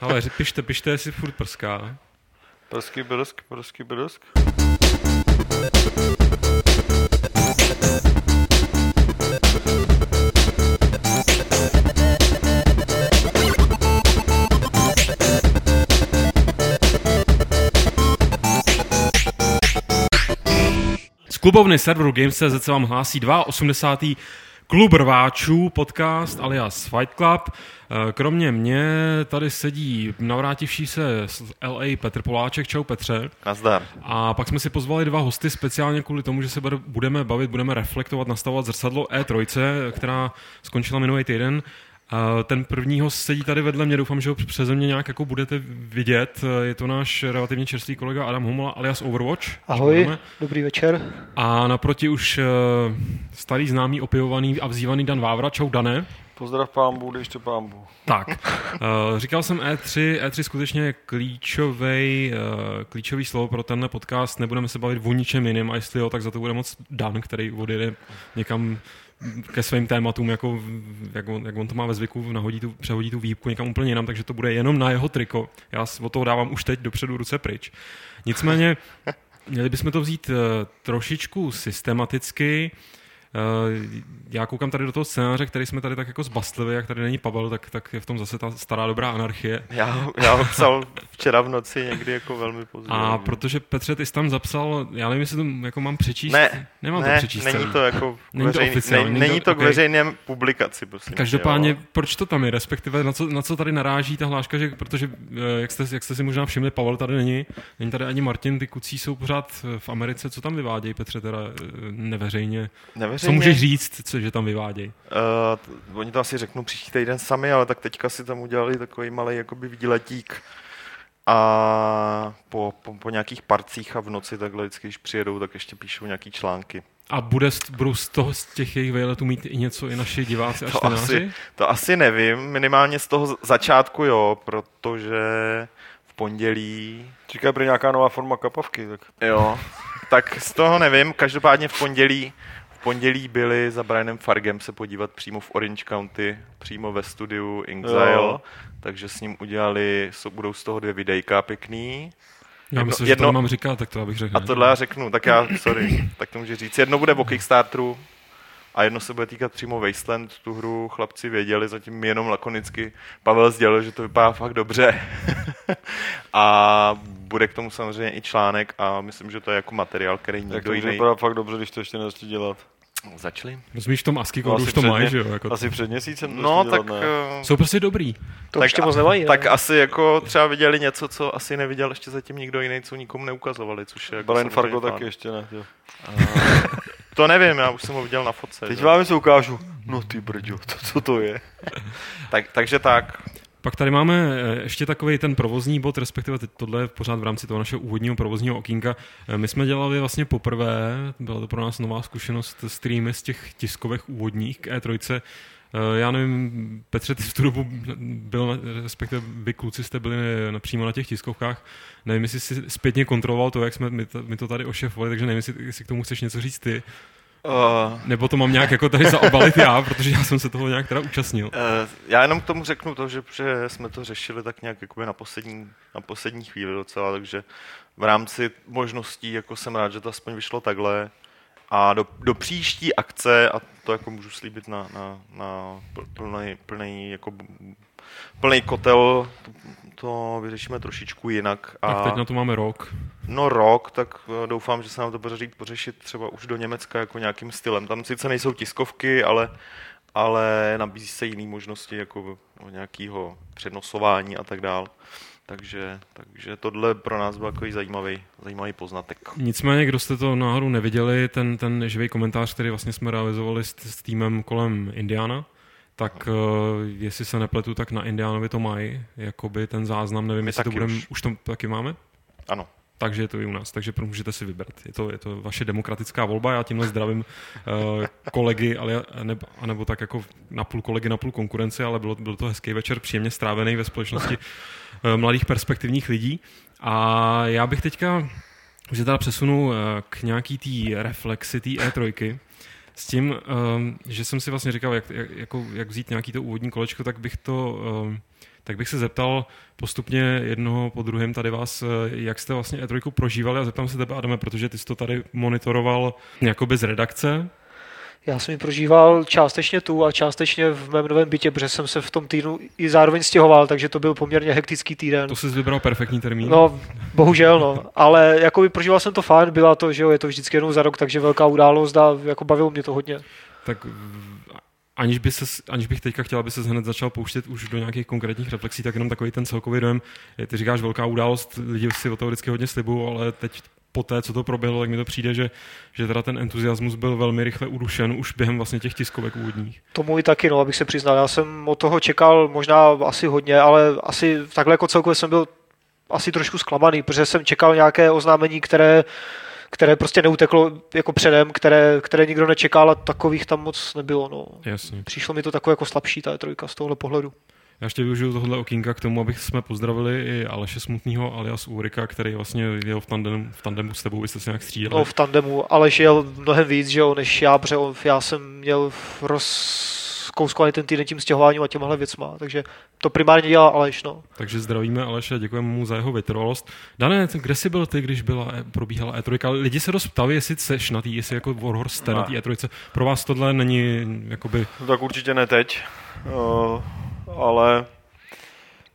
Ale pište, pište, jestli furt prská. Prsky, brsk, prsky, brsk. Z klubovny serveru Games.cz se vám hlásí 82. Klub rváčů, podcast alias Fight Club. Eh, Kromě mě tady sedí navrátivší se z LA Petr Poláček. Čau Petře. Nazdar. A pak jsme si pozvali dva hosty speciálně kvůli tomu, že se bude- budeme bavit, budeme reflektovat, nastavovat zrcadlo E3, která skončila minulý týden. A Ten první host sedí tady vedle mě, doufám, že ho přeze mě nějak jako budete vidět. Je to náš relativně čerstvý kolega Adam Homola alias Overwatch. Ahoj, dobrý večer. A naproti už eh, starý známý opěvovaný a vzývaný Dan Vávra. Čau Dané. Pozdrav pámbu, ještě pámbu. Tak, uh, říkal jsem E E3, E3 skutečně je klíčový, uh, klíčový slovo pro tenhle podcast, nebudeme se bavit o ničem jiném a jestli jo, tak za to bude moc Dan, který odjede někam ke svým tématům, jako, jak, on, jak on to má ve zvyku, nahodí tu, přehodí tu výhybku někam úplně jinam, takže to bude jenom na jeho triko. Já od toho dávám už teď dopředu ruce pryč. Nicméně, měli bychom to vzít uh, trošičku systematicky, Uh, já koukám tady do toho scénáře, který jsme tady tak jako zbastlili, jak tady není Pavel, tak, tak je v tom zase ta stará dobrá anarchie. Já, já ho psal včera v noci někdy jako velmi pozdě. A protože Petře, ty jsi tam zapsal, já nevím, jestli to jako mám přečíst. Ne, Nemám ne, to přečíst není celý. to jako Není to veřejný, oficiální, ne, není není to- to k okej. veřejném publikaci, prosím. Každopádně, jo. proč to tam je, respektive na co, na co tady naráží ta hláška, že, protože, eh, jak jste, jak jste si možná všimli, Pavel tady není, není tady ani Martin, ty kucí jsou pořád eh, v Americe, co tam vyvádějí, Petře, teda eh, neveřejně. Co Neveřejně, můžeš říct, co, že tam vyvádějí? Uh, oni to asi řeknou příští týden sami, ale tak teďka si tam udělali takový malý jakoby výletík a po, po, po, nějakých parcích a v noci takhle vždycky, když přijedou, tak ještě píšou nějaký články. A bude, z- budou z toho, z těch jejich výletů mít i něco i naši diváci a To čtenáři? asi, to asi nevím, minimálně z toho začátku jo, protože v pondělí Říká prý nějaká nová forma kapavky, tak Jo, tak z toho nevím. Každopádně v pondělí, pondělí byli za Brianem Fargem se podívat přímo v Orange County, přímo ve studiu Jo. takže s ním udělali, jsou, budou z toho dvě videjka pěkný. Já Jedno- myslím, že jedno- to mám říkat, tak to abych řekl. A tohle já řeknu, tak já, sorry, tak to můžu říct. Jedno bude o Kickstarteru a jedno se bude týkat přímo Wasteland. Tu hru chlapci věděli, zatím jenom lakonicky. Pavel sdělil, že to vypadá fakt dobře. a bude k tomu samozřejmě i článek a myslím, že to je jako materiál, který jak nikdo to může jiný... vypadat fakt dobře, když to ještě nezačali dělat. Začali? Rozumíš, v tom ASCII No, kódu asi už to ně- že jo? Jako, Asi před měsícem to No, tak, ne? eh, jsou prostě dobrý. To Tak ještě a- moc nemají. tak asi jako třeba viděli něco, co asi neviděl ještě zatím nikdo jiný, co nikomu neukazovali, což je jako Brian Fargo taky ještě ne. Jo. To nevím, já už jsem ho viděl na fotce. Teď že? vám se ukážu. No ty brďo, to, co to je? Tak, takže tak. Pak tady máme eh, ještě takový ten provozní bod, respektive tohle je pořád v rámci toho našeho úvodního provozního okýnka. Eh, My jsme dělali vlastně poprvé, byla to pro nás nová zkušenost, streamy z těch tiskových úvodních k E3. Eh, Já nevím, Petře, ty v tu dobu byl, respektive vy kluci jste byli na- přímo na těch tiskovkách. Nevím, jestli jsi zpětně kontroloval to, jak jsme my to, tady ošefovali, takže nevím, jestli k tomu chceš něco říct ty. Uh, Nebo to mám nějak jako tady zaobalit já, protože já jsem se toho nějak teda účastnil. Uh, já jenom k tomu řeknu to, že, že jsme to řešili tak nějak jakoby na poslední, na poslední chvíli docela, takže v rámci možností jako jsem rád, že to aspoň vyšlo takhle. A do, do příští akce, a to jako můžu slíbit na, na, na plný, plný, jako plný kotel, to, to vyřešíme trošičku jinak. A Tak teď na to máme rok. No rok, tak eh, doufám, že se nám to podaří pořešit třeba už do Německa jako nějakým stylem. Tam sice nejsou tiskovky, ale, ale nabízí se jiné možnosti jako nějakého přenosování a tak dál. Takže, takže tohle pro nás byl takový zajímavý, zajímavý poznatek. Nicméně, kdo jste to náhodou neviděli, ten, ten živý komentář, který vlastně jsme realizovali s, s týmem kolem Indiana, tak uh, jestli se nepletu, tak na Indianovi to mají, jakoby ten záznam, nevím, My jestli to budeme, už. už to taky máme? Ano. Takže je to i u nás, takže můžete si vybrat. Je to, je to vaše demokratická volba, já tímhle zdravím uh, kolegy, ale, nebo, nebo tak jako na půl kolegy, na půl konkurenci, ale bylo, byl to hezký večer, příjemně strávený ve společnosti uh, mladých perspektivních lidí. A já bych teďka, že teda přesunu k nějaký té reflexi té E3, s tím, um, že jsem si vlastně říkal, jak, jak, jako, jak vzít nějaký to úvodní kolečko, tak bych to... Um, tak bych se zeptal postupně jednoho po druhém tady vás, eh, jak jste vlastně E3 prožívali a zeptám se tebe, Adame, protože ty jsi to tady monitoroval jakoby z redakce, Já jsem ji prožíval částečně tu a částečně v mém novém bytě, protože jsem se v tom týdnu i zároveň stěhoval, takže to byl poměrně hektický týden. to jsi vybral perfektní termín. No, bohužel, no. Ale jako by prožíval jsem to fajn, byla to, že jo, je to vždycky jednou za rok, takže velká událost a jako bavilo mě to hodně. Tak aniž, by ses, aniž bych teďka chtěl, aby se hned začal pouštět už do nějakých konkrétních reflexí, tak jenom takový ten celkový dojem. Je, Ty říkáš velká událost, lidi si o toho vždycky hodně slibují, ale teď po té, co to proběhlo, tak mi to přijde, že, že teda ten entuziasmus byl velmi rychle udušen už během vlastně těch tiskovek úvodních. To můj taky, no, abych se přiznal. Já jsem od toho čekal možná asi hodně, ale asi takhle jako celkově jsem byl asi trošku zklamaný, protože jsem čekal nějaké oznámení, které které prostě neuteklo jako předem, které, které nikdo nečekal a takových tam moc nebylo. No. Jasně. Přišlo mi to takové jako slabší ta trojka z tohohle pohledu. Já ještě využiju tohle okýnka k tomu, abych jsme pozdravili i Aleše Smutného alias Ulrika, který vlastně jel v tandemu, v tandemu s tebou, vy jste se nějak střídali. No v tandemu, ale jel mnohem víc, že jo, než já, protože on- já jsem měl rozkouskovaný ten týden tím stěhováním a těmhle věcma, takže to primárně dělal Aleš, no. Takže zdravíme Aleše, děkujeme mu za jeho vytrvalost. Dané, kde jsi byl ty, když byla, e- probíhala E3? Lidi se dost ptali, jestli seš na tý, jestli jako Warhorse jste na té E3. Pro vás tohle není jakoby... No tak určitě ne teď, uh, ale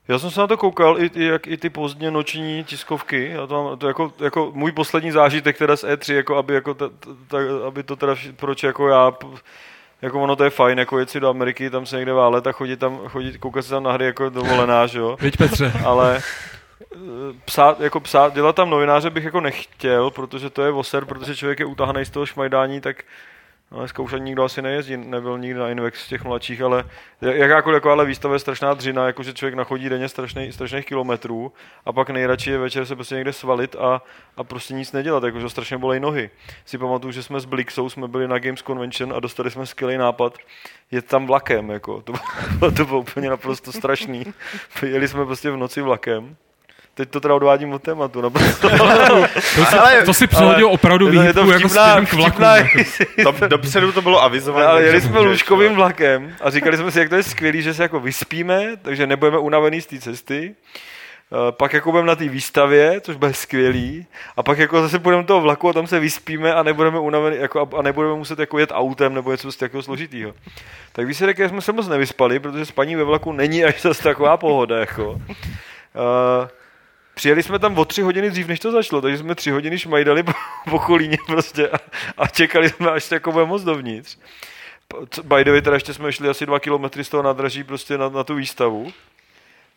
já jsem se na to koukal, i, i, jak, i ty pozdně noční tiskovky, já to, mám, to jako, jako, můj poslední zážitek teda z E3, jako aby, jako ta, ta, aby to teda, proč jako já, jako ono to je fajn, jako jet si do Ameriky, tam se někde válet a chodit tam, chodit, koukat se tam na hry jako dovolená, že jo, Viď Petře, ale eh, psát, jako psát, dělat tam novináře bych jako nechtěl, protože to je voser, protože člověk je utahaný z toho šmajdání, tak no, dneska už ani nikdo asi nejezdí, nebyl nikdy na Invex těch mladších, ale jakákoliv ale výstava je strašná dřina, jakože člověk nachodí denně strašný, strašných kilometrů a pak nejradši je večer se prostě někde svalit a, a prostě nic nedělat, jakože strašně bolej nohy. Si pamatuju, že jsme s Blixou, jsme byli na Games Convention a dostali jsme skvělý nápad jet tam vlakem, jako. To, bylo, to bylo úplně naprosto strašný. Jeli jsme prostě v noci vlakem. Teď to teda odvádím od tématu, naprosto. to si, Ale- to si přehodil opravdu to- je to výhybku jako vtipná- k vlaku. jako. Do, dopředu to bylo avizované. ale jeli jsme lůžkovým no. vlakem a říkali jsme si, jak to je skvělý, že se jako vyspíme, takže nebudeme unavený z té cesty. Eh, Pak jako budeme na té výstavě, což bude skvělý, a pak jako zase půjdeme do toho vlaku a tam se vyspíme a nebudeme unavený, jako, a- nebudeme muset jako jet autem nebo něco prostě jako složitýho. Tak výsledek je, že jsme se moc nevyspali, protože spaní ve vlaku není až zase taková pohoda. Jako. Uh, Přijeli jsme tam o tři hodiny dřív, než to začalo, takže jsme tři hodiny šmajdali po, po Kolíně prostě a, a, čekali jsme, až jako bude moc dovnitř. By the way, teda ještě jsme šli asi dva kilometry z toho nádraží prostě na, na tu výstavu.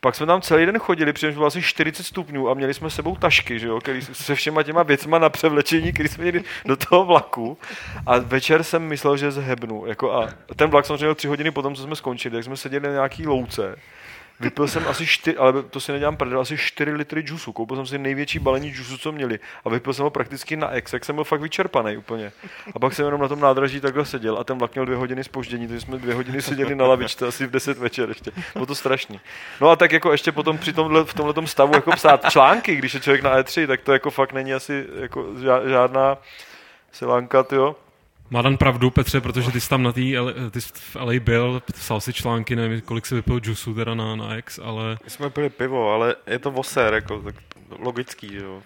Pak jsme tam celý den chodili, přičemž bylo asi 40 stupňů a měli jsme sebou tašky, že jo, který, se všema těma věcma na převlečení, který jsme měli do toho vlaku. A večer jsem myslel, že zhebnu. Jako a ten vlak samozřejmě tři hodiny potom, co jsme skončili, tak jsme seděli na nějaký louce. Vypil jsem asi čtyři, ale to si nedělám prdel, asi 4 litry džusu. Koupil jsem si největší balení džusu, co měli. A vypil jsem ho prakticky na ex, jak jsem byl fakt vyčerpaný úplně. A pak jsem jenom na tom nádraží takhle seděl a ten vlak měl dvě hodiny spoždění, takže jsme dvě hodiny seděli na lavičce asi v 10 večer ještě. Bylo to strašný. No a tak jako ještě potom při tomhle, v tomhle stavu jako psát články, když je člověk na E3, tak to jako fakt není asi jako žádná silánka, jo. Má Dan pravdu, Petře, protože ty jsi tam na té, ty jsi v LA byl, psal si články, nevím, kolik si vypil džusu teda na, na X, ale My jsme pili pivo, ale je to voser, jako, tak logický, jo.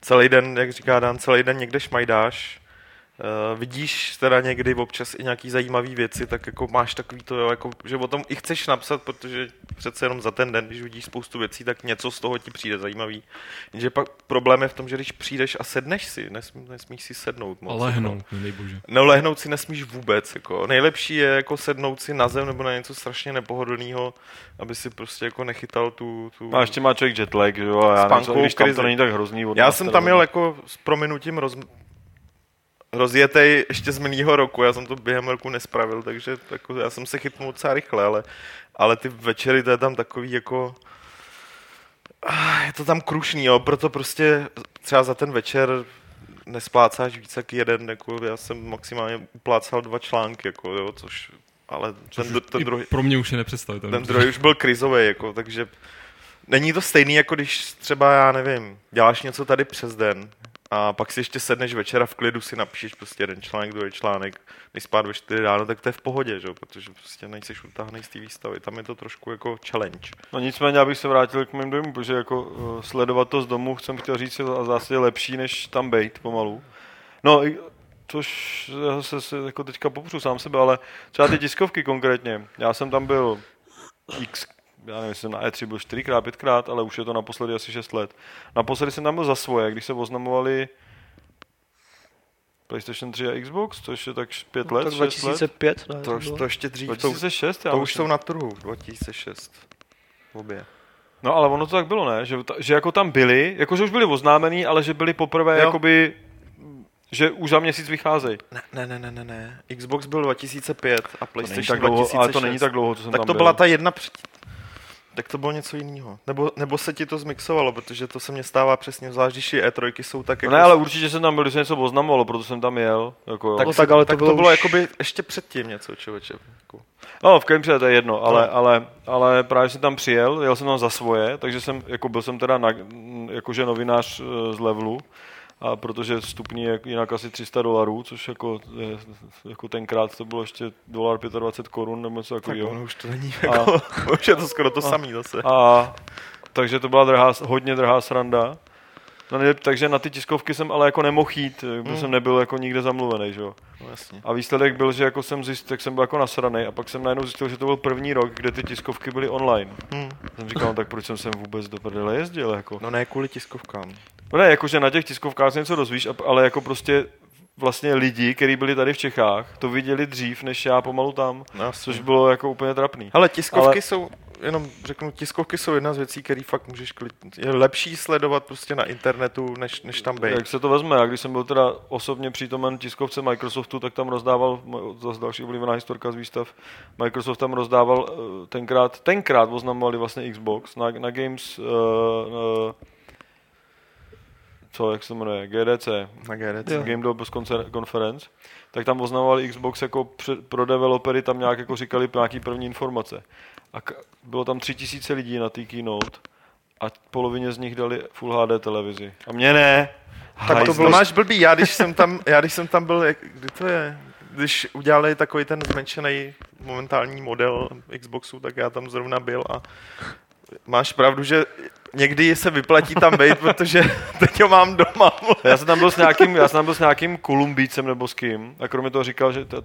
Celý den, jak říká Dan, celý den někde šmajdáš, Uh, vidíš teda někdy občas i nějaký zajímavé věci, tak jako máš takový to, jo, jako, že o tom i chceš napsat, protože přece jenom za ten den, když vidíš spoustu věcí, tak něco z toho ti přijde zajímavý. Jenže pak problém je v tom, že když přijdeš a sedneš si, nesmí, nesmíš si sednout moc. ale jako. hnout, nedej bože. No lehnout si nesmíš vůbec. Jako. Nejlepší je jako sednout si na zem nebo na něco strašně nepohodlného, aby si prostě jako nechytal tu... tu... A ještě má člověk jetlag, že jo, a já nevím, když tam to není tak hrozný. Já jsem tam měl hodně. jako s prominutím roz... rozjetej ještě z minulého roku, já jsem to během roku nespravil, takže jako, já jsem se chytnul docela rychle, ale, ale ty večery to je tam takový jako... Ah, Je to tam krušný, jo, proto prostě třeba za ten večer nesplácáš víc jak jeden, jako já jsem maximálně uplácal dva články, jako jo, což ale ten, Což ten druhý, Pro mě už je nepředstavitelné. ten druhý už byl krizový, jako, takže není to stejný, jako když třeba, já nevím, děláš něco tady přes den, a pak si ještě sedneš večera v klidu, si napíšeš prostě jeden článek, druhý článek, než spát ve 4 ráno, tak to je v pohodě, že? protože prostě nejseš utáhnej z té výstavy. Tam je to trošku jako challenge. No nicméně, abych se vrátil k mým dojmům, protože jako uh, sledovat to z domu, jsem chtěl říct, je lepší, než tam bejt pomalu. No, což se, se jako teďka popřu sám sebe, ale třeba ty tiskovky konkrétně. Já jsem tam byl x, já nevím, jestli jsem na E3 byl 4x, 5x, ale už je to naposledy asi 6 let. Naposledy jsem tam byl za svoje, když se oznamovali PlayStation 3 a Xbox, což je tak 5 let, tak 6 let. 2005, ne? To, bylo. to ještě dřív, to, 2006, já to už jsou na trhu, 2006. Obě. No ale ono to tak bylo, ne? Že, že jako tam byli, jakože už byli oznámený, ale že byli poprvé Jo. jakoby, že už za měsíc vycházejí. Ne, ne, ne, ne, ne. Xbox byl 2005 a To PlayStation tak dlouho, 2006. ale to není tak dlouho, co jsem Tak tam to byl. byla ta jedna před... Tak to bylo něco jiného. Nebo, nebo se ti to zmixovalo, protože to se mně stává přesně, zvlášť když i E3 jsou tak No jako... ne, ale určitě jsem tam byl, když se něco oznamovalo, proto jsem tam jel. Jako, jo. tak, No tak ale to tak bylo to bylo už- jakoby ještě předtím něco, člověče. Jako. No, v Kempře to je jedno, ale, No. ale, ale právě jsem tam přijel, jel jsem tam za svoje, takže jsem, jako byl jsem teda na, jakože novinář eh, z levelu, a protože vstupní je jinak asi 300 dolarů, což jako, je, jako tenkrát to bylo ještě dolar 25 korun nebo něco Tak takového. ono už to není jako... už je to skoro to A- samý zase. A takže to byla drahá, hodně drahá sranda. No, ne, takže na ty tiskovky jsem ale jako nemohl jít, protože Hmm. jsem nebyl jako nikde zamluvený, že jo. No, jasně. A výsledek byl, že jako jsem zjistil, tak jsem byl jako nasranej a pak jsem najednou zjistil, že to byl první rok, kde ty tiskovky byly online. Hm. Jsem říkal, no, tak proč jsem sem vůbec do prdele jezdil, jako. No ne kvůli tiskovkám. No ne, jakože na těch tiskovkách se něco dozvíš, ale jako prostě vlastně lidi, kteří byli tady v Čechách, to viděli dřív, než já pomalu tam, No, což bylo jako úplně trapný. Ale tiskovky Ale- jsou, jenom řeknu, tiskovky jsou jedna z věcí, které fakt můžeš klid... Je lepší sledovat prostě na internetu, než, než tam být. Jak se to vezme, já když jsem byl teda osobně přítomen tiskovce Microsoftu, tak tam rozdával, zase další oblíbená historka z výstav, Microsoft tam rozdával eh, tenkrát, tenkrát oznamovali vlastně Xbox na, na Games, uh, uh, co, jak se to jmenuje, GDC, Na GDC. Jo. Game Developers Conference, tak tam oznamovali Xbox jako pro developery, tam nějak jako říkali nějaký první informace. A bylo tam tři tisíce lidí na té keynote a polovině z nich dali Full HD televizi. A mě ne. Tak to Hajzl. bylo máš blbý, já když jsem tam, já když jsem tam byl, jak, kdy to je? Když udělali takový ten zmenšený momentální model Xboxu, tak já tam zrovna byl a máš pravdu, že někdy se vyplatí tam být, protože teď ho mám doma. Já jsem tam byl s nějakým, já jsem tam byl s nějakým Kolumbícem nebo s kým a kromě toho říkal, že t-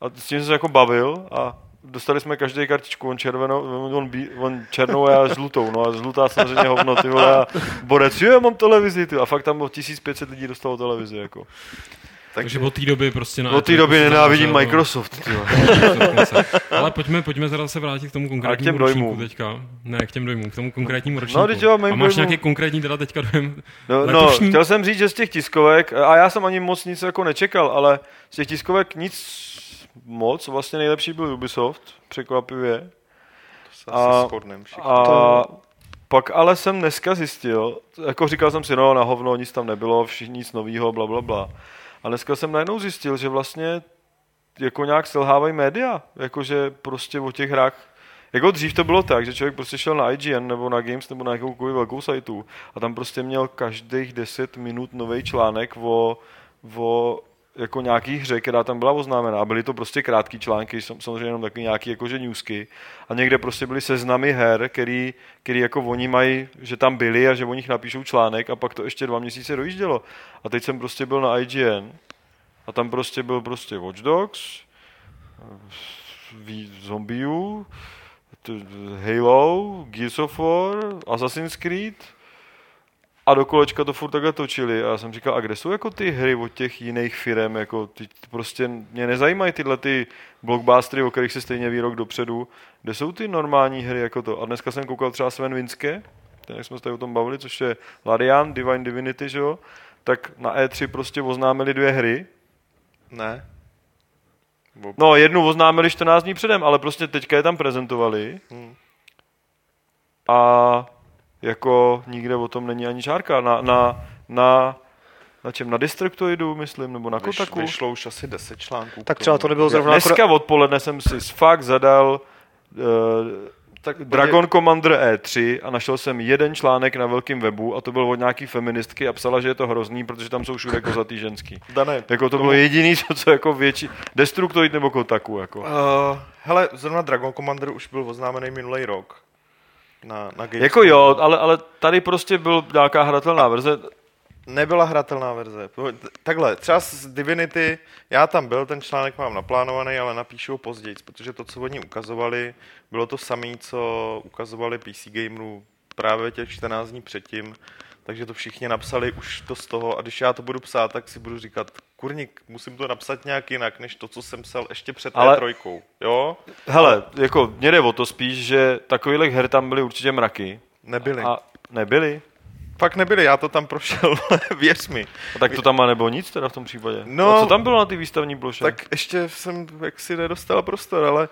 a s tím jsem se jako bavil a dostali jsme každý kartičku, on červenou, on, bí, on černou a já žlutou, no a žlutá samozřejmě hovno, ty vole, a borec, jo, já mám televizi, ty, a fakt tam bylo 1500 lidí dostalo televizi, jako. Takže od té doby prostě na Od té E3 doby nenávidím. Microsoft, vole. Ale pojďme, pojďme teda se vrátit k tomu konkrétnímu těm ročníku dojmům. teďka. Ne, k těm dojmům, k tomu konkrétnímu ročníku. teď jo, A máš dojmům. nějaký konkrétní teda teďka dojem? No, no, chtěl jsem říct, že z těch tiskovek, a já jsem ani moc nic jako nečekal, ale z těch tiskovek nic moc, vlastně nejlepší byl Ubisoft, překvapivě. Se A- asi. A To- pak ale jsem dneska zjistil, jako říkal jsem si, no na hovno, nic tam nebylo, všichni nic novýho, bla, bla, bla. A dneska jsem najednou zjistil, že vlastně jako nějak selhávají média, jakože prostě o těch hrách jako dřív to bylo tak, že člověk prostě šel na IGN nebo na Games nebo na jakoukoliv velkou sajtu a tam prostě měl každých 10 minut nový článek o, o jako nějaký hře, která tam byla oznámená. A byly to prostě krátký články, sam- samozřejmě jenom takový nějaký jakože newsky. A někde prostě byly seznamy her, který, který jako oni mají, že tam byli a že o nich napíšou článek a pak to ještě dva měsíce dojíždělo. A teď jsem prostě byl na IGN a tam prostě byl prostě Watch Dogs, Ví- Zombiu, Halo, Gears of War, Assassin's Creed a do kolečka to furt takhle točili a já jsem říkal, a kde jsou jako ty hry od těch jiných firm, jako ty, ty prostě mě nezajímají tyhle ty blockbustery, o kterých se stejně ví rok dopředu, kde jsou ty normální hry jako to. A dneska jsem koukal třeba Sven Vinske, ten, jak jsme se tady o tom bavili, což je Larian, Divine Divinity, že jo, tak na E3 prostě oznámili dvě hry, Ne. No, jednu oznámili 14 dní předem, ale prostě teďka je tam prezentovali Hm. a jako nikde o tom není ani čárka. Na, na, na, na čem? Na Destructoidu, myslím, nebo na Vyš, Kotaku. vyšlo už asi 10 článků. Tak třeba tomu. to nebylo zrovna Dneska odpoledne jsem si fakt zadal uh, tak Dragon Commander E3 a našel jsem jeden článek na velkém webu a to byl od nějaký feministky a psala, že je to hrozný, protože tam jsou všude kozatý ženský. Dané, Jako to bylo jediný, co, co jako větší, Destructoid nebo Kotaku, jako. Uh, hele, zrovna Dragon Commander už byl oznámený minulý rok. Na, na Gamescomu. Jako jo, ale, ale tady prostě byl nějaká hratelná verze. Nebyla hratelná verze. Takhle, třeba z Divinity, já tam byl, ten článek mám naplánovaný, ale napíšu ho později, protože to, co oni ukazovali, bylo to samé, co ukazovali PC Gamerů právě těch 14 dní předtím, takže to všichni napsali už to z toho a když já to budu psát, tak si budu říkat, kurník, musím to napsat nějak jinak, než to, co jsem psal ještě před Ale- trojkou, jo? Hele, jako mě jde o to spíš, že takových her tam byly určitě mraky. Nebyli. A nebyly? Fakt nebyli, já to tam prošel, věř mi. A tak to tam má nebo nic teda v tom případě. No, a co tam bylo na ty výstavní ploše? Tak ještě jsem jaksi nedostal prostor, ale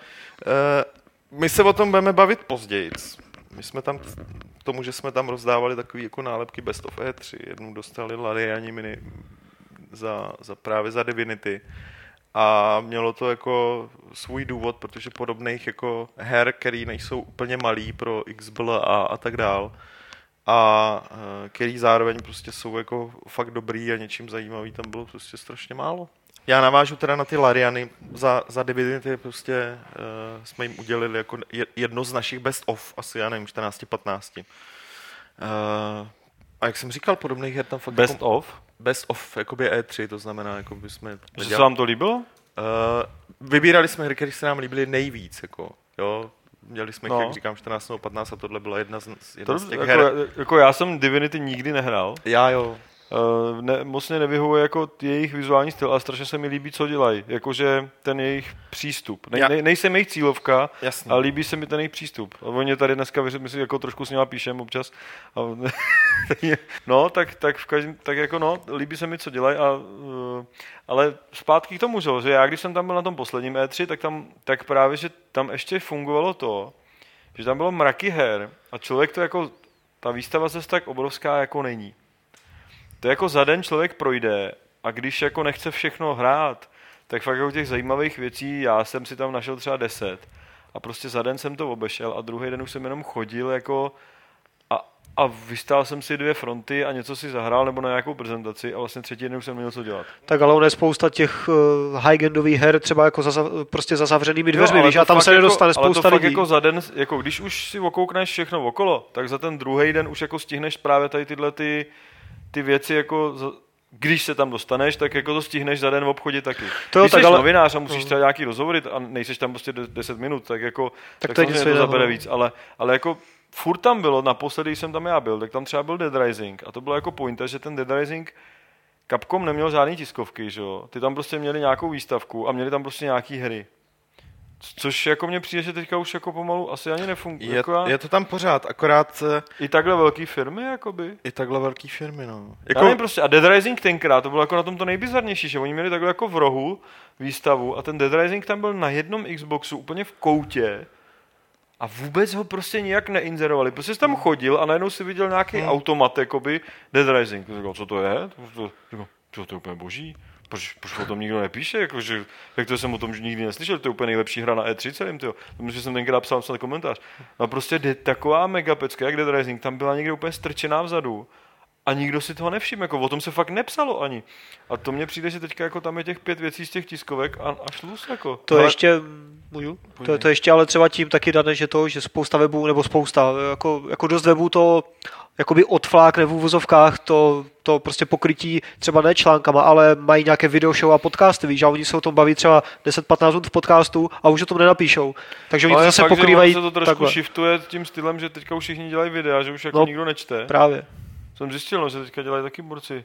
uh, my se o tom budeme bavit později. My jsme tam tomu, že jsme tam rozdávali takový jako nálepky Best of E3. Jednou dostali Lariani mini za, za právě za Divinity. A mělo to jako svůj důvod, protože podobných jako her, který nejsou úplně malý pro XBLA a tak dál, a eh, který zároveň prostě jsou jako fakt dobrý a něčím zajímavý, tam bylo prostě strašně málo. Já navážu teda na ty Lariany, za, za Divinity prostě uh, jsme jim udělili jako je- jedno z našich best of, asi já nevím, 14-15. Uh, a jak jsem říkal, podobných her tam fakt Best jako, of? best of, jakoby E3, to znamená, jako by jsme Že se vám to líbilo? Uh, vybírali jsme hry, které se nám líbily nejvíc, jako, jo. Měli jsme jich, No. jak říkám, 14 nebo 15 a tohle byla jedna z, jedna To, z těch jako, her. jako, já jsem Divinity nikdy nehrál. Já jo. Uh, ne, moc mě nevyhovuje jako jejich vizuální styl, ale strašně se mi líbí, co dělají. Jakože ten jejich přístup. Ne, ne, nejsem jejich cílovka, Jasně. ale líbí se mi ten jejich přístup. A oni tady dneska, vyř- my si jako trošku s nima píšem občas. A, no, tak, tak, v každém, tak jako no, líbí se mi, co dělají. A, uh, ale zpátky k tomu, že já když jsem tam byl na tom posledním E3, tak, tam, tak právě, že tam ještě fungovalo to, že tam bylo mraky her a člověk to jako, ta výstava zase tak obrovská jako není. To jako za den člověk projde a když jako nechce všechno hrát, tak fakt jako těch zajímavých věcí, já jsem si tam našel třeba 10 a prostě za den jsem to obešel a druhý den už jsem jenom chodil jako a, a vystál jsem si dvě fronty a něco si zahrál nebo na nějakou prezentaci a vlastně třetí den už jsem neměl co dělat. Tak ale ono je spousta těch uh, high-endových her třeba jako za, prostě za zavřenými dveřmi, ale víš, to a tam fakt se nedostane jako, ale spousta to fakt lidí. jako za den, jako když už si okoukneš všechno okolo, tak za ten druhý den už jako stihneš právě tady tyhle ty, ty věci jako když se tam dostaneš, tak jako to stihneš za den v obchodě taky. To jo, když tak jsi ale- novinář a musíš Mhm. třeba nějaký rozhovory a nejseš tam prostě de- 10 minut, tak jako Tak tak to samozřejmě to zabere no. víc, ale, ale jako furt tam bylo, naposledy jsem tam já byl, tak tam třeba byl Dead Rising a to bylo jako pointa, že ten Dead Rising Capcom neměl žádný tiskovky, že jo? Ty tam prostě měli nějakou výstavku a měli tam prostě nějaký hry. Což jako mně přijde, že teďka už jako pomalu asi ani nefunguje. Je, Jako je to tam pořád, akorát eh, I takhle velké firmy, jakoby. i takhle velký firmy, no. Jako... Já nevím prostě, a Dead Rising tenkrát, to bylo jako na tom to nejbizarnější, že oni měli takhle jako v rohu výstavu a ten Dead Rising tam byl na jednom Xboxu úplně v koutě a vůbec ho prostě nijak neinzerovali. Prostě jsi tam chodil a najednou si viděl nějaký Hmm. automat, jakoby Dead Rising. Říkal, co to je? To, to, říkal, to, to je úplně boží. Proč, proč o tom nikdo nepíše? Jako, že, jak to jsem o tom nikdy neslyšel, to je úplně nejlepší hra na E3 celým. Myslím, že jsem tenkrát psal snad komentář. No prostě taková mega pecka, jak Dead Rising, tam byla někde úplně strčená vzadu. A nikdo si toho nevšiml, jako o tom se fakt nepsalo ani. A to mně přijde, že teďka jako tam je těch pět věcí z těch tiskovek a, a šluz jako. To Ale- ještě, můžu? To, to ještě ale třeba tím taky dané, že to, že spousta webů, nebo spousta, jako, jako dost webů to jakoby odflákne v úvozovkách to, to prostě pokrytí třeba ne článkama, ale mají nějaké video show a podcasty, víš, a oni se o tom baví třeba 10-15 minut v podcastu a už o tom nenapíšou. Takže oni to Ale zase fakt, že pokrývají ono se to trošku takhle. shiftuje tím stylem, že teďka už všichni dělají videa, že už jako No, nikdo nečte. Právě. Jsem zjistil, no, že teďka dělají taky borci.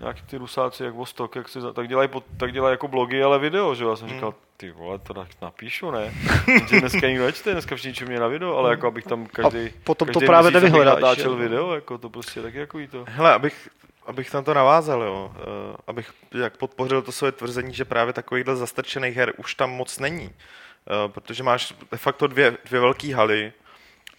Nějaký ty rusáci, jak Vostok, jak si, tak, dělají, pod, tak dělají jako blogy, ale video, že jo? Já jsem říkal, ty vole, to tak napíšu, ne? Že dneska nikdo nečte, dneska všichni čumě na video, ale jako abych tam každý, potom to každý právě měsíc abych nevyhledáš, natáčel video, jako to prostě taky jako to. hele, abych, abych na to navázal, jo. Uh, abych jak podpořil to své tvrzení, že právě takovýchhle zastrčených her už tam moc není. Uh, protože máš de facto dvě, dvě velké haly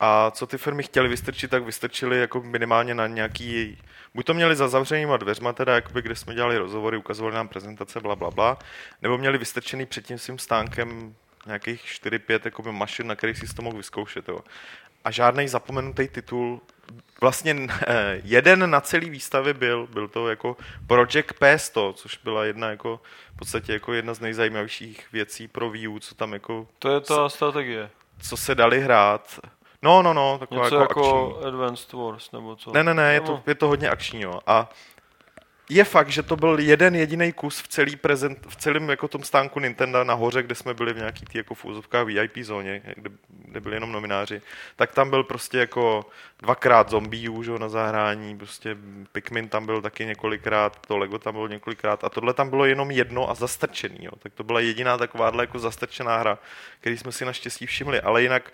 a co ty firmy chtěly vystrčit, tak vystrčili jako minimálně na nějaký, buď to měli za zavřenýma dveřma, teda jakoby, kde jsme dělali rozhovory, ukazovali nám prezentace, bla, bla, bla, nebo měli vystrčený před tím svým stánkem nějakých 4-5 jakoby mašin, na kterých si to mohl vyzkoušet. Jo. A žádný zapomenutý titul, vlastně eh, jeden na celý výstavě byl, byl to jako Project P100, což byla jedna jako, v podstatě jako jedna z nejzajímavějších věcí pro Wii U, co tam jako, To je ta strategie. co se dali hrát. No, no, no, taková Něco jako, jako, akční. Advanced Wars, nebo co? Ne, ne, ne, je to, Nebo- je to hodně akční, jo. A je fakt, že to byl jeden jediný kus v celý prezent, v celém jako tom stánku Nintendo nahoře, kde jsme byli v nějaký tý jako v úzovkách VIP zóně, kde, kde byli jenom nomináři, tak tam byl prostě jako dvakrát zombiů, že jo, na zahrání, prostě Pikmin tam byl taky několikrát, to Lego tam bylo několikrát a tohle tam bylo jenom jedno a zastrčený, jo. Tak to byla jediná takováhle jako zastrčená hra, který jsme si naštěstí všimli, ale jinak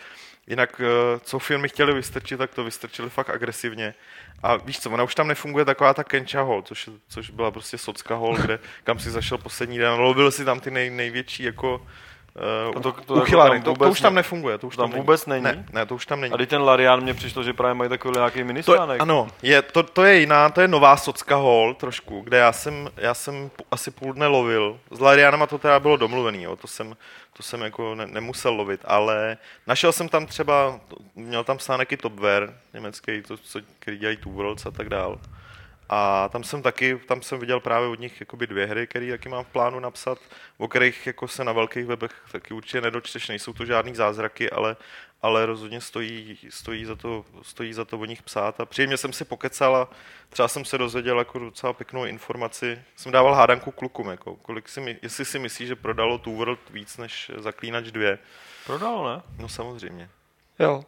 Jinak, eh, co firmy chtěli vystrčit, tak to vystrčili fakt agresivně. A víš co, ona už tam nefunguje taková ta Kencha Hall, což, což byla prostě socka hall, kde, kam si zašel poslední den. Lovil si tam ty nej, největší jako uh, to- to, to to, To, to, už tam ne- nefunguje. To už tam tam, vůbec není? Ne, ne, to už tam není. A ten Larian mně přišlo, že právě mají takový nějaký To, ministánek. ano, je, to, to, je jiná, to je nová socka hall trošku, kde já jsem, já jsem asi půl dne lovil. S Larianama to teda bylo domluvený, jo, to jsem, to jsem jako ne, nemusel lovit, ale našel jsem tam třeba, měl tam stánek i Topware, německý, to, co, který dělají Worlds a tak dál. A tam jsem taky, tam jsem viděl právě od nich jakoby dvě hry, které taky mám v plánu napsat, o kterých jako se na velkých webech taky určitě nedočteš, nejsou to žádný zázraky, ale, ale rozhodně stojí, stojí, za to, stojí za to o nich psát. A příjemně jsem si pokecal a třeba jsem se dozvěděl jako docela pěknou informaci. Jsem dával hádanku klukům, jako, kolik si, my- jestli si myslí, že prodalo Two World víc než Zaklínač 2. Prodal, ne? No samozřejmě. Jo.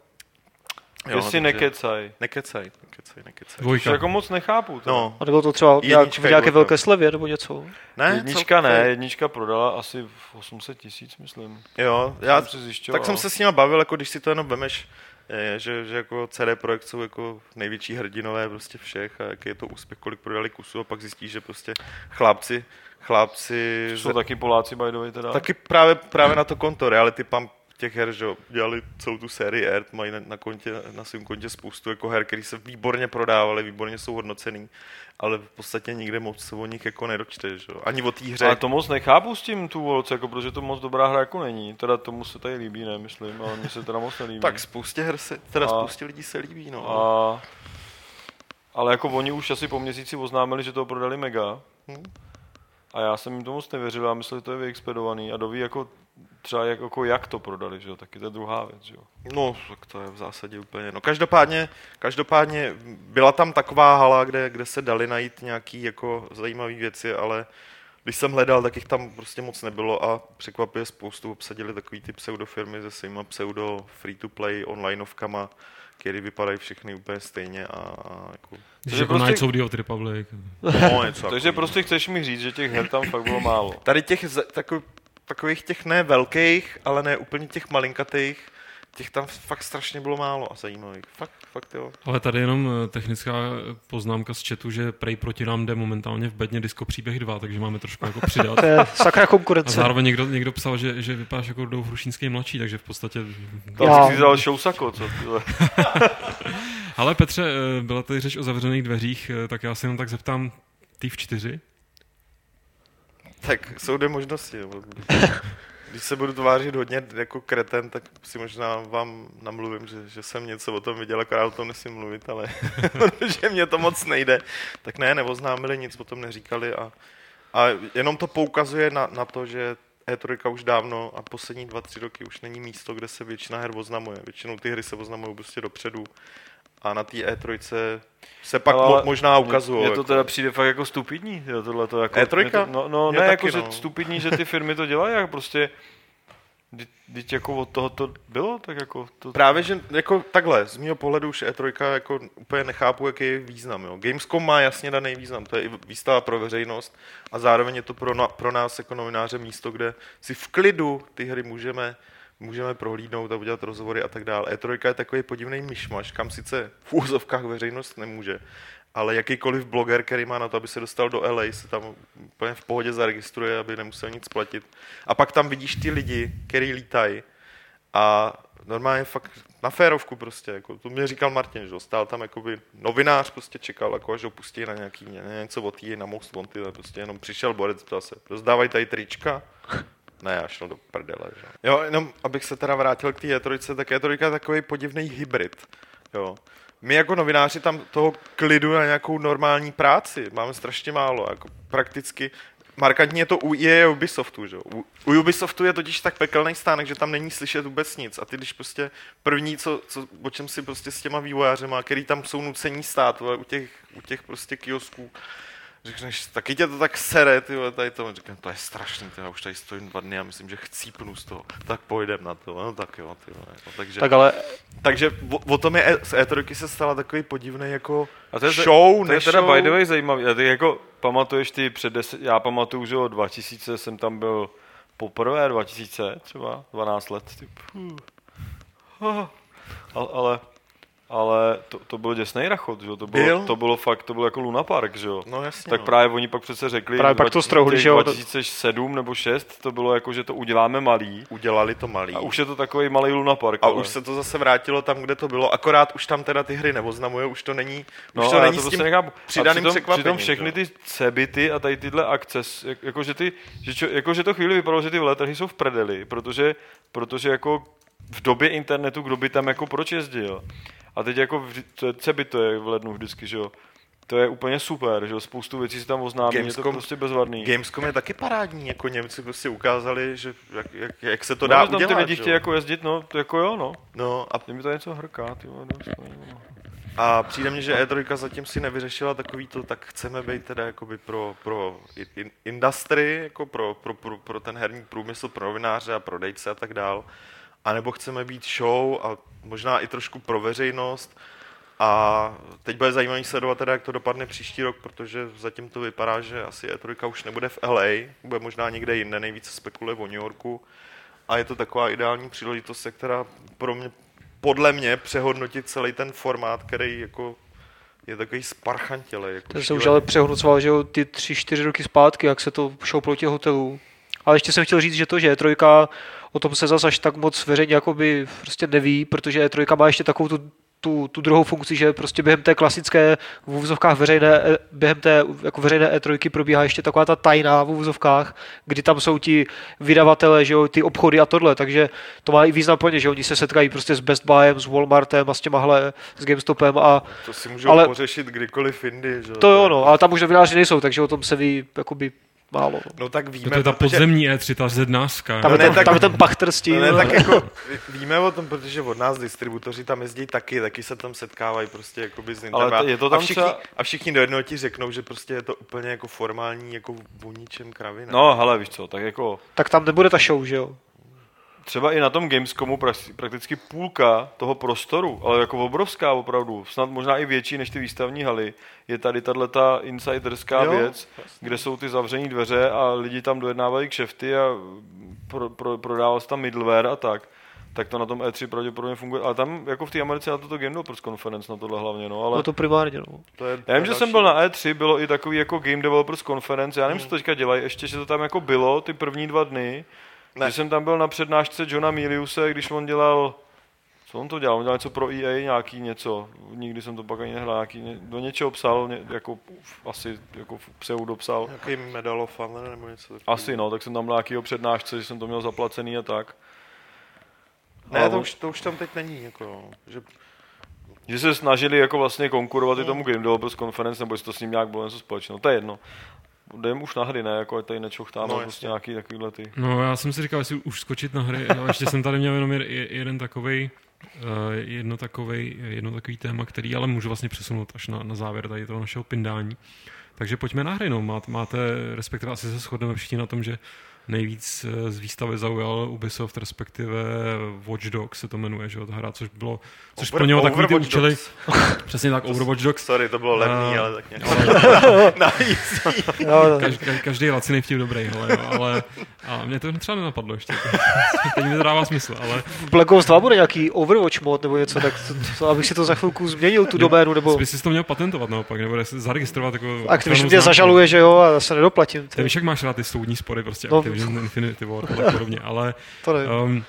Jo, Jestli takže- nekecaj. Nekecej, nekecej, nekecej. Což Dvojka. jako moc nechápu. Teda. No, A nebylo to třeba nějak, Jednička v nějaké velké slevě nebo něco? ne, jednička celkově- ne, jednička prodala asi v 800 tisíc, myslím. Jo, já, Jsem si zjišťoval. tak jsem se s nima bavil, jako když si to jenom vemeš, eh, že, že jako CD Projekt jsou jako největší hrdinové prostě všech a jaký je to úspěch, kolik prodali kusů a pak zjistíš, že prostě chlápci, chlápci To jsou taky Poláci, by the way, teda. taky právě, právě na to konto Reality Pump těch her, že dělali celou tu sérii Earth, mají na, na, kontě, na svém kontě spoustu jako her, které se výborně prodávaly, výborně jsou hodnocený, ale v podstatě nikde moc se o nich jako nedočteš, že. Ani o té hře. Ale to moc nechápu s tím tu Worlds, jako, protože to moc dobrá hra jako není. Teda tomu se tady líbí, ne, myslím, ale mně se teda moc nelíbí. Tak spoustě her se, teda A- spoustě lidí se líbí, no. A... Ale jako oni už asi po měsíci oznámili, že to prodali mega. Hm. A já jsem jim to moc nevěřil, já myslel, že to je vyexpedovaný. A doví jako třeba jak, jako jak to prodali, že jo, taky to je druhá věc, že jo. No, tak to je v zásadě úplně. No, každopádně, každopádně byla tam taková hala, kde, kde se dali najít nějaký jako zajímavé věci, ale když jsem hledal, tak jich tam prostě moc nebylo a překvapuje spoustu obsadili takový ty pseudofirmy se svýma pseudo free-to-play onlineovkama, které vypadají všechny úplně stejně a, a jako, Když Takže jako prostě- Knights of the Old Republic. no, něco Takže takovýho. prostě chceš mi říct, že těch her tam fakt bylo málo. Tady těch z- takový, takových těch ne velkých, ale ne úplně těch malinkatých, těch tam fakt strašně bylo málo a zajímavých. Fakt, fakt jo. Ale tady jenom eh, technická poznámka z chatu, že Prej proti nám jde momentálně v bedně Disco Příběh 2, takže máme trošku jako přidat. To je sakra A konkurence. zároveň někdo, někdo psal, že, že vypadáš jako Dou Hrušínský mladší, takže v podstatě... Tam Já- si vzal Shousako, co? Ale Petře, eh, byla tady řeč o zavřených dveřích, eh, tak já se jenom tak zeptám, ty v 4? Tak jsou dvě možnosti. Když se budu tvářit hodně jako kreten, tak si možná vám namluvím, že, že jsem něco o tom viděl, akorát o tom nesmím mluvit, ale protože mě to moc nejde. Tak ne, neoznámili, nic o tom neříkali a, a jenom to poukazuje na, na to, že E3 už dávno a poslední dva, tři roky už není místo, kde se většina her oznamuje. Většinou ty hry se oznamují prostě dopředu a na té E3 se pak Ale mo, možná ukazují. Mně to jako. teda přijde fakt jako stupidní, tohle to jako... E3? mě To, no, no ne, jako, že no. stupidní, že ty firmy to dělají, jak prostě... Teď jako od toho to bylo, tak jako... To, Právě, že jako takhle, z mého pohledu už E3 jako úplně nechápu, jaký je význam. Jo. Gamescom má jasně daný význam, to je i výstava pro veřejnost a zároveň je to pro, na, pro nás jako novináře místo, kde si v klidu ty hry můžeme, můžeme prohlídnout a udělat rozhovory a tak dále. E3 je takový podivný myšmaš, kam sice v úzovkách veřejnost nemůže, ale jakýkoliv bloger, který má na to, aby se dostal do LA, se tam úplně v pohodě zaregistruje, aby nemusel nic platit. A pak tam vidíš ty lidi, který lítají a normálně fakt na férovku prostě, jako, to mě říkal Martin, že stál tam jakoby novinář, prostě čekal, jako až ho pustí na nějaký, ně- něco od na Most a prostě jenom přišel borec, ptal se, rozdávají tady trička? Ne, já šel do prdele, že? Jo, jenom abych se teda vrátil k té E3, tak E3 je takový podivný hybrid, jo. My jako novináři tam toho klidu na nějakou normální práci máme strašně málo, jako prakticky markantně je to u EA Ubisoftu, že? U, u Ubisoftu je totiž tak pekelný stánek, že tam není slyšet vůbec nic. A ty když prostě první, co, co, o čem si prostě s těma vývojářema, který tam jsou nucení stát, u těch, u těch prostě kiosků, řekneš, taky tě to tak sere, ty vole, tady to. Říkám, to je strašný, ty, já už tady stojím dva dny a myslím, že chcípnu z toho. Tak pojdem na to, no tak jo, ty vole. No, takže, Tak ale takže o, o, tom je, e- z E3 se stala takový podivný jako A to je, show, to je teda neshow. by the way zajímavý. A ty jako pamatuješ ty před deset, já pamatuju, že o 2000 jsem tam byl poprvé, 2000 třeba, 12 let. Ty, puh. Ah. ale, ale, ale to, to byl děsný rachot, že jo? To bylo, Byl? to bylo fakt, to bylo jako Luna Park, že jo? No jasně, Tak no. právě oni pak přece řekli, Právě pak to strouhli, těch že jo? 2007 nebo 6 to bylo jako, že to uděláme malý. Udělali to malý. A už je to takový malý Luna Park. A ale. už se to zase vrátilo tam, kde to bylo, akorát už tam teda ty hry neoznamuje, už to není, No, už to není to s tím nechápu. přidaným a přitom, překvapením. Přitom všechny ty cebity a tady tyhle akce, s- jak, jakože ty, že, čo, jakože to chvíli vypadalo, že ty veletrhy jsou v prdeli, protože, protože jako v době internetu, kdo by tam jako proč jezdil. A teď jako, vždy- to je cebit, to je v lednu vždycky, že jo. To je úplně super, že jo, spoustu věcí si tam oznámí, je to Gamescom- prostě bezvadný. Gamescom je taky parádní, jako Němci prostě ukázali, že jak, jak, jak se to no, dá tam udělat. ty lidi chtějí jako jezdit, no, to jako jo, no. No a, mi to něco hrká, ty vole, no. a přijde mně, že E3 zatím si nevyřešila takový to, tak chceme být teda jakoby pro, pro in, industry, jako pro, pro, pro, pro, ten herní průmysl, pro novináře a prodejce a tak dál. A nebo chceme být show a možná i trošku pro veřejnost. A teď bude zajímavý sledovat teda, jak to dopadne příští rok, protože zatím to vypadá, že asi E3 už nebude v LA, bude možná někde jinde, nejvíce spekuluje o New Yorku. A je to taková ideální příležitost, která pro mě, podle mě, přehodnotit celý ten formát, který jako je takový sparchantělej. Jako ten se už ale přehodnocoval, že jo, ty tři, čtyři roky zpátky, jak se to šouplo těch hotelů. Ale ještě jsem chtěl říct, že to, že E3, o tom se zase až tak moc veřejně jakoby prostě neví, protože E3 má ještě takovou tu, tu, tu druhou funkci, že prostě během té klasické v úvozovkách veřejné, během té jako veřejné E3 probíhá ještě taková ta tajná v úvozovkách, kdy tam jsou ti vydavatele, že jo, ty obchody a tohle, takže to má i význam pro ně, že oni se setkají prostě s Best Buyem, s Walmartem a s těmahle, s GameStopem a To si můžou ale- pořešit kdykoliv jindy. Že? to jo, no, ale tam už novináři nejsou, takže o tom se ví jakoby málo. No. No tak víme, To je ta protože- podzemní E3, ta zednářská. Tam, No je ne, ten, tak- tam je ten pachter s tím. No ne, tak jako víme o tom, protože od nás distributoři tam jezdí taky, taky se tam setkávají prostě jakoby s Ale Nintendo. to- je to a, tam všichni, třeba- a všichni do jednoho ti řeknou, že prostě je to úplně jako formální, jako o ničem kravina. No, hele, víš co, tak jako tak tam nebude ta show, že jo? Třeba i na tom Gamescomu pra- prakticky půlka toho prostoru, ale jako obrovská opravdu, snad možná i větší než ty výstavní haly, je tady tahle ta insiderská Jo, věc, kde jsou ty zavřené dveře a lidi tam dojednávají kšefty a pro, pro, prodává se tam middleware a tak. Tak to na tom E3 pravděpodobně funguje. Ale tam jako v té Americe na toto Game Developers Conference na tohle hlavně, no. Ale No to primárně, no. to je, já vím, že jsem byl na věc. E3, bylo i takový jako Game Developers Conference, já nevím, co to teďka dělají, ještě, že to tam jako bylo, ty první dva dny, Ne. že jsem tam byl na přednášce Johna Miliuse, když on dělal, co on to dělal, on dělal něco pro EA, nějaký něco, nikdy jsem to pak ani nehrál, nějaký, ně- do něčeho psal, ně, jako asi jako pseudo psal. Nějaký Medal of Honor nebo něco takového. Asi no, tak jsem tam byl nějakýho přednášce, že jsem to měl zaplacený a tak. Ne, Ale to už, to už tam teď není. Jako, no. že, Že se snažili jako vlastně konkurovat i tomu Game Developers Conference, nebo jestli to s ním nějak bylo něco společného, to je jedno. Jdem už na hry, ne, jako tady nečochtáme No, no, prostě nějaký takovýhle ty. No já jsem si říkal, jestli už skočit na hry, ale ještě jsem tady měl jenom jed- je- jeden takovej, uh, jedno, takovej, jedno takový téma, který ale můžu vlastně přesunout až na, na závěr tady toho našeho pindání. Takže pojďme na hry, no. Máte, máte, respektive asi se shodneme všichni na tom, že nejvíc eh, z výstavy zaujal Ubisoft, respektive Watch Dogs se to jmenuje, že jo, ta hra, což bylo, což Over- splnilo takový ty účely, Dogs. přesně tak, Overwatch Dogs, Sorry, to bylo levný, A- ale tak nějak. ale Navíc. Jo, no. Kaž, ka, každý laciný vtip dobrý, ale, jo, ale a mě to třeba nenapadlo ještě. Teď mi to dává smysl, ale V Black Ops 2 bude nějaký Overwatch mod nebo něco, tak to, to, abych si to za chvilku změnil, tu doménu, nebo bys si to měl patentovat naopak, nebo zaregistrovat jako... Activision ochrannou mě zažaluje, že jo, a se nedoplatím. Ty Ty. víš, jak máš rád ty soudní spory, prostě No. Activision, Infinity War a tak podobně, ale To um,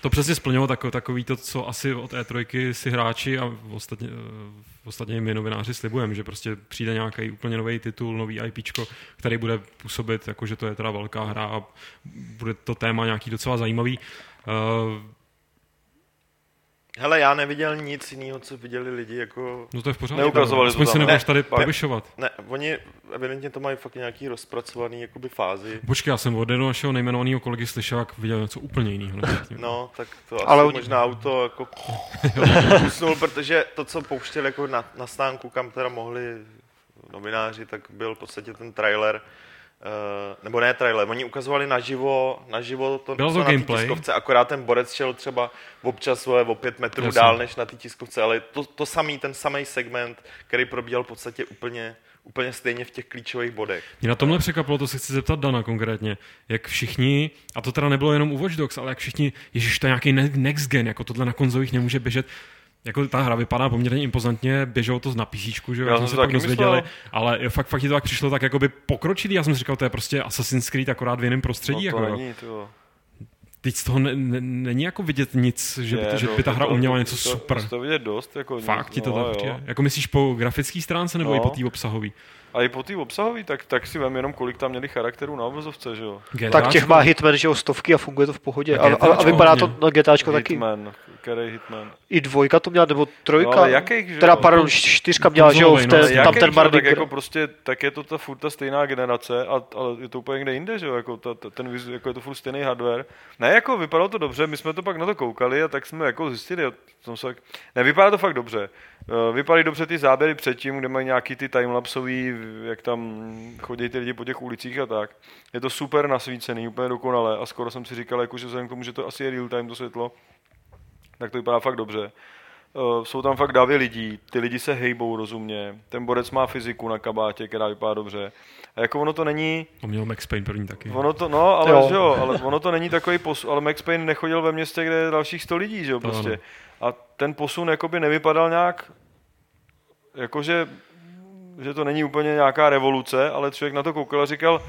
To přesně splnilo tako, takový to, co asi od E3 si hráči a ostatně, eh, ostatně my novináři slibujeme, že prostě přijde nějaký úplně nový titul, nový IPčko, který bude působit jako, že to je teda velká hra a bude to téma nějaký docela zajímavý. Uh, Hele, já neviděl nic jiného, co viděli lidi jako... no to je v pořádku. Neukazovali Aspoň to si nebudeš Ne, tady ne. povyšovat. Ne, oni evidentně to mají fakt nějaký rozpracovaný jakoby fázi. Počkej, já jsem od jednoho našeho nejmenovaného kolegy slyšel, jak viděl něco úplně jiného. No, tak to asi Ale možná auto jako usnul, protože to, co pouštěli jako na, na stánku, kam teda mohli novináři, tak byl v podstatě ten trailer, nebo ne trailer, oni ukazovali naživo, naživo to, Bylo to na té gameplay? tiskovce, akorát ten borec šel třeba občas vole, o pět metrů Jasně. dál než na té tiskovce, ale to, to samý, ten samý segment, který probíhal v podstatě úplně, úplně stejně v těch klíčových bodech. Mě na tomhle překvapilo, to se chci zeptat Dana konkrétně, jak všichni, a to teda nebylo jenom u Watch Dogs, ale jak všichni, ježiš, to je nějaký ne- next gen, jako tohle na konzolích nemůže běžet, jako ta hra vypadá poměrně impozantně, běželo to na PC, že jo, Já jsme se pak dozvěděli, ale fakt, fakt ti to tak přišlo tak jakoby pokročilý, já jsem si říkal, to je prostě Assassin's Creed akorát v jiném prostředí, No to jako, není, to. Teď z toho ne, ne, není jako vidět nic, že, by, Je, že no, by ta hra to- uměla to- něco to- super. To, to vidět dost. Jako Fakt ti to no, tak je? Jako myslíš po grafické stránce nebo No. i po té obsahové? A i po té obsahový, tak, tak si vem jenom, kolik tam měli charakterů na obrazovce, že jo? Tak těch má Hitman, že jo, stovky a funguje to v pohodě. A, a, a vypadá to na GTAčko taky. Který Hitman. I dvojka to měla, nebo trojka. No, ale jakých, že teda pardon, čtyřka měla, že jo, v té, no, Ale tam ten že Mardi tak jako prostě, tak je to ta furt ta stejná generace, a, ale je to úplně někde jinde, že jo, jako, ta, ta, ten, jako je to furt stejný hardware. Ne, jako vypadalo to dobře, my jsme to pak na to koukali a tak jsme jako zjistili, a jsem se, ne, vypadá to fakt dobře. Eh, Vypadají dobře ty záběry předtím, kde mají nějaký ty timelapsový, jak tam chodí ty lidi po těch ulicích a tak. Je to super nasvícený, úplně dokonale a skoro jsem si říkal, jako, že vzhledem k tomu, že to asi je real time to světlo, tak to vypadá fakt dobře. Uh, jsou tam fakt davy lidí, ty lidi se hejbou rozumně, ten borec má fyziku na kabátě, která vypadá dobře. A jako ono to není, To měl Max Payne první taky. ono to, no, ale Jo. jo. Že jo, ale ono to není takový posun, ale Max Payne nechodil ve městě, kde je dalších 100 lidí, že jo, prostě. A ten posun jakoby nevypadal nějak, jakože, že to není úplně nějaká revoluce, ale člověk na to koukal a říkal,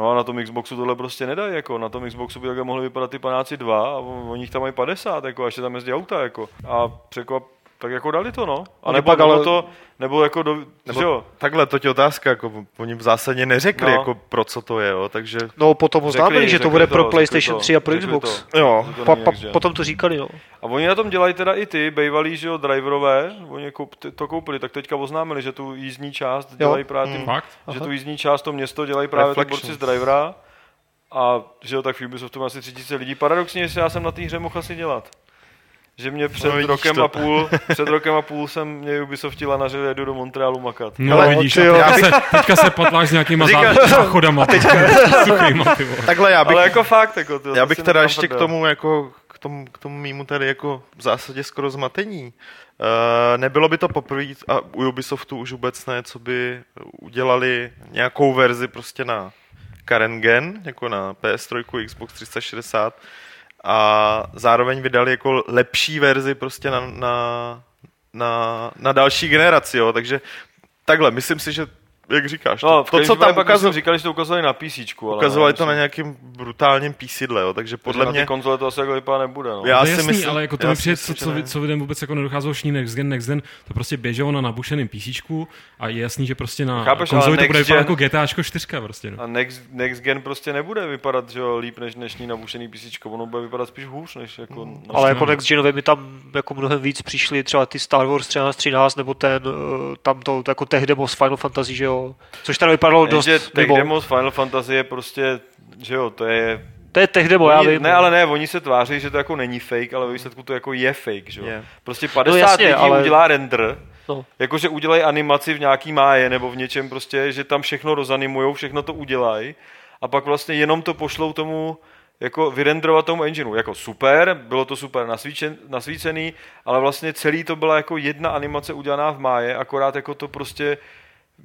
No a na tom Xboxu tohle prostě nedají, jako na tom Xboxu by takhle mohly vypadat ty panáci dva a oni jich tam mají 50, jako a ještě tam jezdí auta, jako. A překvap, tak jako dali to, no. A nebo, pak nebo ale- to, nebo jako, do, Nebo jo, Takhle, to je otázka, jako oni v zásadě neřekli, No. jako pro co to je, jo, takže No potom oznámili, že to bude to, pro PlayStation to, 3 a pro Xbox. to. jo. To Pa, pa, potom to říkali, no. A oni na tom dělají teda i ty, bývalí, že jo, driverové, oni koup, ty- to koupili, tak teďka oznámili, že tu jízdní část dělají právě ty, Hmm. Fakt? že tu jízdní část, to město dělají právě ty borci z drivera. A že jo, tak v Ubisoftu má asi 3000 lidí. Paradoxně, jestli já jsem na té hře mohl asi dělat. Že mě před No, rokem to. a půl, před rokem a půl jsem mě Ubisoft na že jedu do Montrealu makat. No Ale vidíš, ty teďka, se, teďka se potláš s nějakýma Říkal- zá- záchodama, teďka suchýma, ty. Takhle já bych, Ale jako fakt, jako to já bych teda ještě k tomu, jako, k tomu, k tomu mýmu tady jako v zásadě skoro zmatení. Uh, nebylo by to poprvé, a u Ubisoftu už vůbec ne, co by udělali nějakou verzi prostě na current gen, jako na PS3, Xbox 360 a zároveň vydali jako lepší verzi prostě na, na, na, na další generaci, jo, takže takhle, myslím si, že jak říkáš, No, to, to co tam ukazovali, říkali, že to ukazovali na PC, ale ukazovali to na nějakým brutálním písidle, jo, takže že podle na mě... ty konzole to asi jako vypadá nebude, no. Já to si jasný, myslím- ale jako to mi přijde, myslím, co, co, co lidem vůbec jako nedocházelo šní Next Gen, Next Gen, to prostě běželo na nabušeném PC a je jasný, že prostě na Chápeš, konzoli to bude vypadat Gen- jako GTAčko 4 prostě. No. A next, next gen prostě nebude vypadat, že jo, líp než dnešní nabušený PC, ono bude vypadat spíš hůř, než jako... Hmm. No, Ale jako no. Next Genovi mi tam jako mnohem víc přišli třeba ty Star Wars 13, 13 nebo ten, eh, tam to jako z Final Fantasy, že jo, což teda vypadalo dost, že Tech Demo z Final Fantasy je prostě, že jo, to je... to je tech demo, já Oni, vím. ne, ale ne, oni se tváří, že to jako není fake, ale ve výsledku to jako je fake, že jo. Je. Prostě 50 No jasně, lidí ale- udělá render, No. jakože udělají animaci v nějaký máje nebo v něčem prostě, že tam všechno rozanimujou, všechno to udělají a pak vlastně jenom to pošlou tomu jako vyrenderovat tomu engineu. Jako super, bylo to super nasvíčen, nasvícený, ale vlastně celý to byla jako jedna animace udělaná v máje, akorát jako to prostě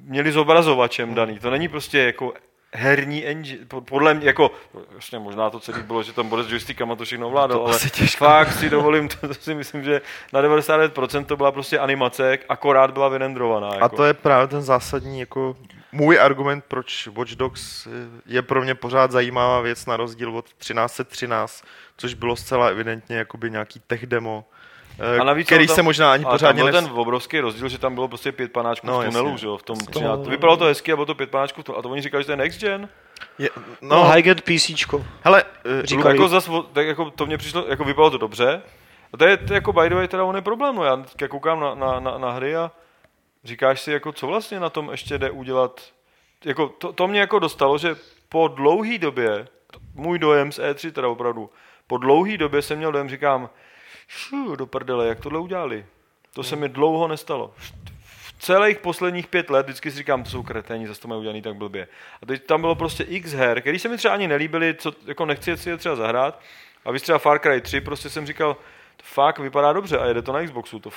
měli zobrazovačem daný. To není prostě jako herní engine, po- podle mě, jako, vlastně možná to celý bylo, že tam bude s joystickama to všechno ovládal, To ale těžko. fakt si dovolím, to, to si myslím, že na 99% to byla prostě animace, akorát byla vyrendrovaná. Jako. A to je právě ten zásadní jako můj argument, proč Watch Dogs je pro mě pořád zajímavá věc na rozdíl od 1313, což bylo zcela evidentně jakoby nějaký tech demo, A navíc který tam- se možná ani pořádně tam byl nes... ten obrovský rozdíl, že tam bylo prostě pět panáčků No, v tunelu, jasně. že jo, v tom Jasně. 13. To vypadalo to hezky a bylo to pět panáčků v tunelu. A to oni říkali, že to je next gen. Je, No, no, high-end PCčko. hele, eh, Říkali- Jako zas, tak jako to mě přišlo, jako vypadalo to dobře. A to je, to jako by the way, teda on je problém, no já teďka koukám na, na, na, na hry a říkáš si, jako co vlastně na tom ještě jde udělat. Jako to, to mě jako dostalo, že po dlouhé době, můj dojem z E3 teda opravdu, po dlouhé době jsem měl dojem, říkám, šu, do prdele, jak tohle udělali. To se mi dlouho nestalo. V celých posledních pět let vždycky si říkám, to jsou kreténi, zase to mají udělaný tak blbě. A teď tam bylo prostě x her, který se mi třeba ani nelíbily, co, jako nechci si je třeba zahrát. A víš třeba Far Cry 3, prostě jsem říkal, to fakt vypadá dobře a jede to na Xboxu, to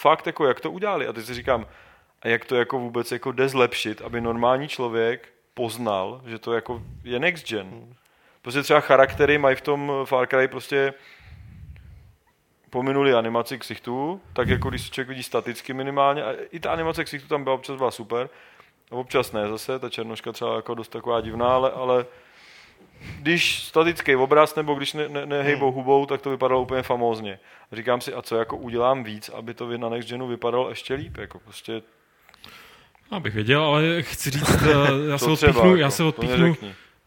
fakt jako jak to udělali. A teď si říkám, a jak to jako vůbec jako jde zlepšit, aby normální člověk poznal, že to jako je next gen. Prostě třeba charaktery mají v tom Far Cry prostě pominuli animaci ksichtů, tak jako když člověk vidí staticky minimálně, a i ta animace ksichtů tam byla občas byla super, a občas ne zase, ta černoška třeba jako dost taková divná, ale, ale když statický obraz nebo když ne, ne, nehejbou hubou, tak to vypadalo úplně famózně. A říkám si, a co jako udělám víc, aby to na Next Genu vypadalo ještě líp, jako prostě Abych věděl, ale chci říct, eh, já se odpíchnu, já jako, se odpíchnu.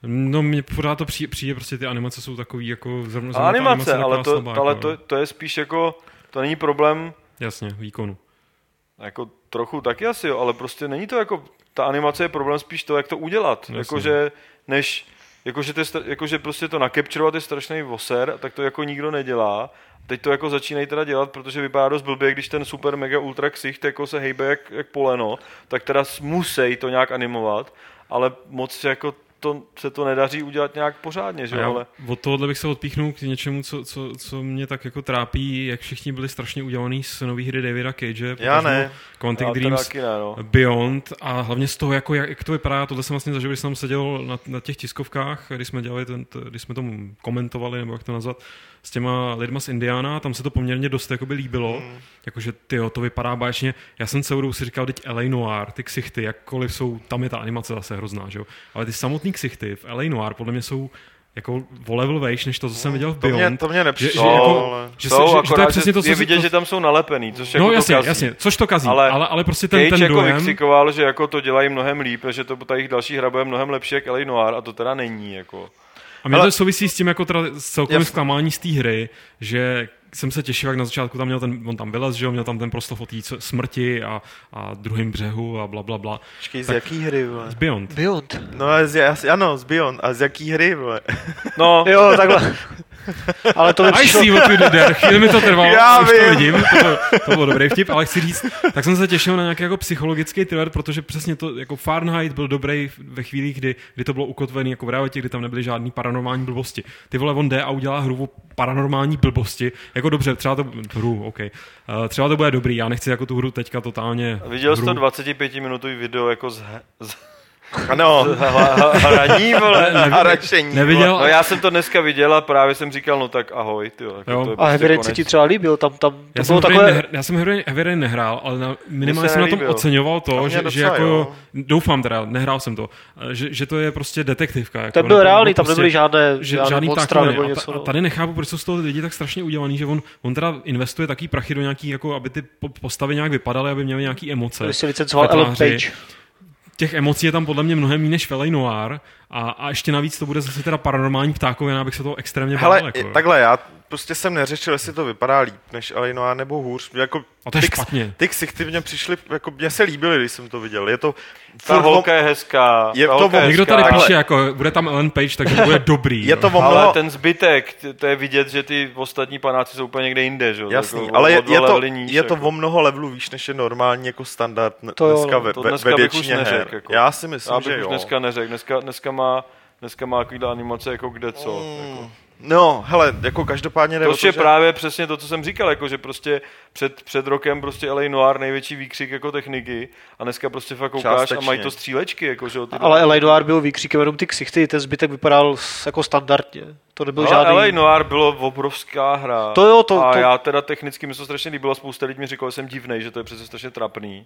No mně pořád to přijde, přijde, prostě ty animace jsou takový jako zrovna, zrovna animace, je ale, to, slabá, ale jako, to, to, je spíš jako, to není problém Jasně, výkonu. Jako trochu taky asi, jo, ale prostě není to jako, ta animace je problém spíš to, jak to udělat. Jakože, než, jakože, to je, jakože prostě to nakepčurovat je strašný voser, tak to jako nikdo nedělá. Teď to jako začínají teda dělat, protože vypadá dost blbě, když ten super mega ultra ksicht jako se hejbe jak, jak poleno, tak teda musí to nějak animovat, ale moc jako to, se to nedaří udělat nějak pořádně, že jo, ale... od tohohle bych se odpíchnul k něčemu, co, co, co mě tak jako trápí, jak všichni byli strašně udělaný z nový hry Davida Cage. Já ne. Quantic Já Dreams ne, no. Beyond a hlavně z toho, jako, jak, jak to vypadá, tohle jsem vlastně zažil, když jsem seděl na, na těch tiskovkách, když jsme dělali, ten, když jsme tomu komentovali, nebo jak to nazvat, s těma lidma z Indiana, tam se to poměrně dost jakoby líbilo, mm. jakože tyjo, to vypadá báječně. Já jsem celou dobu si říkal, teď LA Noir, ty ksichty, jakkoliv jsou, tam je ta animace zase hrozná, že jo? ale ty samotný ksichty v LA Noir podle mě jsou jako o level vejš, než to, co jsem viděl v To mě, Beyond. to mě že, nepřišlo, že, jako, ale... že, se, Jsou, že, že, to je akorát, přesně to, co je vidět, to, že tam jsou nalepený, což No jako jasně, to kazí. jasně, což to kazí, Ale ale, ale, prostě ten, Cage ten jako dojem... vykřikoval, že jako to dělají mnohem líp, že to ta jejich další hra bude mnohem lepší jak LA Noir a to teda není. Jako. A mě Ale- to souvisí s tím jako teda celkovým zklamání z té hry, že jsem se těšil, jak na začátku tam měl ten, on tam vylez, že jo, měl tam ten proslov o té smrti a, a druhém břehu a bla, bla, bla. Počkej, z jaký hry, vole? Z Beyond. Beyond. No, z, ano, z Beyond. A z jaký hry, vole? No, Jo, takhle. Ale to mi I přišlo... see what you did there. Chvíli mi to trvalo, Já už to vím. vidím. To byl, to byl dobrý vtip, ale chci říct, tak jsem se těšil na nějaký jako psychologický thriller, protože přesně to, jako Fahrenheit byl dobrý ve chvíli, kdy, kdy to bylo ukotvený jako v realitě, kdy tam nebyly žádný paranormální blbosti. Ty vole, on jde a udělá hru o paranormální blbosti. Jako dobře, třeba to, hru, OK. Uh, třeba to bude dobrý, já nechci jako tu hru teďka totálně viděl jsi to 25-minutový video jako z, z, Ano, hraní, vole. a račení. Neviděl, No já jsem to dneska viděl a právě jsem říkal, no tak ahoj, tyjo, jako Jo. to je A prostě Heavy se ti třeba líbil, tam, tam to Já jsem, bylo takové... takové... nehr, já jsem Heavy, nehrál, ale na, minimálně se jsem na tom oceňoval to, že, že docela jako, jo. doufám teda, nehrál jsem to, že, že to je prostě detektivka. Jako, Ten byl reálný, nebo tam prostě, nebyly žádné, že, žádné žádný monstra nebo A, něco. a no. tady nechápu, proč jsou z toho lidi tak strašně udělaný, že on, on teda investuje taký prachy do nějaký, jako aby ty po- postavy nějak vypadaly, aby měly nějaký emoce. Když si licencoval. Ellen Page. Těch emocí je tam podle mě mnohem méně než LA Noir a, a ještě navíc to bude zase teda paranormální ptákovina, abych se toho extrémně bál. Hele, jako. takhle, já prostě jsem neřešil, jestli to vypadá líp než Alinoa nebo hůř. Jako, A to je ty, špatně. Ty ksichty mě přišly, jako mně se líbily, když jsem to viděl. Je to... Ta furt holka je hezká. Je ta to holka je Někdo hezká. tady píše, jako bude tam Ellen Page, takže to bude dobrý. Je to o Ale mnoho... ten zbytek, to je vidět, že ty ostatní panáci jsou úplně někde jinde, že jo? Jasný, Jako ale je, to, níž, je to jako. o mnoho levelů výš, než je normální jako standard To jo, dneska no, ve, to dneska ve bych už většině neřekl, her. jako. Já si myslím, Já bych že už jo. dneska neřekl. Dneska, dneska má Dneska má takovýhle animace jako kde co. Mm, Jako. No, hele, jako každopádně To to, je že... právě přesně to, co jsem říkal, jako že prostě před, před rokem prostě LA Noir největší výkřik jako techniky a dneska prostě fakt koukáš a mají to střílečky, jako že ty Ale LA Noir byl výkřikem jenom ty ksichty, ten zbytek vypadal jako standardně. To nebyl No, žádný... LA Noir bylo obrovská hra. To jo, to- a to- já teda technicky mi to strašně líbilo, spousta lidí mi říkalo, že jsem divnej, že to je přece strašně trapný.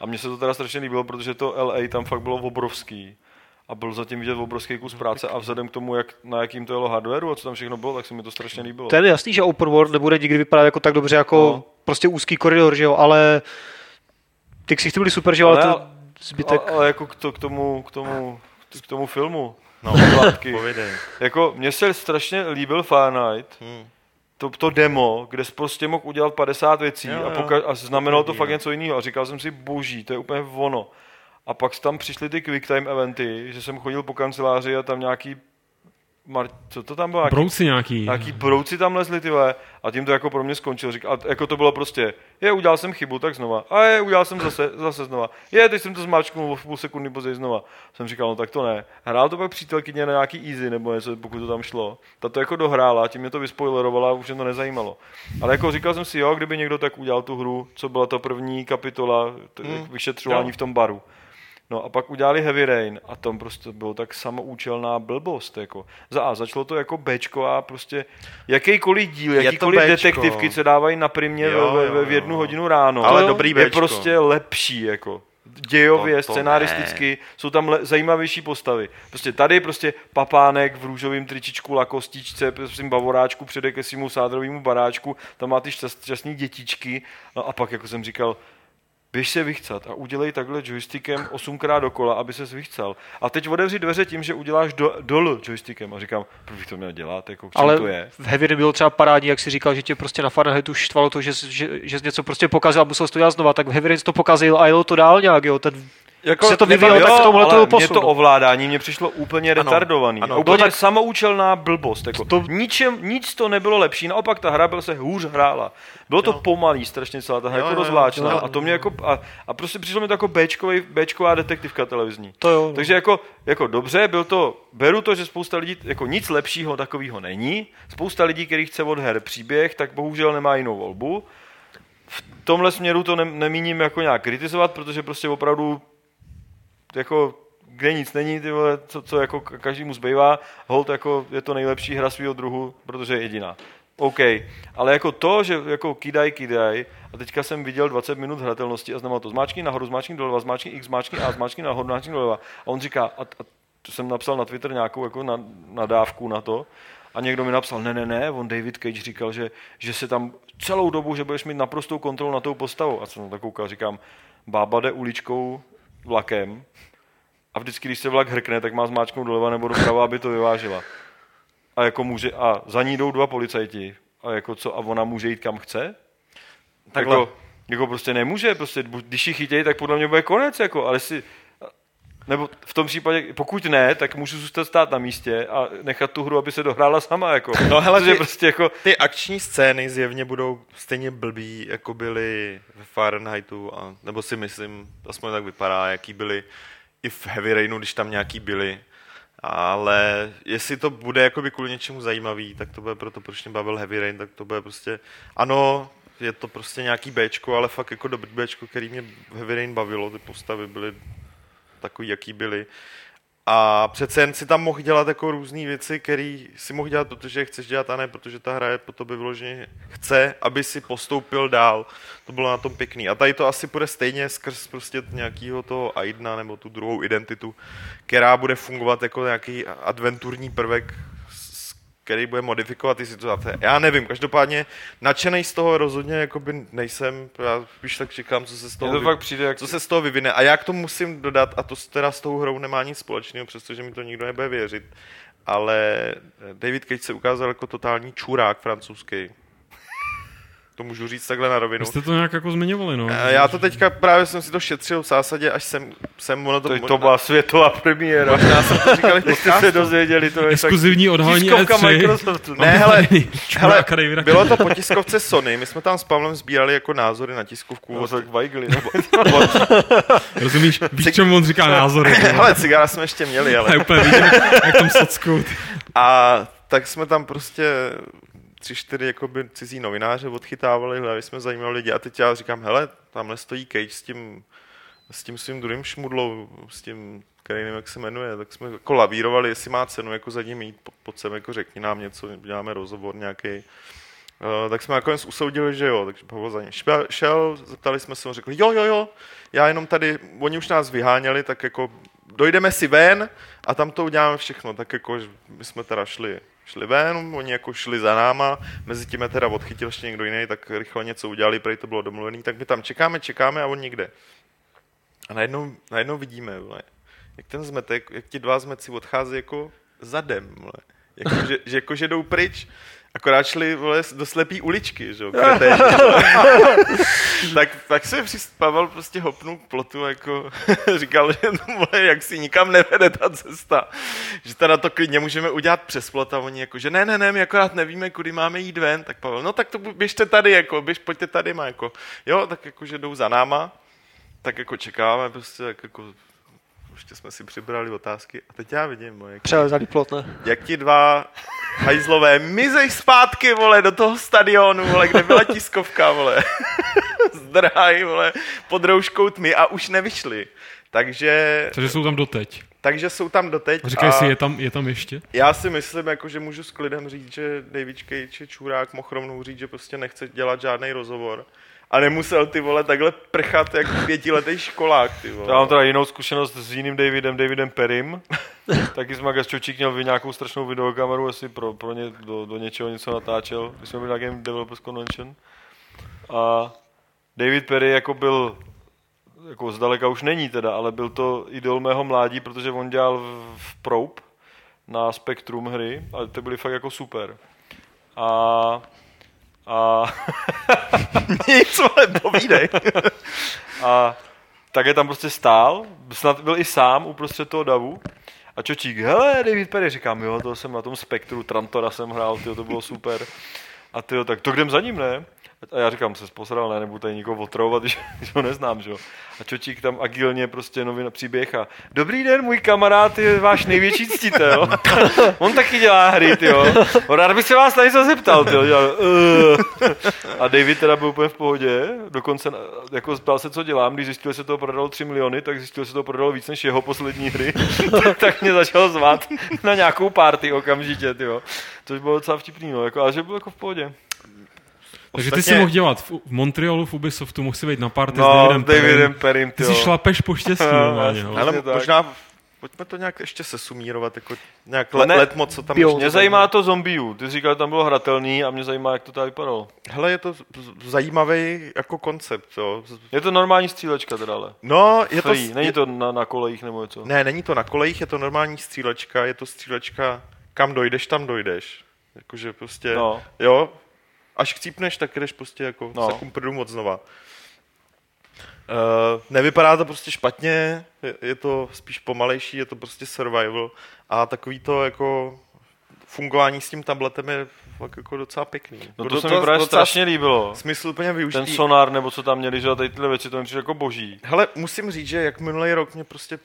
A mně se to teda strašně líbilo, protože to LA tam fakt bylo obrovský. A byl zatím vidět obrovský kus práce a vzhledem k tomu, jak, na jakým to jelo hardwareu a co tam všechno bylo, tak se mi to strašně líbilo. To je jasný, že open world nebude nikdy vypadat jako tak dobře jako No. prostě úzký koridor, že jo, ale ty ksichty byly super, že jo, ale, Ale- to zbytek... Ale, ale jako k, to, k, tomu, k, tomu, k tomu filmu. No, povědej. Jako, mně se strašně líbil Fahrenheit, Hmm. to, to demo, kde jsi prostě mohl udělat 50 věcí Jo, a, jo. poka- a znamenalo to fakt no. něco jiného. A říkal jsem si, boží, to je úplně ono. A pak tam přišly ty quick time eventy, že jsem chodil po kanceláři a tam nějaký Mar- co to tam bylo? Nějaký, Brouci nějaký. nějaký brouci tam lezli, ty a tím to jako pro mě skončilo. Řík, a jako to bylo prostě, je, udělal jsem chybu, tak znova. A je, udělal jsem zase, zase znova. Je, teď jsem to zmáčknul v půl sekundy později znova. Jsem říkal, no tak to ne. Hrál to pak přítelkyně na nějaký easy nebo něco, pokud to tam šlo. Ta to jako dohrála, tím mě to vyspoilerovala a už mě to nezajímalo. Ale jako říkal jsem si, jo, kdyby někdo tak udělal tu hru, co byla ta první kapitola, to, Hmm. vyšetřování Jo. v tom baru. No a pak udělali Heavy Rain a tam prostě bylo tak samoučelná blbost. Jako. Za A začalo to jako Bčko a prostě jakýkoliv díl, jakýkoliv detektivky, co dávají na primě Jo, ve, ve, v jednu hodinu ráno, Ale je dobrý je Bčko. prostě lepší. Jako. Dějově, To- to scenaristicky, jsou tam le, zajímavější postavy. Prostě tady prostě papánek v růžovém tričičku, lakostičce, prostě bavoráčku přede ke svému sádrovému baráčku, tam má ty šťast, šťastný dětičky, no a pak, jako jsem říkal, běž se vychcat a udělej takhle joystickem osmkrát dokola, aby se vychcal. A teď otevři dveře tím, že uděláš do, dol joystickem. A říkám, proč bych to měl dělat, jako Ale to je? v Heavy bylo třeba parádní, jak si říkal, že tě prostě na Fahrenheitu štvalo to, že, jsi- že, že jsi něco prostě pokazil a musel jsi to dělat znova, tak v Heavy to pokazil a jelo to dál nějak, jo, ten Jako, se to vyvíjelo, tak v tomhle to ale byl mě to ovládání mě přišlo úplně Ano, retardovaný. ano. Ano, úplně tak samoučelná blbost. Jako. To-. Ničem, nic to nebylo lepší, naopak ta hra byla se hůř hrála. Bylo to Jo. pomalý strašně celá ta hra, Jo, jako jo, rozvláčná. jo. A to mě jako, a, a prostě přišlo mi to jako Bčkovej, Bčková detektivka televizní. to jo. Takže jako, jako dobře, byl to, beru to, že spousta lidí, jako nic lepšího takového není. Spousta lidí, který chce od her příběh, tak bohužel nemá jinou volbu. V tomhle směru to ne, nemíním jako nějak kritizovat, protože prostě opravdu jako kde nic není, ty vole, co, co jako ka- každému zbývá, hold jako je to nejlepší hra svého druhu, protože je jediná. OK, ale jako to, že jako kidaj, kidaj, a teďka jsem viděl 20 minut hratelnosti a znamená to zmáčkni nahoru, zmáčkni doleva, zmáčkni X, zmáčkni A, zmáčkni nahoru, zmáčkni doleva. A on říká, a, a to jsem napsal na Twitter nějakou jako na, nadávku na to, a někdo mi napsal, ne, ne, ne, on David Cage říkal, že, že se tam celou dobu, že budeš mít naprostou kontrolu na tou postavou. A jsem na to koukal, říkám, bába jde uličkou vlakem a vždycky, když se vlak hrkne, tak má zmáčknout doleva nebo doprava, aby to vyvážila. A jako může, a za ní jdou dva policajti. A jako co, a ona může jít kam chce? Takhle. Jako, jako prostě nemůže, prostě, když ji chytějí, tak podle mě bude konec, jako, ale si, nebo v tom případě, pokud ne, tak můžu zůstat stát na místě a nechat tu hru, aby se dohrála sama, jako. No hele, ty- prostě jako, Ty akční scény zjevně budou stejně blbý, jako byly v Fahrenheitu, a, nebo si myslím, aspoň tak vypadá, jaký byly i v Heavy Rainu, když tam nějaký byly. Ale jestli to bude jakoby kvůli něčemu zajímavý, tak to bude proto, proč mě bavil Heavy Rain, tak to bude prostě, ano, je to prostě nějaký Bčko, ale fakt jako dobrý Bčko, který mě Heavy Rain bavilo, ty postavy byly takový, jaký byly. A přece jen si tam mohl dělat jako různé věci, které si mohl dělat, protože chceš dělat a ne, protože ta hra je po tobě vyloženě chce, aby si postoupil dál. To bylo na tom pěkný. A tady to asi bude stejně skrz prostě nějakého toho Aidna nebo tu druhou identitu, která bude fungovat jako nějaký adventurní prvek, který bude modifikovat ty situace. Já nevím, každopádně nadšený z toho rozhodně jakoby nejsem, já spíš tak čekám, co se z toho to vy- přijde jak co se z toho vyvine. A já k tomu musím dodat, a to teda s tou hrou nemá nic společného, přestože mi to nikdo nebude věřit, ale David Cage se ukázal jako totální čurák francouzský. To můžu říct takhle na rovinu. Vy jste to nějak jako zmiňovali, no. Eh, Já to teďka právě jsem si to šetřil v zásadě, až jsem, jsem ono to... to, to byla světová premiéra. Možná jsem to říkal Když jste se dozvěděli, to je tak Exkluzivní odhalení tiskovka E3. Microsoftu. Ne, hele, hele, bylo to po tiskovce Sony, my jsme tam s Pavlem sbírali jako názory na tiskovku. No, od- tak Weigly. od- Rozumíš? Víš, čemu on říká názory. Hele, cigára jsme ještě měli, ale... A já úplně vidím, jak tam sockou. A tak jsme tam prostě tři, čtyři jakoby cizí novináře odchytávali, hledali jsme zajímavé lidi a teď já říkám, hele, tamhle stojí Cage s tím, s tím svým druhým šmudlou, s tím, který nevím, jak se jmenuje, tak jsme jako lavírovali, jestli má cenu jako za ním jít, po- pojď sem, jako řekni nám něco, děláme rozhovor nějaký. Uh, tak jsme nakonec usoudili, že jo, takže Pavel za ním šel, šel, zeptali jsme se, on řekl, jo, jo, jo, já jenom tady, oni už nás vyháněli, tak jako dojdeme si ven a tam to uděláme všechno, tak jako my jsme teda šli, šli ven, oni jako šli za náma, mezi tím je teda odchytil ještě někdo jiný, tak rychle něco udělali, prej to bylo domluvený, tak my tam čekáme, čekáme a on nikde. A najednou, najednou vidíme, vole, jak ten zmetek, jak ti dva zmetci odchází jako zadem, vole. Jako, že, že, jako, že jdou pryč, akorát šli vole, do slepý uličky, že jo, tak, tak se Pavel prostě hopnul k plotu, jako říkal, že no, vole, jak si nikam nevede ta cesta, že teda to klidně můžeme udělat přes plot a oni jako, že ne, ne, ne, my akorát nevíme, kudy máme jít ven, tak Pavel, no tak to běžte tady, jako, běž, pojďte tady, má, jako, jo, tak jako, že jdou za náma, tak jako čekáme, prostě tak jako ještě jsme si přibrali otázky a teď já vidím, jak, Přelezalý plot, ne? jak ti dva hajzlové mizej zpátky, vole, do toho stadionu, vole, kde byla tiskovka, vole. Zdrhaj, vole, pod rouškou tmy a už nevyšli. Takže, Takže jsou tam doteď. takže jsou tam doteď. Říkaj a si, je tam, je tam ještě? Já si myslím, jako, že můžu s klidem říct, že David Cage je čurák, mohl rovnou říct, že prostě nechce dělat žádný rozhovor. A nemusel ty vole takhle prchat jak pětiletý školák, ty vole. Já mám teda jinou zkušenost s jiným Davidem, Davidem Perim. Taky jsme Gasčočík měl vy nějakou strašnou videokameru, asi pro, pro ně, do, do, něčeho něco natáčel. My jsme byli na Game Developers Convention. A David Perry jako byl, jako zdaleka už není teda, ale byl to idol mého mládí, protože on dělal v, v Probe na Spectrum hry, ale ty byly fakt jako super. A a Nic, vole, povídej. A tak je tam prostě stál, snad byl i sám uprostřed toho davu. A Čočík, hele, David Perry, říkám, jo, to jsem na tom spektru, Trantora jsem hrál, tyjo, to bylo super. A ty tak to jdem za ním, ne? A já říkám, se posral, ne, nebudu tady nikoho otravovat, když, když ho neznám, že jo. A Čočík tam agilně prostě nový příběh a dobrý den, můj kamarád je váš největší ctitel. On taky dělá hry, jo. Rád bych se vás na něco zeptal, tyjo. "Uh." A David teda byl úplně v pohodě, dokonce jako ptal se, co dělám, když zjistil, že se toho prodalo 3 miliony, tak zjistil, že se toho prodalo víc než jeho poslední hry, tak mě začal zvát na nějakou party okamžitě, tyjo. Což bylo docela vtipný, no, jako, ale že byl jako v pohodě. Takže ty si mohl dělat v, v Montrealu v Ubisoftu, mohl si být na party s No, Davidem, s Davidem Perrym. Perim, Ty si šlapeš po štěstí hele. Ale možná, pojďme to nějak ještě sesumírovat, jako nějak No le, ne. letmo, co tam Bio. ještě Mě zajímá to zombiů. Ty jsi říkal, že tam bylo hratelný a mě zajímá, jak to tady vypadalo. Hele, je to zajímavý jako koncept, jo. Je to normální střílečka teda, ale. No, je to... Free. Není je, to na, na kolejích nebo něco. Ne, není to na kolejích, je to normální střílečka, je to střílečka, kam dojdeš, tam dojdeš. Jakože prostě, No. jo, až chcípneš, tak jdeš prostě jako No. prdu moc znova. Uh, nevypadá to prostě špatně, je, je to spíš pomalejší, je to prostě survival a takový to jako fungování s tím tabletem je fakt jako docela pěkný. No Jako to se mi právě strašně líbilo. Smysl úplně využitý. Ten sonar, nebo co tam měli, že a tady tyhle věci, to mi jako boží. Hele, musím říct, že jak minulý rok mě prostě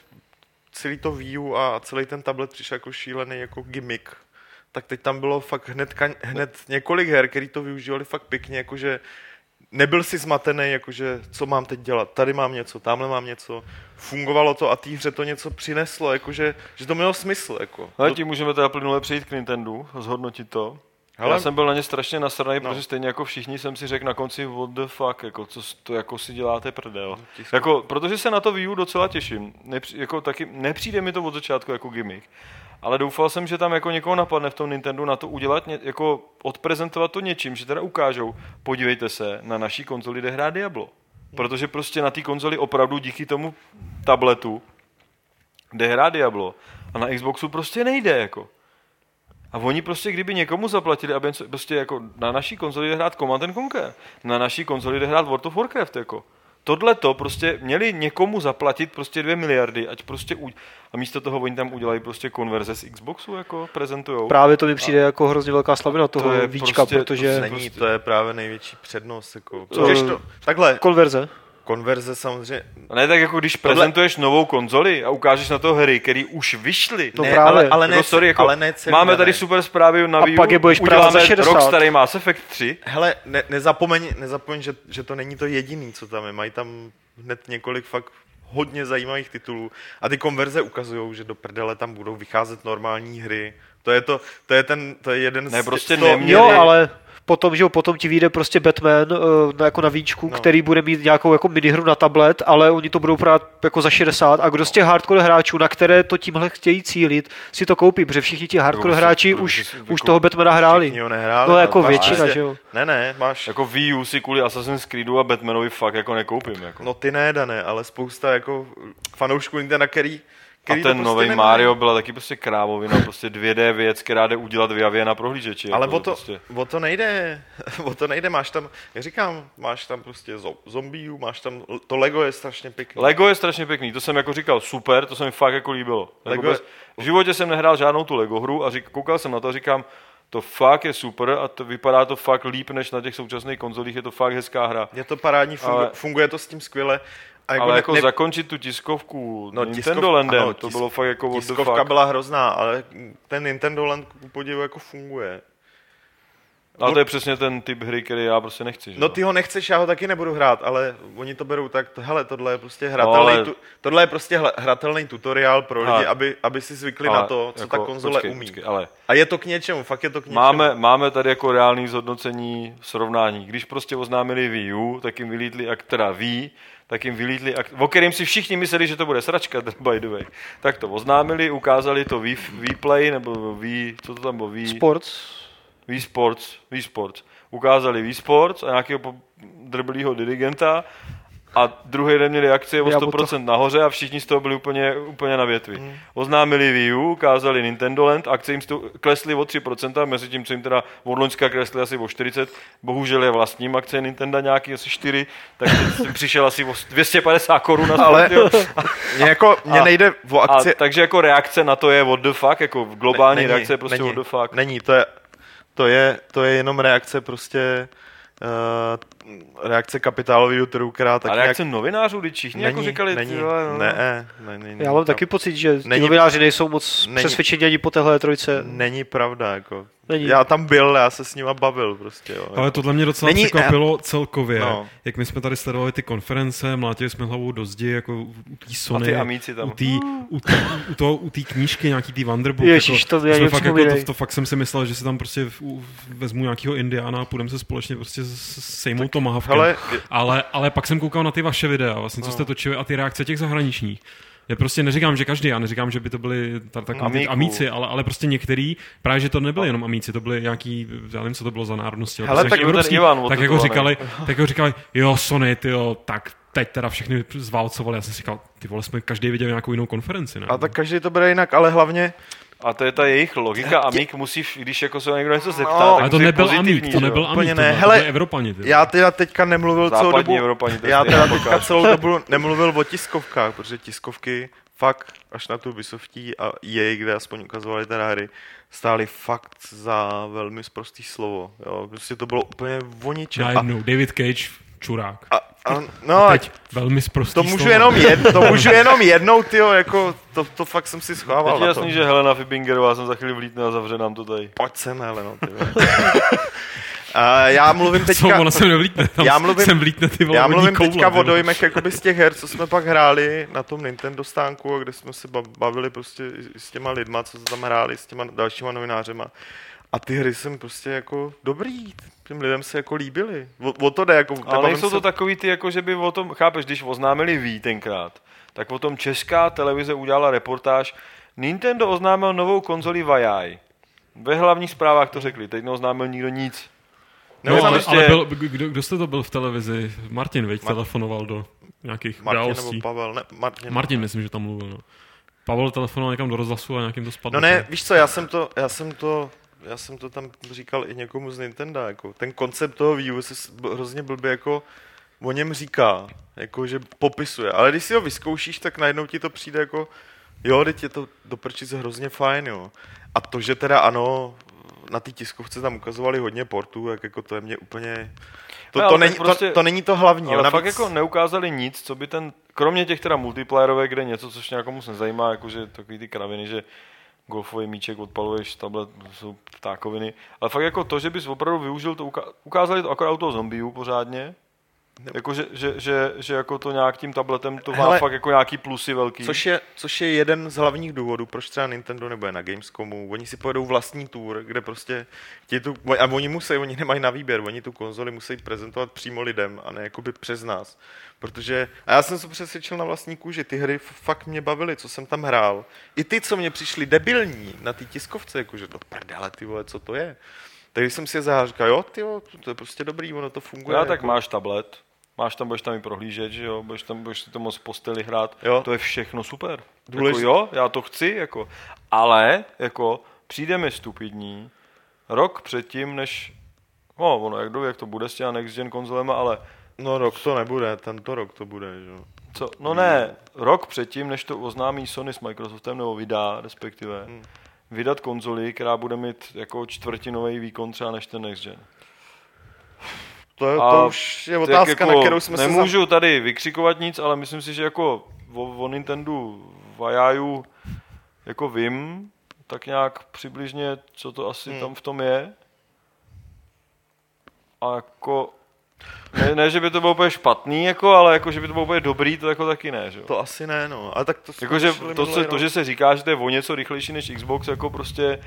celý to Wii U a celý ten tablet přišel jako šílený jako gimmick, tak teď tam bylo fakt hned, hned několik her, který to využívali fakt pěkně, jakože nebyl si zmatený, jakože co mám teď dělat, tady mám něco, tamhle mám něco, fungovalo to a té hře to něco přineslo, jakože, že to mělo smysl, jako. Ale tím můžeme teda plynule přejít k Nintendo, zhodnotit to. Hele, Já jsem byl na ně strašně nasraný, No. protože stejně jako všichni jsem si řekl na konci what the fuck, jako, co to jako si děláte prdel. Tisku. Jako, protože se na to Wii U docela těším. Nepři, jako taky, nepřijde mi to od začátku jako gimmick. Ale doufal jsem, že tam jako někoho napadne v tom Nintendo na to udělat, jako odprezentovat to něčím, že teda ukážou, podívejte se, na naší konzoli jde hrát Diablo. Protože prostě na té konzoli opravdu díky tomu tabletu jde hrát Diablo. A na Xboxu prostě nejde, jako. A oni prostě, kdyby někomu zaplatili, aby prostě jako na naší konzoli jde hrát Command and Conquer, na naší konzoli jde hrát World of Warcraft, jako. Tohle to prostě měli někomu zaplatit prostě dvě miliardy, ať prostě u... a místo toho oni tam udělají prostě konverze z Xboxu, jako prezentujou. Právě to mi přijde jako hrozně velká slabina toho je víčka, prostě- protože to Není, prostě- to je právě největší přednost, jako. To- Když to, takhle, konverze. Konverze samozřejmě, A ne tak jako když prezentuješ novou konzoli a ukážeš na to hry, které už vyšly. No ne, právě. ale, ale ne, Jako, sorry, jako, ale ne celý, máme ne, tady ne. super zprávy na A Wii U, pak je budeš uděláme prodávat za 60. rok starý Mass Effect 3. Hele, ne, nezapomeň, nezapomeň že, že to není to jediný, co tam je. Mají tam hned několik fakt hodně zajímavých titulů. A ty konverze ukazují, že do prdele tam budou vycházet normální hry. To je, to, to je, ten, to je jeden Ne, z prostě to, neměli- Jo, ale potom, že jo, potom ti vyjde prostě Batman uh, jako na víčku, No. no. který bude mít nějakou jako minihru na tablet, ale oni to budou prát jako za 60 a kdo z těch hardcore hráčů, na které to tímhle chtějí cílit, si to koupí, protože všichni ti hardcore hráči jako, už, jako- už toho Batmana hráli. Ho nehráli. No ale jako většina, že jo. Ne, ne, máš... Jako Wii U si kvůli Assassin's Creedu a Batmanovi fakt jako nekoupím. Jako. No ty ne, Dané, ale spousta jako fanoušků Nintendo, který, a ten prostě nový. Mario byla taky prostě krávovina, prostě 2D věc, která jde udělat v javě na prohlížeči. Ale jako, o to, prostě. o to nejde, o to nejde, máš tam, jak říkám, máš tam prostě zo- zombiů, máš tam, to Lego je strašně pěkný. Lego je strašně pěkný, to jsem jako říkal, super, to se mi fakt jako líbilo. Jako Lego je- bez, v životě jsem nehrál žádnou tu Lego hru a řík, koukal jsem na to a říkám, to fakt je super a to vypadá to fakt líp než na těch současných konzolích, je to fakt hezká hra. Je to parádní, fungu, Ale- funguje to s tím skvěle. A Jako ale jako ne- zakončit tu tiskovku No, no, tiskov- Nintendo Landem, ano, to tisk- bylo fakt jako Tiskovka fuck. byla hrozná, ale ten Nintendo Land podivu jako funguje. Ale to je přesně ten typ hry, který já prostě nechci. Že? No ty ho nechceš, já ho taky nebudu hrát, ale oni to berou tak, to, hele, tohle je prostě hratelný, No, ale- tu, tohle je prostě hratelný tutoriál pro lidi, Ale- aby, aby si zvykli Ale na to, co ta konzole počkej, umí. Počkej, ale A je to k něčemu, fakt je to k něčemu. máme, máme tady jako reálný zhodnocení srovnání. Když prostě oznámili Wii U, tak jim vylítli, ak, teda Wii, tak jim vylítli, o kterým si všichni mysleli, že to bude sračka, by the way. Tak to oznámili, ukázali to Wii, Wii Play, nebo Wii, co to tam bylo, Wii, Sports. Wii Sports, Wii Sports. Ukázali Wii Sports a nějakého drblýho dirigenta a druhý den měli akcie o Já 100% nahoře a všichni z toho byli úplně, úplně na větvi. Oznámili Wii U, ukázali Nintendo Land, akcie jim sto- klesly o 3%, mezi tím, co jim teda od Loňska klesly asi o 40%, bohužel je vlastním akcie Nintendo nějaký asi 4, tak přišel asi o 250 korun na Ale- Mně, jako, mně A- nejde o a, akci... takže jako reakce na to je what the fuck, jako globální není, reakce je prostě není, what the fuck. Není, to je, to je, to je jenom reakce prostě uh, reakce kapitálového trhu, která tak a reakce novinářů, když všichni jako říkali, není, ty vole, no. ne, ne, ne, ne, Já mám taky pocit, že Není- novináři nejsou moc není- přesvědčení ani po téhle trojce. Není pravda, jako. Není. Já tam byl, já se s nima bavil prostě, jo. Ale tohle mě docela Není- překvapilo celkově, No. jak my jsme tady sledovali ty konference, mlátili jsme hlavou do zdi, jako u té Sony, A ty amíci tam. u té u, tý, u, toho- u tý knížky, nějaký tý Wonderbook, Ježiš, jako, to já jsme něco fakt, jako, to, to, fakt jsem si myslel, že si tam prostě v, u, vezmu nějakého Indiana a půjdeme se společně prostě s- s- sejmout to mahavkem. ale, ale pak jsem koukal na ty vaše videa, vlastně, co No. jste točili a ty reakce těch zahraničních. Já prostě neříkám, že každý, já neříkám, že by to byli ta- takový ty amíci, ale, ale prostě některý, právě že to nebyli jenom amíci, to byly nějaký, já nevím, co to bylo za národnosti, ale Hele, prostě tak evropský, Ivan tak jako říkali, tak jako říkali, jo, Sony, ty jo, tak teď teda všechny zválcovali. Já jsem si říkal, ty vole, jsme každý viděl nějakou jinou konferenci, ne? a tak každý to bude jinak, ale hlavně, A to je ta jejich logika. Amík musí, když jako se někdo něco zeptá, No, tak ale to nebyl pozitivní, Amík, to nebyl Amík, ne. to, Hele, to Evropani. Ty. já teda teďka nemluvil celou Západní dobu, Evropani, já teda teďka celou dobu nemluvil o tiskovkách, protože tiskovky fakt až na tu Ubisoftí a EA, kde aspoň ukazovali teda hry, stály fakt za velmi sprostý slovo. Jo. Prostě to bylo úplně o ničem. Najednou, David Cage, čurák. a, a, no, Teď velmi zprostý to můžu jenom jed, to můžu jenom jednou, tyjo, jako to, to fakt jsem si schovával Teď je to. jasný, že Helena Fibingerová jsem za chvíli vlítne a zavře nám to tady. Pojď sem, hele, no, ty vole. A já mluvím Co, teďka, ona sem nevlítne, tam Já mluvím- sem vlítne ty vole já mluvím koule, teďka o dojmech jakoby z těch her, co jsme pak hráli na tom Nintendo stánku, a kde jsme se ba- bavili prostě i s těma lidma, co se tam hráli, s těma dalšíma novinářema. A ty hry jsem prostě jako dobrý, těm lidem se jako líbily. O, o to jde, jako... Ale nejsou se- to takový ty, jako že by o tom, chápeš, když oznámili Wii tenkrát, tak o tom česká televize udělala reportáž. Nintendo oznámil novou konzoli Vajaj. Ve hlavních zprávách to řekli, teď neoznámil nikdo nic. No, Nebo ale, prostě- ale byl, kdo, kdo jste to byl v televizi? Martin, veď, telefonoval do nějakých Martin nebo událostí. Pavel, ne, Martin. Martin, myslím, že tam mluvil, no. Pavel telefonoval někam do rozhlasu a nějakým to spadlo. No ne, víš co, já jsem to, já jsem to, já jsem to tam říkal i někomu z Nintendo, jako ten koncept toho Wii U se hrozně blbě jako o něm říká, jako že popisuje, ale když si ho vyzkoušíš, tak najednou ti to přijde jako, jo, teď je to do prčice hrozně fajn, jo. A to, že teda ano, na té tiskovce tam ukazovali hodně portů, jak jako to je mě úplně, to, Ne, to, není, prostě- to, to není to hlavní. Ale Navíc, fakt jako neukázali nic, co by ten, kromě těch teda multiplayerovek, kde něco, což nějak moc nezajímá, jakože takový ty kraviny, že golfový míček odpaluješ, tablet jsou ptákoviny. Ale fakt jako to, že bys opravdu využil to, ukázali to akorát u toho zombiů pořádně, Jako, že, že, že, že, jako to nějak tím tabletem to má Hele, fakt jako nějaký plusy velký. Což je, což je jeden z hlavních důvodů, proč třeba Nintendo nebude na Gamescomu. Oni si pojedou vlastní tour, kde prostě chtějí tu, a oni musí, oni nemají na výběr, oni tu konzoli musí prezentovat přímo lidem a ne jakoby přes nás. Protože, a já jsem se přesvědčil na vlastní kůži, ty hry fakt mě bavily, co jsem tam hrál. I ty, co mě přišly debilní na té tiskovce, jakože to prdele, ty vole, co to je. Tak když jsem si je zahájil, říkal, jo, ty jo, to je prostě dobrý, ono to funguje. Já tak jako. máš tablet, máš tam, budeš tam i prohlížet, že jo, budeš tam, budeš si to moc posteli hrát, Jo. to je všechno super. Důležitý. Jako jo, já to chci, jako, ale, jako, přijde mi stupidní, rok předtím, než, no, ono, jak, do, jak to bude s těma next gen konzolema, ale No rok to nebude, tento rok to bude, že jo. co, no ne, rok předtím, než to oznámí Sony s Microsoftem, nebo vydá, respektive, Hmm. vydat konzoli, která bude mít jako čtvrtinový výkon třeba než ten next gen. To, je, to už je otázka, jako na kterou jsme se... Nemůžu tady vykřikovat nic, ale myslím si, že jako o, o Nintendo vajáju jako vím, tak nějak přibližně, co to asi Hmm. tam v tom je. A jako, ne, ne, že by to bylo úplně špatný, jako, ale jako, že by to bylo úplně dobrý, to jako taky ne, že. To asi ne, no. Ale tak to Jakože řešili to, se, to, že se říká, že to je o něco rychlejší než Xbox, jako prostě,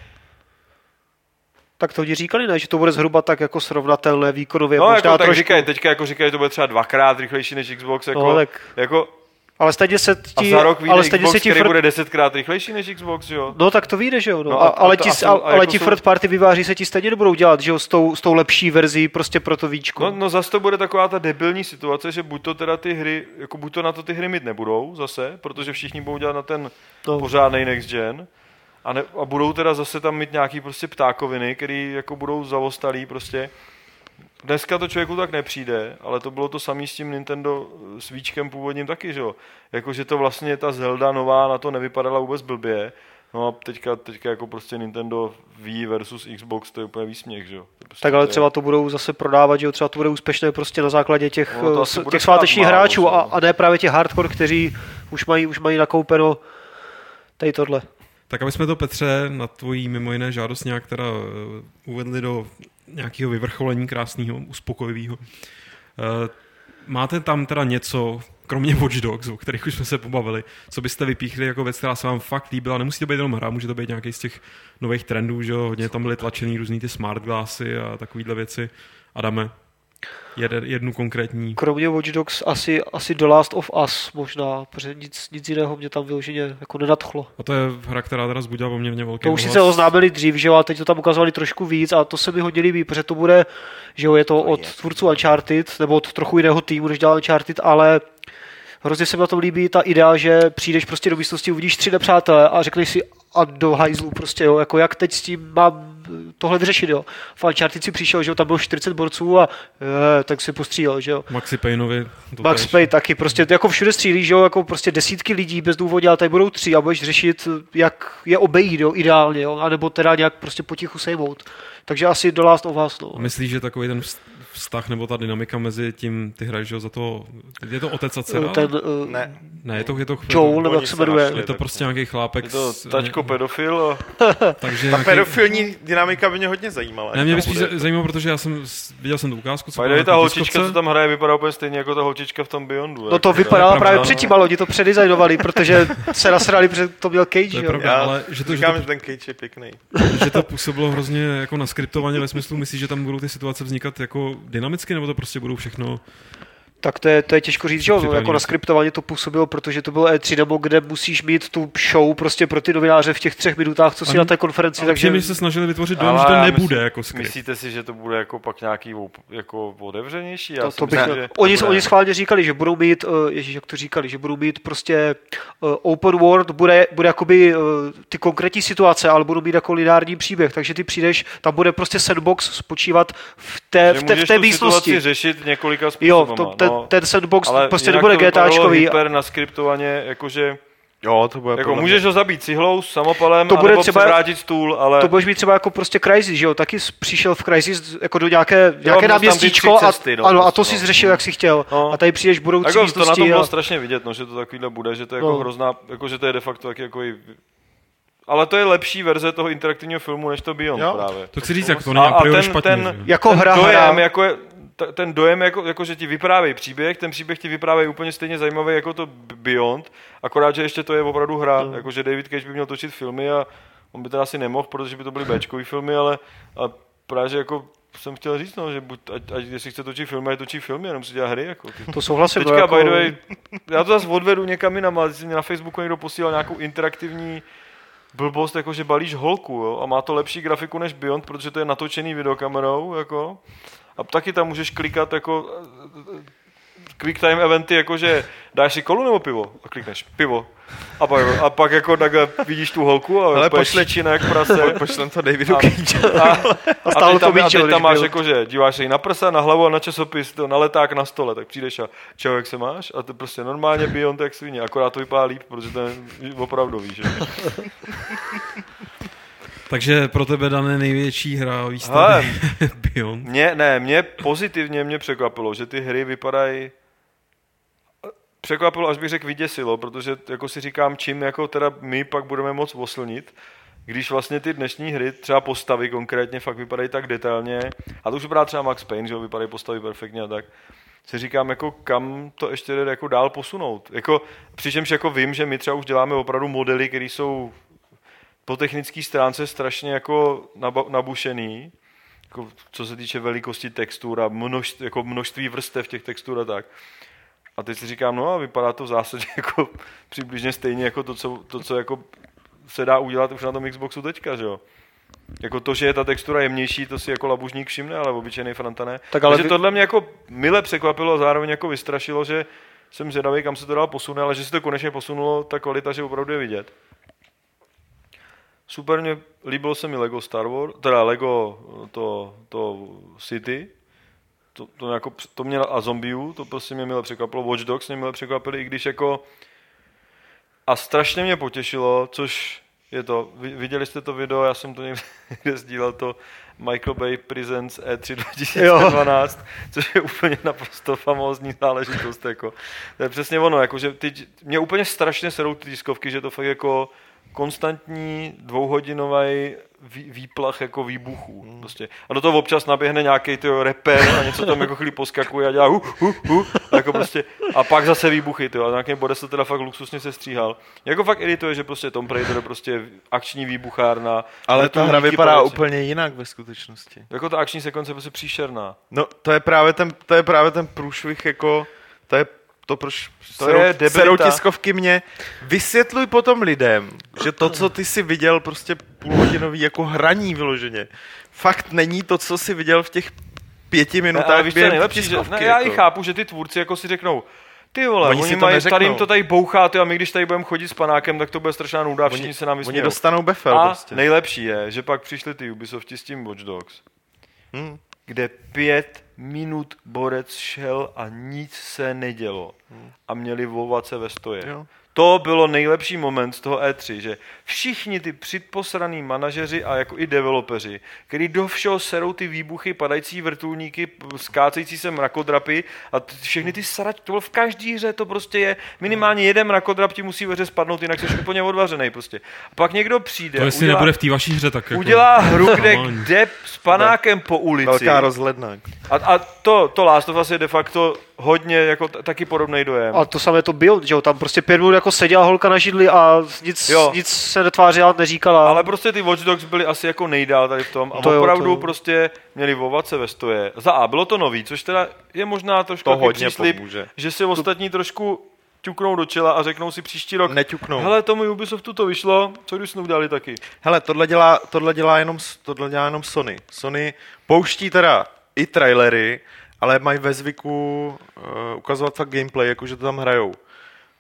Tak to oni říkali, ne, že to bude zhruba tak jako srovnatelné výkonově. no možná jako tak trošku, říkají, teďka jako říkají, že to bude třeba dvakrát rychlejší než Xbox, jako, No, tak- jako ale stejně se a ti, za rok vyjde ale Xbox, se ti který fr... bude desetkrát rychlejší než Xbox, jo? No tak to vyjde, že jo. No. No a, a- ale a ti, a a, a ale jako ti jsou- third party vyváří se ti stejně nebudou dělat, že jo, s tou, s tou lepší verzí prostě pro to víčko. No, no zase to bude taková ta debilní situace, že buď to teda ty hry, jako buď to na to ty hry mít nebudou zase, protože všichni budou dělat na ten No. pořádný next gen, a, ne, a budou teda zase tam mít nějaký prostě ptákoviny, který jako budou zavostalý prostě. Dneska to člověku tak nepřijde, ale to bylo to samé s tím Nintendo s Víčkem původním taky, že jo. Jakože to vlastně ta Zelda nová na to nevypadala vůbec blbě, No a teďka, teďka jako prostě Nintendo Wii versus Xbox, to je úplně výsměch, že jo. Prostě Tak ale třeba to budou zase prodávat, že jo, třeba to bude úspěšné prostě na základě těch, No, eh, s- těch svátečních hráčů a, že jo. a ne právě těch hardcore, kteří už mají, už mají nakoupeno tady tohle. Tak aby jsme to, Petře, na tvojí mimo jiné žádost nějak teda eh, uvedli do nějakého vyvrcholení krásného, uspokojivého. Eh, Máte tam teda něco, kromě Watch Dogs, o kterých už jsme se pobavili, co byste vypíchli jako věc, která se vám fakt líbila? Nemusí to být jenom hra, může to být nějaký z těch nových trendů, že? Hodně tam byly tlačený různý ty smart glassy a takovýhle věci. Adame, jednu konkrétní. Kromě Watch Dogs asi, asi The Last of Us možná, protože nic, nic jiného mě tam vyloženě jako nenadchlo. A to je hra, která teda zbudila poměrně velký To už sice oznámili dřív, že jo, ale teď to tam ukazovali trošku víc a to se mi hodně líbí, protože to bude, že jo, je to od tvůrců Uncharted, nebo od trochu jiného týmu, než dělal Uncharted, ale hrozně se mi na tom líbí ta idea, že přijdeš prostě do místnosti, uvidíš tři nepřátelé a řekneš si a do hajzlu prostě, jo, jako jak teď s tím mám tohle vyřešit, jo. V Uncharted si přišel, že jo, tam bylo 40 borců a je, tak si postřílel, že jo. Maxi Payneovi. Max. Payne taky, prostě jako všude střílí, že jo, jako prostě desítky lidí bez důvodu, ale tady budou tři a budeš řešit, jak je obejít, jo, ideálně, jo, anebo teda nějak prostě potichu sejmout. Takže asi do Last of Us, no. Myslíš, že takový ten vztah nebo ta dynamika mezi tím, ty hraješ za to, je to otec a dcera? Ten, uh, Ne, Ne, je to, je to, Joel, nebo jak se jmenuje. je to prostě nějaký chlápek. Je to tačko pedofil a takže ta nějaký, pedofilní dynamika by mě hodně zajímala. ne, mě by spíš zajímalo, protože já jsem viděl jsem tu ukázku, co ta holčička, co tam hraje, vypadá úplně stejně jako ta holčička v tom Beyondu. no to vypadalo právě no. předtím, ale oni to předizajnovali, protože se nasrali, protože to měl Cage, To že je jo. pravda, ale že to, že, říkám, že ten Cage je pěkný. že to působilo hrozně jako naskriptovaně ve smyslu, myslíš, že tam budou ty situace vznikat jako dynamicky, nebo to prostě budou všechno Tak to je, to je těžko říct, že jo, no, Připravený. jako na skriptování to působilo, protože to bylo E3 nebo kde musíš mít tu show prostě pro ty novináře v těch třech minutách, co si na té konferenci, ale takže takže se snažili vytvořit dojem, že to nebude myslím- jako skript. Myslíte si, že to bude jako pak nějaký jako otevřenější? Já to, to bych, myslím, že oni, oni schválně říkali, že budou mít, uh, ježíš, jak to říkali, že budou mít prostě uh, open world, bude, bude jakoby uh, ty konkrétní situace, ale budou mít jako lineární příběh, takže ty přijdeš, tam bude prostě sandbox spočívat v té, že v té, v té tu situaci místnosti. řešit několika Jo, způsobama. to, ten, no. ten sandbox Ale prostě nebude GTAčkový. hyper naskriptovaně, jakože Jo, to bude jako podle můžeš ho zabít cihlou, samopalem, To bude třeba- převrátit stůl, ale To budeš mít třeba jako prostě Crysis, že jo? Taky jsi přišel v Crysis jako do nějaké, nějaké tam ty náměstíčko a, cesty, no, ano, a prostě, to si no. zřešil, jak si chtěl. No. A tady přijdeš budoucí jako to na tom bylo A... strašně vidět, no, že to takovýhle bude, že to je jako No. hrozná, jako že to je de facto taky jako i... Ale to je lepší verze toho interaktivního filmu, než to Beyond Jo. právě. To chci říct, jako to není a a ten- špatně. ten- že jo. Jako ten hra, dojem, hra. jako je, ta, ten dojem, jako, jako, že ti vyprávějí příběh, ten příběh ti vyprávějí úplně stejně zajímavý jako to Beyond, akorát, že ještě to je opravdu hra, mm. jako že David Cage by měl točit filmy a on by teda asi nemohl, protože by to byly Bčkový filmy, ale a právě, že jako jsem chtěl říct, no, že buď, ať, ať, jestli chce točit filmy, ať točí filmy, jenom si dělá hry. Jako. To souhlasím. Teďka, jako... by the way, já to zase odvedu někam jinam, ale na Facebooku někdo posílal nějakou interaktivní blbost, jako že balíš holku, jo, a má to lepší grafiku než Beyond, protože to je natočený videokamerou, jako. A taky tam můžeš klikat jako quick time eventy, jako že dáš si kolu nebo pivo? A klikneš pivo. A pak, a pak jako takhle vidíš tu holku a Ale pošle pošle- jak prase. Pošlem to Davidu A- Cage. A, a, stálo teď to tam, a teď tam máš byl. jako, že díváš se jí na prsa, na hlavu a na časopis, to, na leták na stole, tak přijdeš a čau, jak se máš? A to prostě normálně Beyond jak svině, akorát to vypadá líp, protože to je opravdu víš. Že? Takže pro tebe dané největší hra výstavy Beyond. Mě, ne, mě pozitivně mě překvapilo, že ty hry vypadají překvapilo, až bych řekl vyděsilo, protože jako si říkám, čím jako teda my pak budeme moc oslnit, když vlastně ty dnešní hry, třeba postavy konkrétně, fakt vypadají tak detailně, a to už vypadá třeba Max Payne, že jo, vypadají postavy perfektně a tak, si říkám, jako kam to ještě jde jako dál posunout. Jako, přičemž jako vím, že my třeba už děláme opravdu modely, které jsou po technické stránce strašně jako nabušený, jako co se týče velikosti textur a množství, jako množství vrstev těch textur a tak. A teď si říkám, no a vypadá to v zásadě jako přibližně stejně jako to, co, to, co jako se dá udělat už na tom Xboxu teďka, že jo. Jako to, že je ta textura jemnější, to si jako labužník všimne, ale obyčejný Franta ne. Tak ale Takže vy- tohle mě jako mile překvapilo a zároveň jako vystrašilo, že jsem zvědavý, kam se to dál posune, ale že se to konečně posunulo, ta kvalita, že opravdu je vidět. Super mě líbilo se mi Lego Star Wars, teda Lego to, to City, to, to, jako, to mě, a Zombiu, to prostě mě mile překvapilo, Watch Dogs mě mile překvapili, i když jako a strašně mě potěšilo, což je to, viděli jste to video, já jsem to někde sdílel, to Michael Bay Presents E E3 2012, což je úplně naprosto famózní záležitost, jako. To je přesně ono, jako, že ty, mě úplně strašně serou ty tiskovky, že to fakt jako konstantní dvouhodinový vý, výplach jako výbuchů. Hmm. Prostě. A do toho občas naběhne nějaký ty reper a něco tam jako chvíli poskakuje a dělá hu, hu, hu, a, jako prostě, a pak zase výbuchy, ty, a nějaký bode se teda fakt luxusně se stříhal. Jako fakt irituje, že prostě Tom Raider je prostě akční výbuchárna. Ale ta hra vypadá po noci. úplně jinak ve skutečnosti. Jako ta akční sekvence je prostě příšerná. No, to je právě ten, to je právě ten průšvih, jako, to je to, proč To serou, je debilita. serou tiskovky mě. Vysvětluj potom lidem, že to, co ty si viděl, prostě půlhodinový jako hraní vyloženě, fakt není to, co si viděl v těch pěti Ne, minutách ale víš, během nejlepší, že, tiskovky, ne, já i jako. chápu, že ty tvůrci jako si řeknou, ty vole, Oni oni, oni to mají, neřeknou. tady jim to tady bouchá, ty, a my když tady budeme chodit s panákem, tak to bude strašná nuda, všichni Oni, se nám oni vysmějou. dostanou befel A prostě. nejlepší je, že pak přišli ty Ubisofti s tím Watch Dogs, Hmm. kde pět minut borec šel a nic se nedělo. A měli vovace ve stoje. Jo. To bylo nejlepší moment z toho E3, že všichni ty předposraný manažeři a jako i developeři, který do všeho serou ty výbuchy, padající vrtulníky, skácející se mrakodrapy a t- všechny ty sarač, to bylo v každý hře, to prostě je minimálně jeden mrakodrap ti musí ve hře spadnout, jinak jsi úplně odvařený prostě. A pak někdo přijde, To jestli udělá, nebude v té vaší hře, tak jako... udělá hru, kde jde s panákem po ulici. Velká rozhledna. A, a to, to Last of Us je de facto hodně jako t- taky podobný dojem. A to samé to byl, že jo, tam prostě pět minut jako seděla holka na židli a nic, Jo. nic se netvářila, neříkala. Ale prostě ty Watch Dogs byly asi jako nejdál tady v tom a To jo, opravdu to- prostě měli vovace ve stoje. Za A bylo to nový, což teda je možná trošku To hodně příslib, pomůže. že si ostatní trošku ťuknou do čela a řeknou si příští rok, Neťuknou. hele, tomu Ubisoftu to vyšlo, co když jsme udělali taky. Hele, tohle dělá, tohle dělá jenom, tohle dělá jenom Sony. Sony pouští teda i trailery, ale mají ve zvyku uh, ukazovat fakt gameplay, jakože to tam hrajou.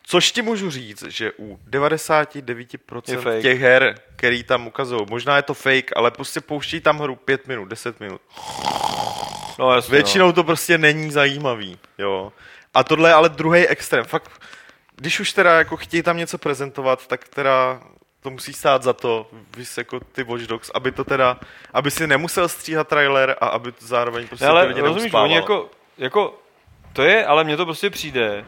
Což ti můžu říct, že u 99% Je fake. těch her, který tam ukazují, možná je to fake, ale prostě pouští tam hru 5 minut, 10 minut. No jasně, Většinou to prostě není zajímavý, jo. A tohle je ale druhý extrém. Fakt, když už teda jako chtějí tam něco prezentovat, tak teda to musí stát za to, vys jako ty Watch Dogs, aby to teda, aby si nemusel stříhat trailer a aby to zároveň prostě No, ty ale lidi rozumíš, oni jako, jako, to je, ale mně to prostě přijde,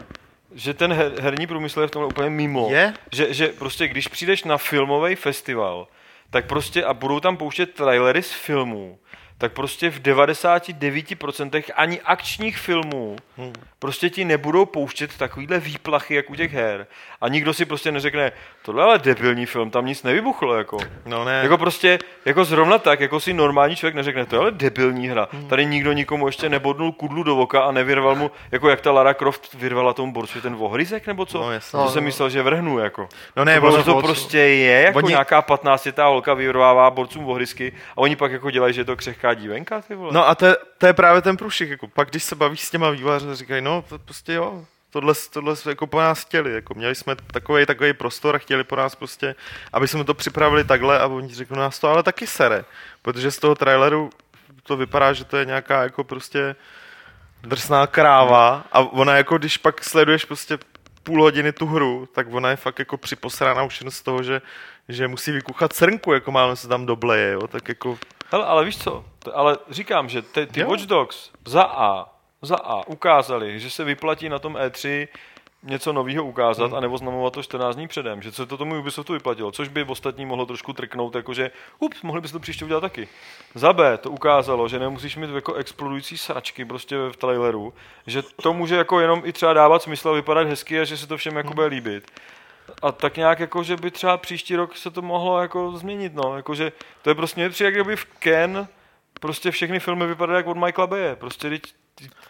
že ten her, herní průmysl je v tomhle úplně mimo. Je? Že, že prostě když přijdeš na filmový festival, tak prostě a budou tam pouštět trailery z filmů, tak prostě v 99% ani akčních filmů Hmm. prostě ti nebudou pouštět takovýhle výplachy, jak u těch her. A nikdo si prostě neřekne, tohle ale debilní film, tam nic nevybuchlo, jako. No ne, Jako prostě, jako zrovna tak, jako si normální člověk neřekne, to je ale debilní hra. Tady nikdo nikomu ještě nebodnul kudlu do voka a nevyrval mu, jako jak ta Lara Croft vyrvala tomu borci ten vohryzek, nebo co? No, jasně. to jsem myslel, že vrhnu, jako. no ne, ono ono to prostě je, jako Oni- oni... nějaká 15 holka vyrvává borcům vohrysky a oni pak jako dělají, že je to křehká dívenka, ty vole. No a to je, to je právě ten průšvih, jako pak když se bavíš s těma vývojáři, říkají, no to prostě jo, tohle, tohle jako po nás chtěli, jako měli jsme takový takový prostor a chtěli po nás prostě, aby jsme to připravili takhle a oni řeknou nás to ale taky sere, protože z toho traileru to vypadá, že to je nějaká jako prostě drsná kráva a ona jako, když pak sleduješ prostě půl hodiny tu hru, tak ona je fakt jako připosrána už jen z toho, že, že musí vykuchat srnku, jako máme se tam dobleje, jo, tak jako Hele, ale víš co, ale říkám, že ty, ty Jo. Watch Dogs za A, za A ukázali, že se vyplatí na tom E3 něco nového ukázat Hmm. a nebo znamovat to 14 dní předem, že se to tomu Ubisoftu vyplatilo, což by v ostatní mohlo trošku trknout, jakože ups, mohli byste to příště udělat taky. Za B to ukázalo, že nemusíš mít jako explodující sračky prostě v traileru, že to může jako jenom i třeba dávat smysl a vypadat hezky a že se to všem jako bude líbit. A tak nějak jako, že by třeba příští rok se to mohlo jako změnit, no. Jakože to je prostě mě přijde, jak kdyby v Ken prostě všechny filmy vypadaly jak od Michaela Baye. Prostě teď,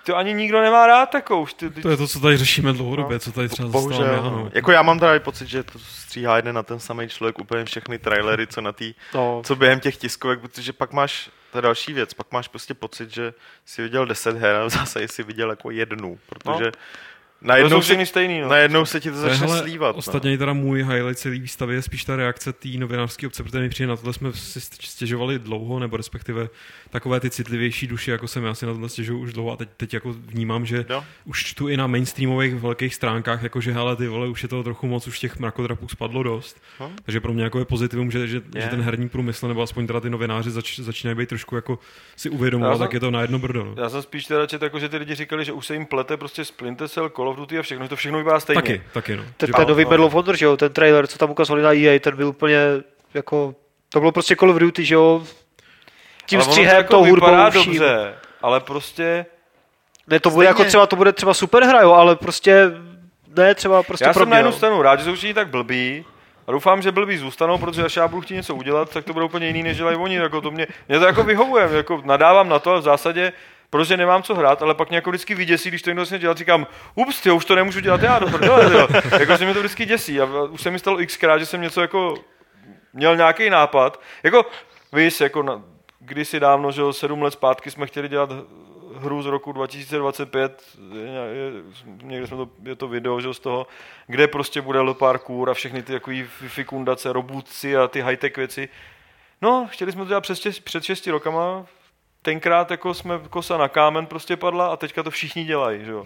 to ani nikdo nemá rád takovou. už Ty, ty, To je to, co tady řešíme dlouhodobě, co tady třeba Bohužel, zastávám já, no. no. Jako já mám teda pocit, že to stříhá jeden na ten samý člověk úplně všechny trailery, co na tý, No, co během těch tiskovek, protože pak máš, to je další věc, pak máš prostě pocit, že jsi viděl 10 her a zase jsi viděl jako jednu, protože to najednou, jsou se, stejný, no. najednou se ti to začne hele, slívat. no. Ostatně teda můj highlight celý výstavy je spíš ta reakce té novinářské obce, protože mi přijde na tohle jsme si stěžovali dlouho, nebo respektive takové ty citlivější duše, jako jsem já si na tohle stěžuju už dlouho a teď, teď jako vnímám, že Jo. už čtu i na mainstreamových velkých stránkách, jako že hele, ty vole, už je toho trochu moc, už těch mrakodrapů spadlo dost. Hm. Takže pro mě jako je pozitivum, že, že, Je. že ten herní průmysl, nebo aspoň teda ty novináři zač, začínají být trošku jako si uvědomovat, tak je to na jedno brdo. No. Já jsem spíš teda četl, jako, že ty lidi říkali, že už se jim plete prostě Splinter Cell, Call of Duty a všechno, že to všechno vypadá stejně. Taky, taky no. ten, ten nový Medal of Honor, že jo, ten trailer, co tam ukazovali na EA, ten byl úplně jako, to bylo prostě Call of Duty, že jo, tím střihem, jako tou hudbou, vším. dobře, ale prostě Ne, to bude Stejně- jako třeba, to bude třeba super hra, jo, ale prostě ne, třeba prostě já pro jsem mě, na jednu stranu rád, že jsou všichni tak blbí, a doufám, že blbí zůstanou, protože až já budu chtít něco udělat, tak to bude úplně jiný, než dělají oni. Jako to mě, mě to jako vyhovuje, jako nadávám na to, ale v zásadě protože nemám co hrát, ale pak mě jako vždycky vyděsí, když to někdo začne dělat, říkám, ups, ty, už to nemůžu dělat já, do prdele, jo. jako se mi to vždycky děsí a už se mi stalo xkrát, že jsem něco jako měl nějaký nápad, jako víš, jako na, kdysi dávno, že jo, sedm let zpátky jsme chtěli dělat hru z roku 2025, je, je, někde jsme to, je to video že, z toho, kde prostě bude parkour a všechny ty takový fikundace, robůtci a ty high-tech věci. No, chtěli jsme to dělat před šesti rokama, tenkrát jako jsme kosa na kámen prostě padla a teďka to všichni dělají, že jo.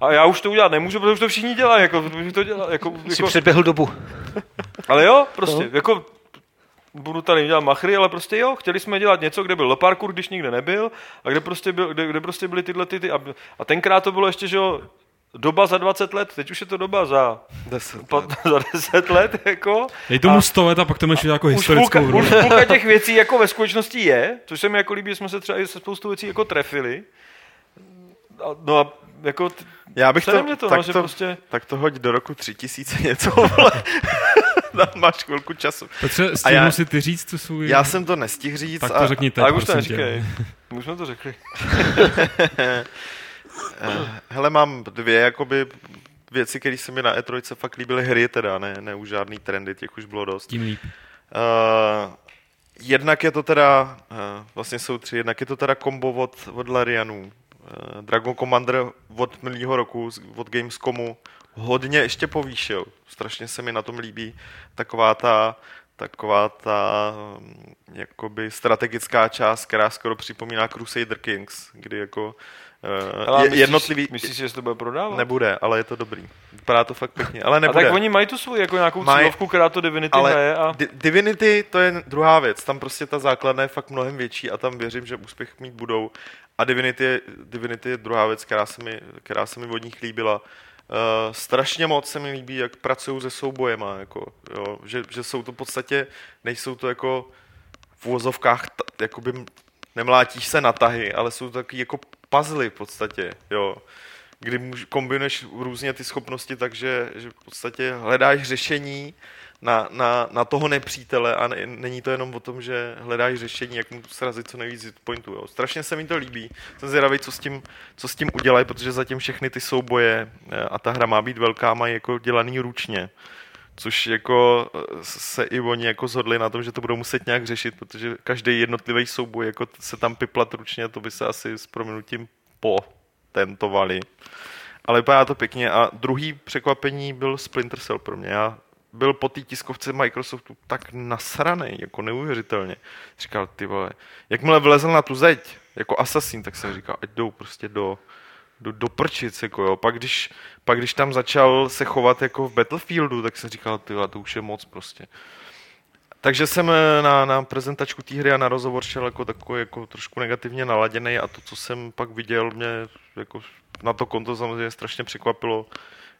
A já už to udělat nemůžu, protože už to všichni dělají, jako, to dělal, jako, Si jako, předběhl dobu. ale jo, prostě, jako budu tady dělat machry, ale prostě jo, chtěli jsme dělat něco, kde byl Le parkour, když nikde nebyl, a kde prostě, byl, kde, kde prostě byly tyhle ty, ty a, a tenkrát to bylo ještě, že jo, doba za 20 let, teď už je to doba za, Deset. pat, za 10 let, jako. Dej tomu A- 100 let a pak to máš jako půlka, historickou hru. už půlka těch věcí jako ve skutečnosti je, což se mi jako líbí, že jsme se třeba i se spoustu věcí jako trefili. A, no a jako, t- Já bych to, mě to, tak, no, to prostě, tak to hoď do roku 3000 něco. Tam máš chvilku času. Petře, A stihnu já- si ty říct tu svůj... Já jsem to nestihl říct. Tak a- to řekni teď, ale už to neříkej. Už jsme to řekli. Eh, Hele, mám dvě jakoby věci, které se mi na E3 fakt líbily hry teda, ne, ne už žádný trendy, těch už bylo dost. Tím líp. Uh, jednak je to teda, uh, vlastně jsou tři, jednak je to teda kombo od, od Larianů. Uh, Dragon Commander od minulého roku, od Gamescomu, hodně ještě povýšil. Strašně se mi na tom líbí taková ta, taková ta um, jakoby strategická část, která skoro připomíná Crusader Kings, kdy jako Ale je, myslíš, jednotlivý... Myslíš, že se to bude prodávat? Nebude, ale je to dobrý. Vypadá to fakt pěkně, ale A nebude. tak oni mají tu svou jako nějakou Mají- cílovku, která to Divinity ale hraje a... Di- Divinity to je druhá věc, tam prostě ta základna je fakt mnohem větší a tam věřím, že úspěch mít budou. A Divinity je, Divinity je druhá věc, která se mi, která se mi od nich líbila. Uh, strašně moc se mi líbí, jak pracují se soubojema, jako, jo, že, že jsou to v podstatě, nejsou to jako v úvozovkách t- jakoby nemlátíš se na tahy, ale jsou to taky jako puzzle v podstatě, jo. Kdy kombinuješ různě ty schopnosti, takže že v podstatě hledáš řešení na, na, na toho nepřítele a ne, není to jenom o tom, že hledáš řešení, jak mu srazit co nejvíc hit pointů. Jo. Strašně se mi to líbí. Jsem zvědavý, co s tím, co s tím udělají, protože zatím všechny ty souboje eh, a ta hra má být velká, mají jako dělaný ručně což jako eh, se i oni jako zhodli na tom, že to budou muset nějak řešit, protože každý jednotlivý souboj jako se tam piplat ručně, to by se asi s proměnutím potentovali. Ale vypadá to pěkně a druhý překvapení byl Splinter Cell pro mě. Já byl po té tiskovce Microsoftu tak nasraný, jako neuvěřitelně. Říkal, ty vole, jakmile vlezl na tu zeď, jako Assassin, tak jsem říkal, ať jdou prostě do, do, do prčic, jako jo. Pak když, pak když tam začal se chovat jako v Battlefieldu, tak jsem říkal, ty to už je moc prostě. Takže jsem eh, na, na prezentačku té hry a na rozhovor šel jako takový jako trošku negativně naladěný a to, co jsem pak viděl, mě jako na to konto samozřejmě strašně překvapilo,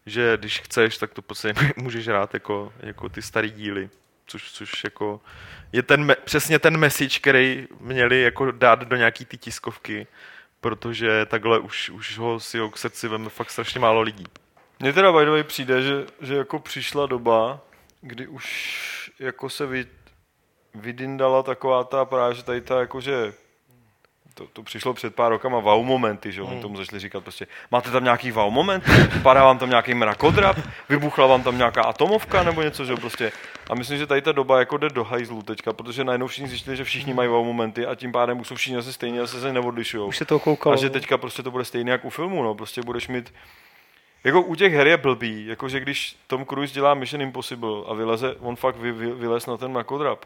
že když chceš, tak to prostě můžeš hrát jako, jako ty starý díly. Což, což jako je ten, přesně ten message, který měli jako dát do nějaký ty tiskovky, protože takhle už, už ho si ho k srdci veme fakt strašně málo lidí. Mně teda by the way přijde, že, že jako přišla doba, kdy už jako se vy, vydindala taková ta právě, že tady ta jakože to, to přišlo před pár rokama wow momenty, že hmm. tomu začali říkat prostě, máte tam nějaký wow moment, padá vám tam nějaký mrakodrap, vybuchla vám tam nějaká atomovka nebo něco, že prostě. A myslím, že tady ta doba jako jde do hajzlu teďka, protože najednou všichni zjistili, že všichni mají wow momenty a tím pádem už jsou všichni zase stejně, zase se neodlišují. Už se to koukalo. A že teďka prostě to bude stejné jako u filmu, no, prostě budeš mít jako u těch her je blbý, jakože když Tom Cruise dělá Mission Impossible a vyleze, on fakt vy, vy, vylez na ten mrakodrap,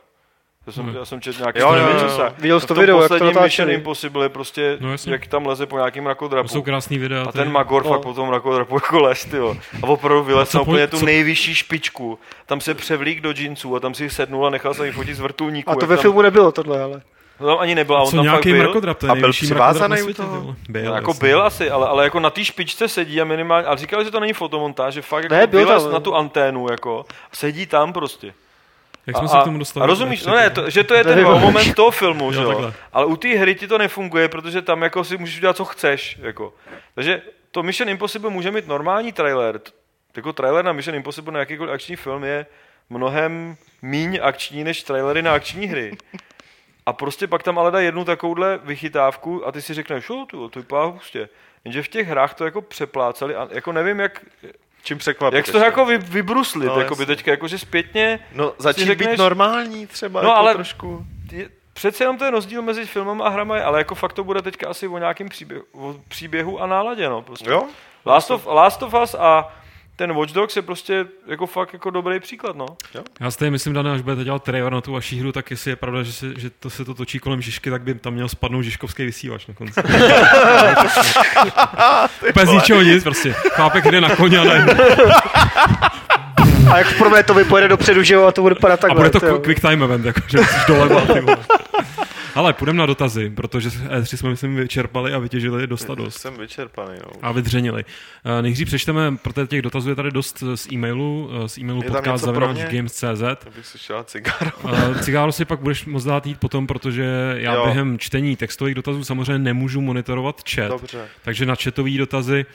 já jsem, hmm. já jsem četl nějaký jo, jo, jo. Viděl jsi to video, jak to natáčeli. Mission Impossible je prostě, no, jak tam leze po nějakým rakodrapu. To jsou krásný videa. A ten Magor no. fakt po tom rakodrapu jako les, tyjo. A opravdu vylez na úplně tu co? nejvyšší špičku. Tam se převlík do džínsů a tam si sednul a nechal se jim fotit z vrtulníku. A to ve tam... filmu nebylo tohle, ale. No tam ani nebyl, on Co tam nějaký fakt byl. mrakodrap, to je a byl přivázaný u toho? Byl, jako byl asi, ale, ale jako na té špičce sedí a minimálně, ale říkali, že to není fotomontáž, že fakt ne, jako byl tam, na tu anténu, jako, sedí tam prostě. Jak jsme a, se k tomu dostali? A rozumíš, no ne, to, že to je ten moment toho filmu, že jo? Ale u té hry ti to nefunguje, protože tam jako si můžeš dělat, co chceš, jako. Takže to Mission Impossible může mít normální trailer. Jako trailer na Mission Impossible na jakýkoliv akční film je mnohem míň akční než trailery na akční hry. A prostě pak tam ale dá jednu takovouhle vychytávku a ty si řekneš, jo, to, to vypadá hustě. Jenže v těch hrách to jako přeplácali a jako nevím, jak, čím překvapit. Jak to jako vy, vybruslit, no, jako by teďka, jakože zpětně... No začít řekneš, být normální třeba, no, jako ale trošku. Je, přece jenom ten rozdíl mezi filmem a hrama, ale jako fakt to bude teďka asi o nějakém příběhu, o příběhu a náladě, no. Prostě. Jo? Last of, Last of Us a ten Watch Dogs je prostě jako fakt jako dobrý příklad, no. Jo? Já si myslím, Dane, až budete dělat trailer na tu vaši hru, tak jestli je pravda, že, se, že to se to točí kolem Žižky, tak by tam měl spadnout Žižkovský vysílač na konci. Bez ničeho nic, prostě. Chápek jde na koně a ne. A jak v prvé to vypojede dopředu, že jo, a to bude padat takhle. A bude to quick time event, jako, že musíš doleva. Ale půjdeme na dotazy, protože E3 jsme, myslím, vyčerpali a vytěžili dost a dost. Jsem vyčerpaný, no. A vydřenili. Uh, nejdřív přečteme, protože těch dotazů je tady dost z e-mailu, z e-mailu podcast.games.cz. Abych si šel cigáro. cigáro si pak budeš moc dát jít potom, protože já jo. během čtení textových dotazů samozřejmě nemůžu monitorovat chat. Dobře. Takže na chatový dotazy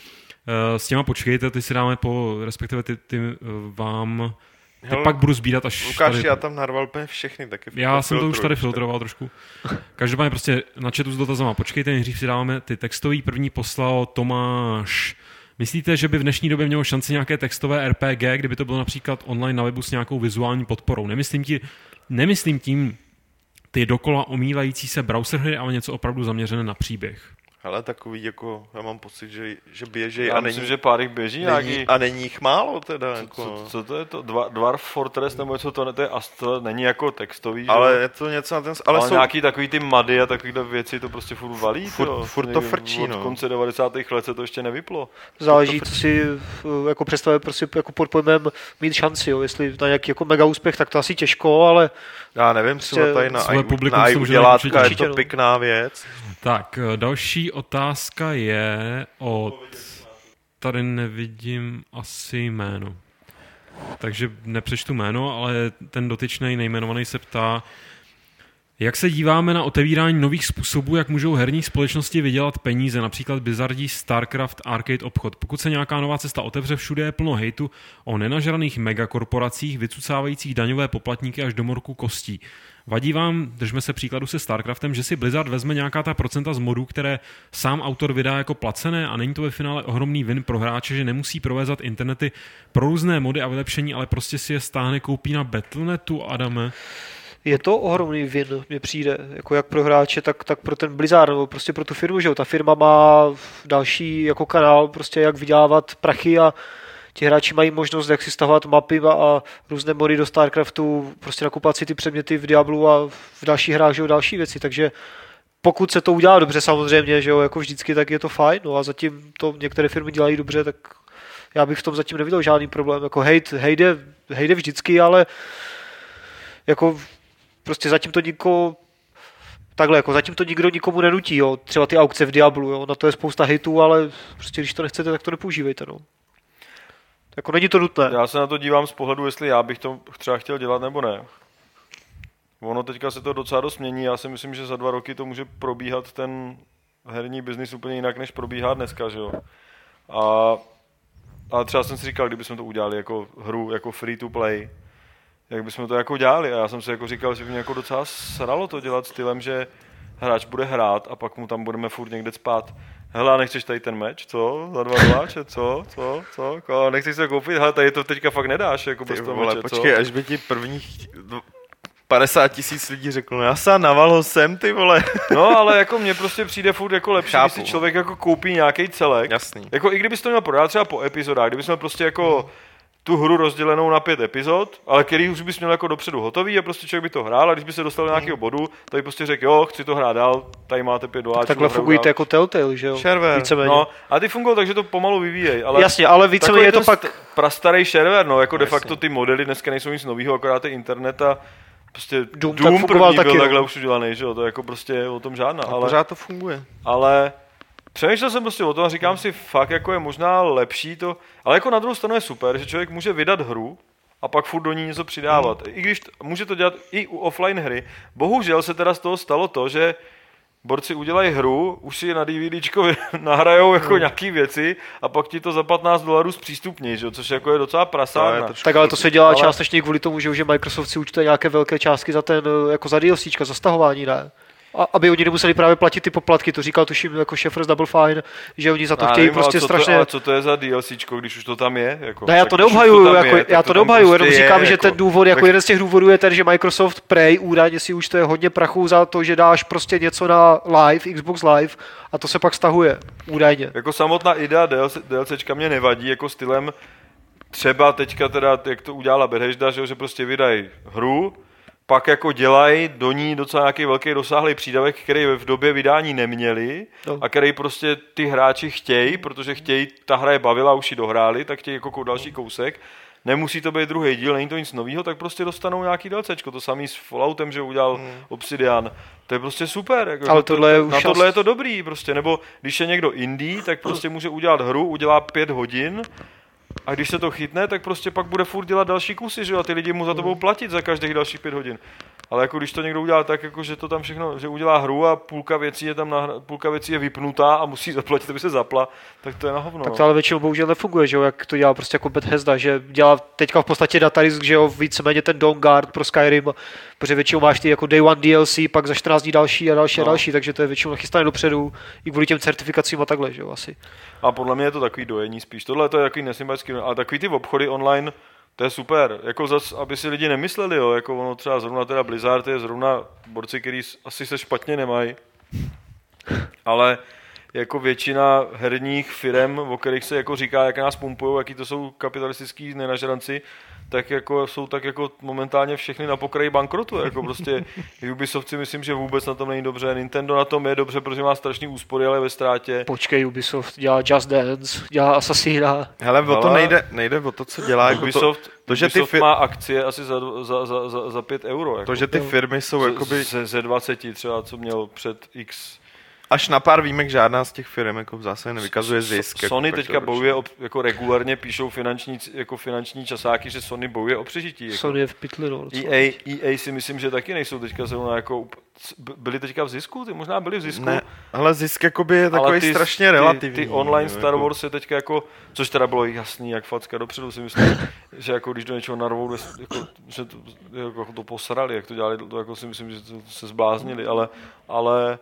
s těma počkejte, ty si dáme po, respektive ty, ty vám Hele, pak budu sbírat až Lukáš, tady... já tam narval úplně všechny taky. Já jsem to už tady filtroval trošku. Každopádně prostě na chatu s dotazama. Počkejte, nejdřív si dáváme ty textový. První poslal Tomáš. Myslíte, že by v dnešní době mělo šanci nějaké textové RPG, kdyby to bylo například online na webu s nějakou vizuální podporou? Nemyslím, ti, nemyslím tím ty dokola omílající se browser hry, ale něco opravdu zaměřené na příběh. Ale takový jako, já mám pocit, že, že běží já a myslím, není, že pár jich běží není, nějaký... a není jich málo teda. Co, jako. co, co, to je to? Dva, Dwarf Fortress nebo něco to, to je Astra, není jako textový, Ale že? je to něco na ten... Ale, ale jsou... nějaký takový ty mady a takovýhle věci to prostě furt valí, Furt, to, furt to frčí, od no. konce 90. let se to ještě nevyplo. Záleží, co si jako představuje prostě jako pod pojmem mít šanci, jo. Jestli na nějaký jako mega úspěch, tak to asi těžko, ale... Já nevím, třeba Prostě tady na, publikum na si i může udělátka je to no. pěkná věc. Tak, eh, další otázka je od... Tady nevidím asi jméno. Takže nepřečtu jméno, ale ten dotyčný nejmenovaný se ptá, Jak se díváme na otevírání nových způsobů, jak můžou herní společnosti vydělat peníze, například Blizzardí StarCraft Arcade obchod? Pokud se nějaká nová cesta otevře, všude je plno hejtu o nenažraných megakorporacích, vycucávajících daňové poplatníky až do morku kostí. Vadí vám, držme se příkladu se StarCraftem, že si Blizzard vezme nějaká ta procenta z modů, které sám autor vydá jako placené a není to ve finále ohromný win pro hráče, že nemusí provézat internety pro různé mody a vylepšení, ale prostě si je stáhne, koupí na Battle.netu, Adame. Je to ohromný vin, mně přijde, jako jak pro hráče, tak, tak pro ten Blizzard, nebo prostě pro tu firmu, že jo, ta firma má další jako kanál, prostě jak vydělávat prachy a ti hráči mají možnost, jak si stahovat mapy a, a různé mody do StarCraftu, prostě nakupovat si ty předměty v Diablu a v dalších hrách, že jo, další věci, takže pokud se to udělá dobře samozřejmě, že jo, jako vždycky, tak je to fajn, no a zatím to některé firmy dělají dobře, tak já bych v tom zatím neviděl žádný problém, jako hejt, hejde, hejde vždycky, ale jako prostě zatím to nikoho takhle, jako zatím to nikdo nikomu nenutí, jo. Třeba ty aukce v Diablu, jo. Na to je spousta hitů, ale prostě když to nechcete, tak to nepoužívejte, no. Jako není to nutné. Já se na to dívám z pohledu, jestli já bych to třeba chtěl dělat nebo ne. Ono teďka se to docela dost mění. Já si myslím, že za dva roky to může probíhat ten herní biznis úplně jinak, než probíhá dneska, že jo. A, a třeba jsem si říkal, kdybychom to udělali jako hru, jako free to play, jak bychom to jako dělali. A já jsem si jako říkal, že by mě jako docela sralo to dělat stylem, že hráč bude hrát a pak mu tam budeme furt někde spát. Hele, a nechceš tady ten meč, co? Za dva hráče, co? Co? Co? Ko? Nechceš se koupit? Hele, tady to teďka fakt nedáš, jako bez toho meče, počkej, co? až by ti prvních dv- 50 tisíc lidí řeklo, no já se navalo sem, ty vole. No, ale jako mně prostě přijde furt jako lepší, Chápu. když si člověk jako koupí nějaký celek. Jasný. Jako i kdybys to měl prodat třeba po epizodách, kdybys měl prostě jako tu hru rozdělenou na pět epizod, ale který už bys měl jako dopředu hotový a prostě člověk by to hrál a když by se dostal do nějakého bodu, tak by prostě řekl, jo, chci to hrát dál, tady máte pět doláčů. Takhle hraju fungují to jako Telltale, že jo? Shareware. Víceméně. No, a ty fungují tak, že to pomalu vyvíjej, ale Jasně, ale víceméně je to pak... st- prastarý shareware, no, jako de Jasně. facto ty modely dneska nejsou nic nového, akorát je internet a prostě Doom tak Doom fungoval první taky, byl no. takhle už udělaný, že jo, to je jako prostě o tom žádná, A ale, pořád to funguje. ale přemýšlel jsem prostě o tom a říkám si, fakt jako je možná lepší to, ale jako na druhou stranu je super, že člověk může vydat hru, a pak furt do ní něco přidávat. I když t- může to dělat i u offline hry. Bohužel se teda z toho stalo to, že borci udělají hru, už si je na DVDčko nahrajou jako nějaký věci a pak ti to za 15 dolarů zpřístupní, že? jo, což jako je docela prasárna. trošku Tak ale to se dělá Ale- částečně kvůli tomu, že už je Microsoft si účtuje nějaké velké částky za ten, jako za DLCčka, za stahování, ne? A, aby oni nemuseli právě platit ty poplatky, to říkal tuším jako Shepard Double Fine, že oni za to Já chtějí nevím, prostě co strašně... To, ale co to je za DLCčko, když už to tam je? Jako, Ne, já to tam jako, je, já to tam neobhajuju, jenom prostě je, říkám, že jako- ten důvod, jako tak- jeden z těch důvodů je ten, že Microsoft Prey údajně si už to je hodně prachu za to, že dáš prostě něco na live, Xbox Live a to se pak stahuje, údajně. Jako samotná idea DLC, DLCčka mě nevadí, jako stylem třeba teďka teda, jak to udělala Bethesda, že, že prostě vydají hru, pak jako dělají do ní docela nějaký velký rozsáhlý přídavek, který v době vydání neměli No. a který prostě ty hráči chtějí, protože chtějí, ta hra je bavila, už ji dohráli, tak chtějí jako kou- další kousek. Nemusí to být druhý díl, není to nic nového, tak prostě dostanou nějaký DLCčko. To samý s Falloutem, že udělal Obsidian. To je prostě super. Jako, Ale že to- tohle je na už tohle je to dobrý prostě. Nebo když je někdo indie, tak prostě může udělat hru, udělá pět hodin a když se to chytne, tak prostě pak bude furt dělat další kusy, že jo? A ty lidi mu za to budou platit za každých dalších pět hodin. Ale jako když to někdo udělá tak, jako že to tam všechno, že udělá hru a půlka věcí je tam nahra, půlka věcí je vypnutá a musí zaplatit, aby se zapla, tak to je na hovno. Tak no. to ale většinou bohužel nefunguje, že jo, jak to dělá prostě jako Bethesda, že dělá teďka v podstatě datadisk, že jo, víceméně ten Dawnguard pro Skyrim, protože většinou máš ty jako Day One DLC, pak za 14 dní další a další a No. další, takže to je většinou nachystané dopředu, i kvůli těm certifikacím a takhle, že jo, asi. A podle mě je to takový dojení spíš. Tohle to je takový nesympatický, ale takový ty obchody online, to je super. Jako zas, aby si lidi nemysleli, jo, jako ono třeba zrovna teda Blizzard je zrovna borci, který asi se špatně nemají. Ale jako většina herních firm, o kterých se jako říká, jak nás pumpují, jaký to jsou kapitalistický nenažranci, tak jako jsou tak jako momentálně všechny na pokraji bankrotu. Jako prostě Ubisoft si myslím, že vůbec na tom není dobře. Nintendo na tom je dobře, protože má strašný úspory, ale ve ztrátě. Počkej, Ubisoft dělá Just Dance, dělá Assassina, Hele, o to nejde, nejde o to, co dělá. Jako to, Ubisoft, to, že ty Ubisoft fi- má akcie asi za, za, za, za, za 5 euro. Jako. to, že ty firmy jsou jakoby, ze, ze 20 třeba, co měl před X. až na pár výjimek žádná z těch firm jako v zásadě nevykazuje zisk. So, jako Sony teďka každoročně. bojuje, o, jako regulárně píšou finanční, jako finanční časáky, že Sony bojuje o přežití. Jako. Sony je v pytli, no. EA, EA si myslím, že taky nejsou teďka zrovna jako, byli teďka v zisku? Ty možná byli v zisku. Ne, ale zisk jakoby je ale takový ty, strašně relativní. Ty, ty online Star jako- Wars je teďka jako, což teda bylo jasný, jak facka dopředu si myslím, že jako když do něčeho narvou, jako, že to, jako to posrali, jak to dělali, to jako si myslím, že to se zbláznili, ale, ale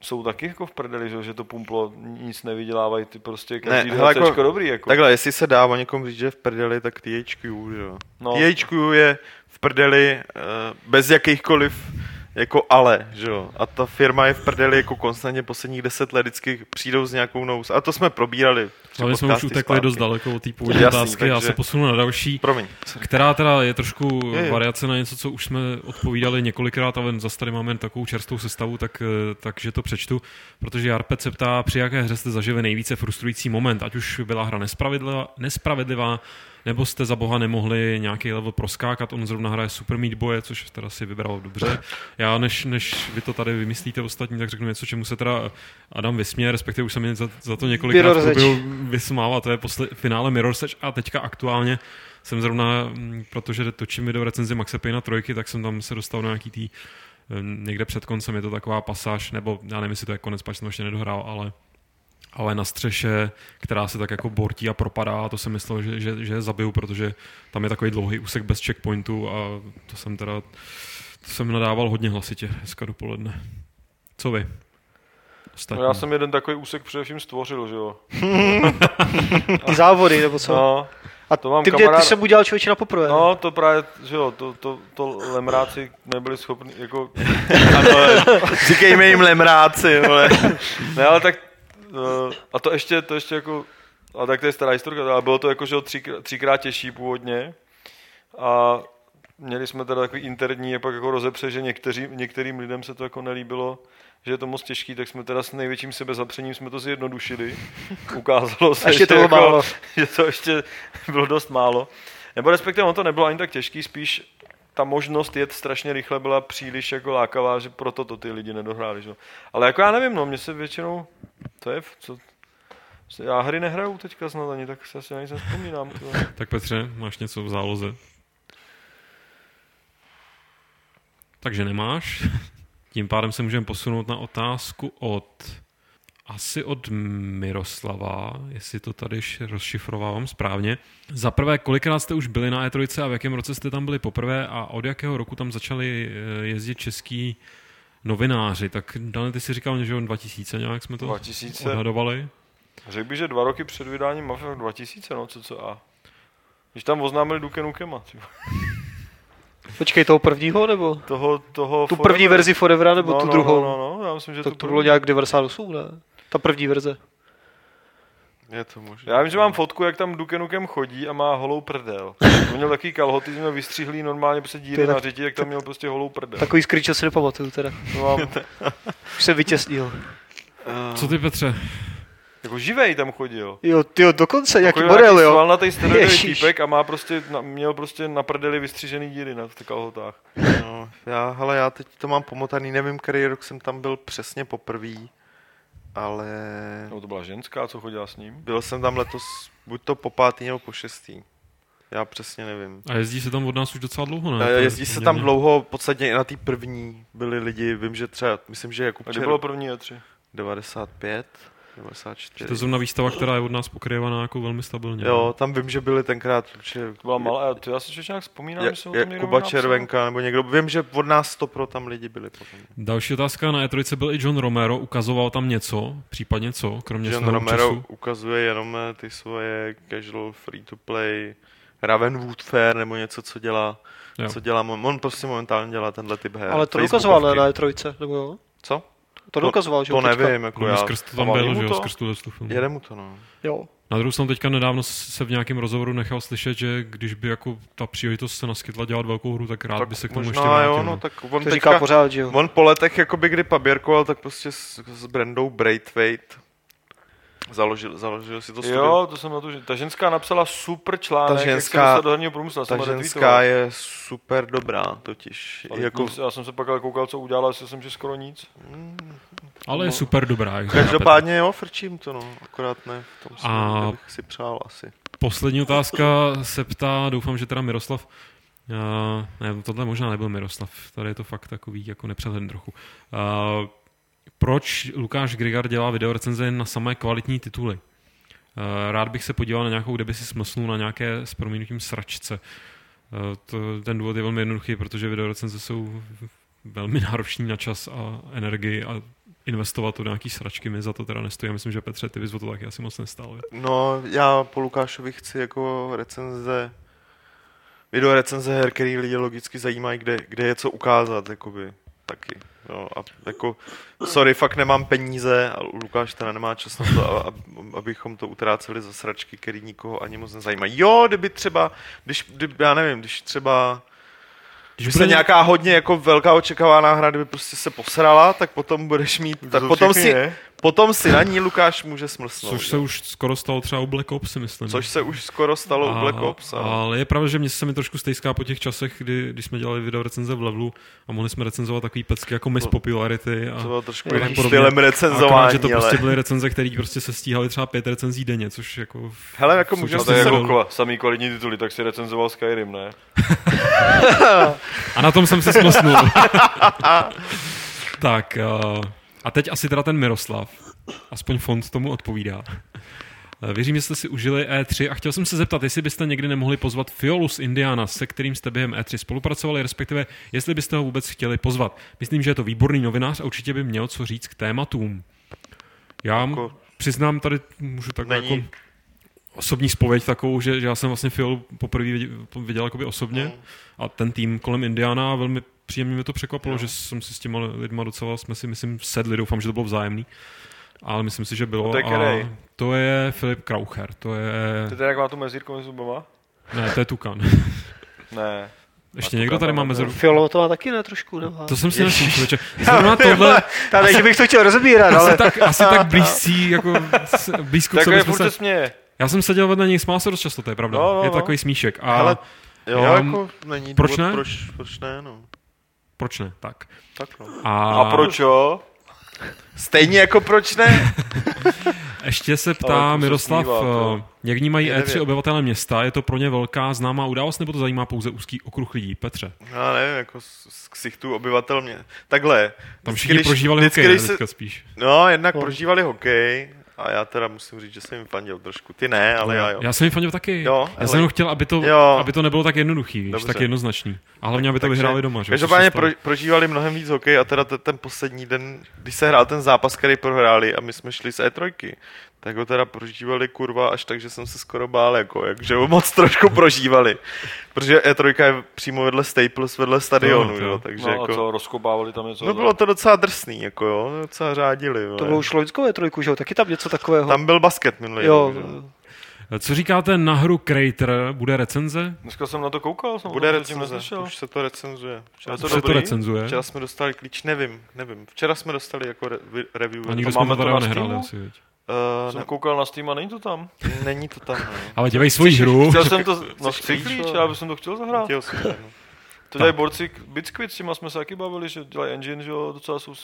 jsou taky jako v prdeli, že, to pumplo nic nevydělávají, ty prostě každý Ne, hele, jako, dobrý. Jako. Takhle, jestli se dá o někom říct, že v prdeli, tak THQ, že jo. No. THQ je v prdeli uh, bez jakýchkoliv jako ale, že jo. A ta firma je v prdeli jako konstantně posledních deset let vždycky přijdou s nějakou nous. A to jsme probírali. tři Ale jsme už utekli dost daleko od té původní otázky. Já se posunu na další. Promiň. která teda je trošku Je, je. variace na něco, co už jsme odpovídali několikrát, ale zase tady máme takovou čerstvou sestavu, tak, eh, takže to přečtu, protože Jarpet se ptá, při jaké hře jste zažili nejvíce frustrující moment, ať už byla hra nespravedlivá, nespravedlivá nebo jste za boha nemohli nějaký level proskákat, on zrovna hraje Super Meat Boy, což teda si vybral dobře. Já než, než vy to tady vymyslíte ostatní, tak řeknu něco, čemu se teda Adam vysměje, respektive už jsem mě za, za to několikrát vysmál a to je posle, finále Mirror's Edge. A teďka aktuálně jsem zrovna, mm, protože točím video recenzi Maxe Payna trojky, tak jsem tam se dostal do nějaký tý, eh, někde před koncem. Je to taková pasáž, nebo já nevím, jestli to je konec, pač jsem to ještě nedohrál, ale ale na střeše, která se tak jako bortí a propadá, a to jsem myslel, že, že, že je zabiju, protože tam je takový dlouhý úsek bez checkpointu a to jsem teda, to jsem nadával hodně hlasitě, hezka dopoledne. Co vy? Ostatní. No, já jsem jeden takový úsek především stvořil, že jo. Ty závody, nebo co? No, a to mám ty, kamarád- ty jsem udělal člověče na poprvé. no, to právě, že jo, to, to, to lemráci nebyli schopni, jako, Říkejme jim lemráci, vole. ne, ale tak, a to ještě, to ještě jako, a tak to je stará historka, ale bylo to jako, že jo, třikrát, těžší původně a měli jsme teda takový interní pak jako rozepře, že někteří, některým lidem se to jako nelíbilo, že je to moc těžký, tak jsme teda s největším sebezapřením jsme to zjednodušili. Ukázalo se, Ještě že, to bylo jako, málo. že to ještě bylo dost málo. Nebo respektive ono to nebylo ani tak těžký, spíš ta možnost jet strašně rychle byla příliš jako lákavá, že proto to ty lidi nedohráli. Že? Ale jako já nevím, no, mě se většinou, to je, co, já hry nehraju teďka snad ani, tak se asi ani nespomínám. To. Tak Petře, máš něco v záloze? Takže nemáš. Tím pádem se můžeme posunout na otázku od asi od Miroslava, jestli to tady rozšifrovávám správně. Za prvé, kolikrát jste už byli na E3 a v jakém roce jste tam byli poprvé a od jakého roku tam začali eh, jezdit český novináři? Tak Dane, ty si říkal, že on 2000 nějak jsme to 2000. odhadovali. Řekl bych, že dva roky před vydáním Mafia 2000, no co co a. Když tam oznámili Duke Nukema. Počkej, toho prvního, nebo? toho, toho Tu Forever. první verzi Forevera, nebo no, tu no, druhou? No, no, no, já myslím, že tak tu to první. bylo nějak 98, ne? Ta první verze. Je to možné. Já vím, že mám fotku, jak tam Duke Nukem chodí a má holou prdel. On měl takový kalhoty, měl vystřihlý normálně prostě díry na tak- řiti, jak tam měl prostě holou prdel. Takový screenshot si nepamatuju teda. To mám, Už jsem vytěsnil. Co ty, Petře? jako živej tam chodil. Jo, tyjo, dokonce, Chodil model, jo. svalnatý steroidový Ježiš. týpek a má prostě, na, měl prostě na prdeli vystřižený díry na těch kalhotách. No, já, hele, já teď to mám pomotaný, nevím, který rok jsem tam byl přesně poprvý, ale No to byla ženská, co chodila s ním. byl jsem tam letos buď to po pátý nebo po šestý. Já přesně nevím. A jezdí se tam od nás už docela dlouho, ne? Jezdí se tam dlouho, v podstatě i na té první byli lidi, vím, že třeba, myslím, že Jakub A kdy bylo první E E3? 95, Že 94. to je zrovna výstava, která je od nás pokryvaná jako velmi stabilně. Jo, tam vím, že byli tenkrát, že To byla malá, to já si ještě nějak vzpomínám, Je, že jsem o tom někdo Kuba napsal. Červenka nebo někdo, vím, že od nás 100 pro tam lidi byli potom. Další otázka na E3 byl i John Romero, ukazoval tam něco, případně co, kromě John svého Romero času. ukazuje jenom eh, ty svoje casual free to play Ravenwood Fair nebo něco, co dělá, Jo. co dělá, on prostě momentálně dělá tenhle typ her. Ale to ne, na E3, nebo jo? Co? To dokazoval, že To teďka? nevím, jako No, já. skrz to tam byl, mu že jo, to? skrz tuhle tu filmu. Jede mu to, no. Jo. Na druhou stranu teďka nedávno se v nějakém rozhovoru nechal slyšet, že když by jako ta příležitost se naskytla dělat velkou hru, tak rád tak by se k tomu ještě možná vrátil. jo, no. no, tak on To teďka, říká pořád, že jo. on po letech, jakoby kdy paběrkoval, tak prostě s, s Brandou Braithwaite založil, založil si to studio. Jo, to jsem na to, že ta ženská napsala super článek, Ta jak ženská- se dostat do herního průmyslu. Ta ženská je super dobrá, totiž. Ale Jako, Já jsem se pak ale koukal, co udělala, jestli jsem, že skoro nic. Ale je super dobrá. Jak každopádně jo, frčím to, no. Akorát ne v tom A- bych si přál asi. Poslední otázka se ptá, doufám, že teda Miroslav Uh, ne, tohle možná nebyl Miroslav, tady je to fakt takový jako nepřehledný trochu. Uh, proč Lukáš Grigar dělá videorecenze na samé kvalitní tituly? Uh, rád bych se podíval na nějakou, kde by si smlsnul na nějaké s proměnutím sračce. Uh, to, ten důvod je velmi jednoduchý, protože videorecenze jsou velmi náročný na čas a energii a investovat to do nějaký sračky, my za to teda nestojí. Já myslím, že Petře, ty bys to taky asi moc nestal. No, já po Lukášovi chci jako recenze, video recenze her, který lidi logicky zajímají, kde, kde je co ukázat, jakoby, taky. Jo, a jako, sorry, fakt nemám peníze a Lukáš teda nemá čas na to, a, abychom to utráceli za sračky, který nikoho ani moc nezajímají. Jo, kdyby třeba, když, kdyby, já nevím, když třeba když by se nějaká hodně jako velká očekávaná hra, kdyby prostě se posrala, tak potom budeš mít, tak potom si, je. Potom si na ní Lukáš může smlsnout. Což se jo. už skoro stalo třeba u Black Ops, myslím. Což se už skoro stalo a, u Black Ops. Ale... ale je pravda, že mě se mi trošku stejská po těch časech, kdy, kdy jsme dělali video recenze v levelu a mohli jsme recenzovat takový pecky jako Miss Popularity. A, to bylo trošku jiným stylem recenzování. A že to ale... prostě byly recenze, které prostě se stíhaly třeba pět recenzí denně, což jako... Hele, jako můžeme to jako samý kvalitní tituly, tak si recenzoval Skyrim, ne? a na tom jsem se smlsnul. tak, uh, a teď asi teda ten Miroslav. Aspoň fond tomu odpovídá. Eh, věřím, že jste si užili E3 a chtěl jsem se zeptat, jestli byste někdy nemohli pozvat Fiolu z Indiana, se kterým jste během E3 spolupracovali, respektive jestli byste ho vůbec chtěli pozvat. Myslím, že je to výborný novinář a určitě by měl co říct k tématům. Já jako... přiznám tady, můžu tak jako osobní spověď takovou, že, že já jsem vlastně Fiolu poprvé viděl, viděl jakoby osobně mm. a ten tým kolem Indiana velmi příjemně mě to překvapilo, no. že jsem si s těma lidma docela, jsme si myslím sedli, doufám, že to bylo vzájemný ale myslím si, že bylo. To je a to je Filip Kraucher, to je... To je jak má tu mezírku mezi zubama? Ne, to je Tukan. ne. Ještě někdo tady má mezeru? Fialo to má taky ne trošku, nebo? To jsem si nesmí, člověče. Zrovna tohle... Tady, že bych to chtěl rozbírat, ale... Asi tak, asi tak blízcí, jako blízko k sobě jsme se... Směje. Já jsem seděl vedle něj, smál se dost často, to je pravda. No, no, je to no. takový smíšek. A Hele, jo, já, jako není proč důvod, ne? Proč, proč ne, no. Proč ne, tak. Tak no. A, a proč jo? Stejně jako proč ne? Ještě se ptá Miroslav, smívá, eh, jak vnímají E3 obyvatele města? Je to pro ně velká známá událost, nebo to zajímá pouze úzký okruh lidí? Petře? Já nevím, jako z, ksichtů obyvatel mě. Takhle. Tam všichni když, prožívali vždycky, hokej, se... spíš. No, jednak no. prožívali hokej, a já teda musím říct, že jsem jim fandil trošku. Ty ne, ale já jo. Já jsem jim fandil taky. Jo, já jsem jenom chtěl, aby to, jo. aby to nebylo tak jednoduchý, víš, tak jednoznačný. A hlavně, aby to Takže, vyhráli doma. Že? Každopádně pro, prožívali mnohem víc hokej a teda ten, ten poslední den, když se hrál ten zápas, který prohráli a my jsme šli z E3, tak ho teda prožívali kurva až tak, že jsem se skoro bál, jako, jak, že ho moc trošku prožívali. Protože E3 je přímo vedle Staples, vedle stadionu, no, jo, takže no, jako... a co, rozkopávali tam něco? No bylo to docela drsný, jako jo, docela řádili. Jo, to bylo už loňskou E3, že jo, taky tam něco takového. Tam byl basket minulý. Jo, co říkáte na hru Crater? Bude recenze? Dneska jsem na to koukal, jsem Bude recenze, už se to recenzuje. Včera to, se to recenzuje? Včera jsme dostali klíč, nevím, nevím. Včera jsme dostali jako re- review. A nikdo jsme to tady nehráli asi. Uh, jsem ne... koukal na Steam a není to tam. Není to tam, no. Ale dělej svoji hru. Chtěl jsem to, no chci klíč, já bych to chtěl zahrát. Chtěl jsem, no. To dělají borci Bitsquid, s těma jsme se taky bavili, že dělají engine, že jo, docela jsou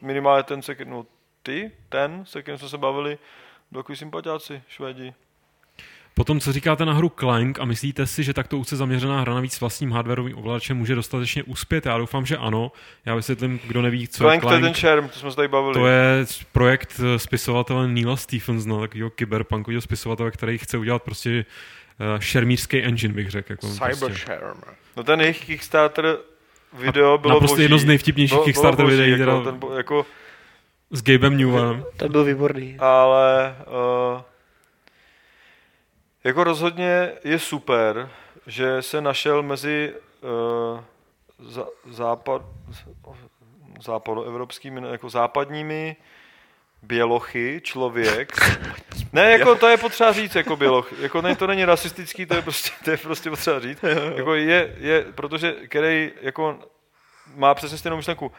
minimálně ten, se, no ty, ten, se kterým jsme se bavili, byl takový sympatiáci, Švédi. Potom, co říkáte na hru Clank a myslíte si, že takto úce zaměřená hra navíc vlastním hardwareovým ovladačem může dostatečně uspět? Já doufám, že ano. Já vysvětlím, kdo neví, co Clank. je Clank. to je ten Sherm, to jsme se tady bavili. To je projekt eh, spisovatele Neila Stephensona, takového kyberpunkového spisovatele, který chce udělat prostě uh, šermířský engine, bych řekl. Jako Cyber prostě. No ten jejich Kickstarter video bylo Naprosto boží. jedno z nejvtipnějších bylo, Kickstarter bylo videí. Jako, ten, jako, s Gabem Newem. To byl výborný. Ale uh, jako rozhodně je super, že se našel mezi uh, západ, západoevropskými, jako západními bělochy, člověk. Ne, jako to je potřeba říct, jako běloch. Jako ne, to není rasistický, to je prostě, to je prostě potřeba říct. Jako je, je, protože který jako má přesně stejnou myšlenku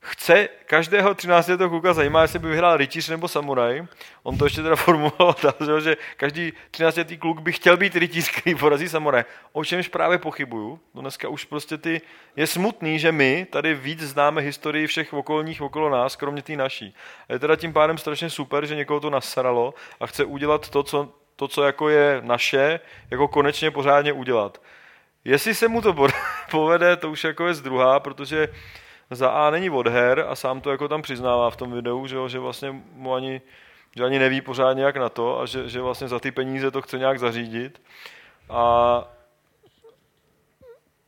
chce každého 13 letého kluka zajímá, jestli by vyhrál rytíř nebo samuraj. On to ještě teda formuloval tak, že každý 13 letý kluk by chtěl být rytíř, který porazí samuraj. O čemž právě pochybuju. No dneska už prostě ty... Je smutný, že my tady víc známe historii všech okolních okolo nás, kromě té naší. A je teda tím pádem strašně super, že někoho to nasralo a chce udělat to, co, to, co jako je naše, jako konečně pořádně udělat Jestli se mu to povede, to už jako je z druhá, protože za A není od her a sám to jako tam přiznává v tom videu, že, jo, že vlastně mu ani, že ani neví pořádně jak na to a že, že vlastně za ty peníze to chce nějak zařídit. A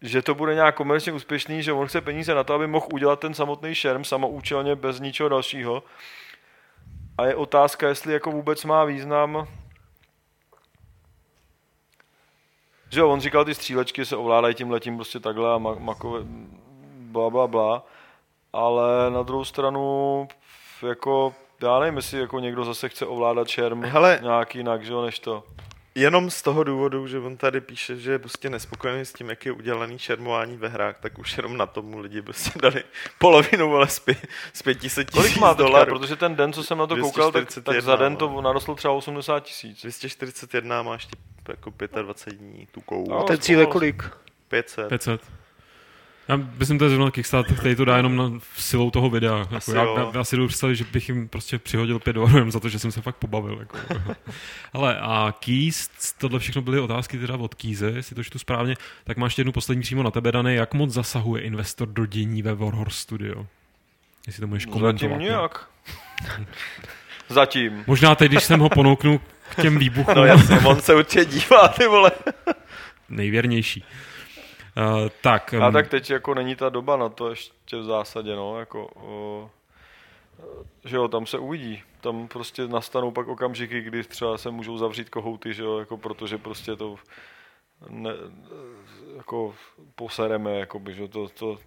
že to bude nějak komerčně úspěšný, že on chce peníze na to, aby mohl udělat ten samotný šerm samoučelně bez ničeho dalšího. A je otázka, jestli jako vůbec má význam že jo, on říkal, ty střílečky se ovládají tím letím prostě takhle a makové, bla, bla, bla. Ale na druhou stranu, jako, já nevím, jestli jako někdo zase chce ovládat šerm Hele. nějak jinak, že jo, než to. Jenom z toho důvodu, že on tady píše, že je prostě nespokojený s tím, jak je udělaný šermování ve hrách, tak už jenom na tomu lidi prostě dali polovinu, ale z, pě, z 500 Kolik tisíc má teďka, dolarů. protože ten den, co jsem na to koukal, tak, tak 241, za den to narostlo třeba 80 tisíc. 241 máš ty jako 25 dní tukou. No. Ten cíl je kolik? 500. 500. Já myslím, to je zrovna Kickstarter, který to dá jenom na silou toho videa. Asi Jako, já, já, si jdu představit, že bych jim prostě přihodil pět dolarů za to, že jsem se fakt pobavil. Jako. Ale a Keys, tohle všechno byly otázky teda od Kýze, jestli to čtu správně, tak máš jednu poslední přímo na tebe, Dané, jak moc zasahuje investor do dění ve Warhorse Studio? Jestli to můžeš komentovat. Zatím no. nějak. Zatím. Možná teď, když jsem ho ponouknu k těm výbuchům, No jasně, on se určitě dívá, ty vole. nejvěrnější. Uh, tak, A um, tak teď jako není ta doba na to ještě v zásadě, no, jako, o, že jo, tam se uvidí. Tam prostě nastanou pak okamžiky, kdy třeba se můžou zavřít kohouty, že jo, jako protože prostě to ne, jako posereme, jakoby, že to, to,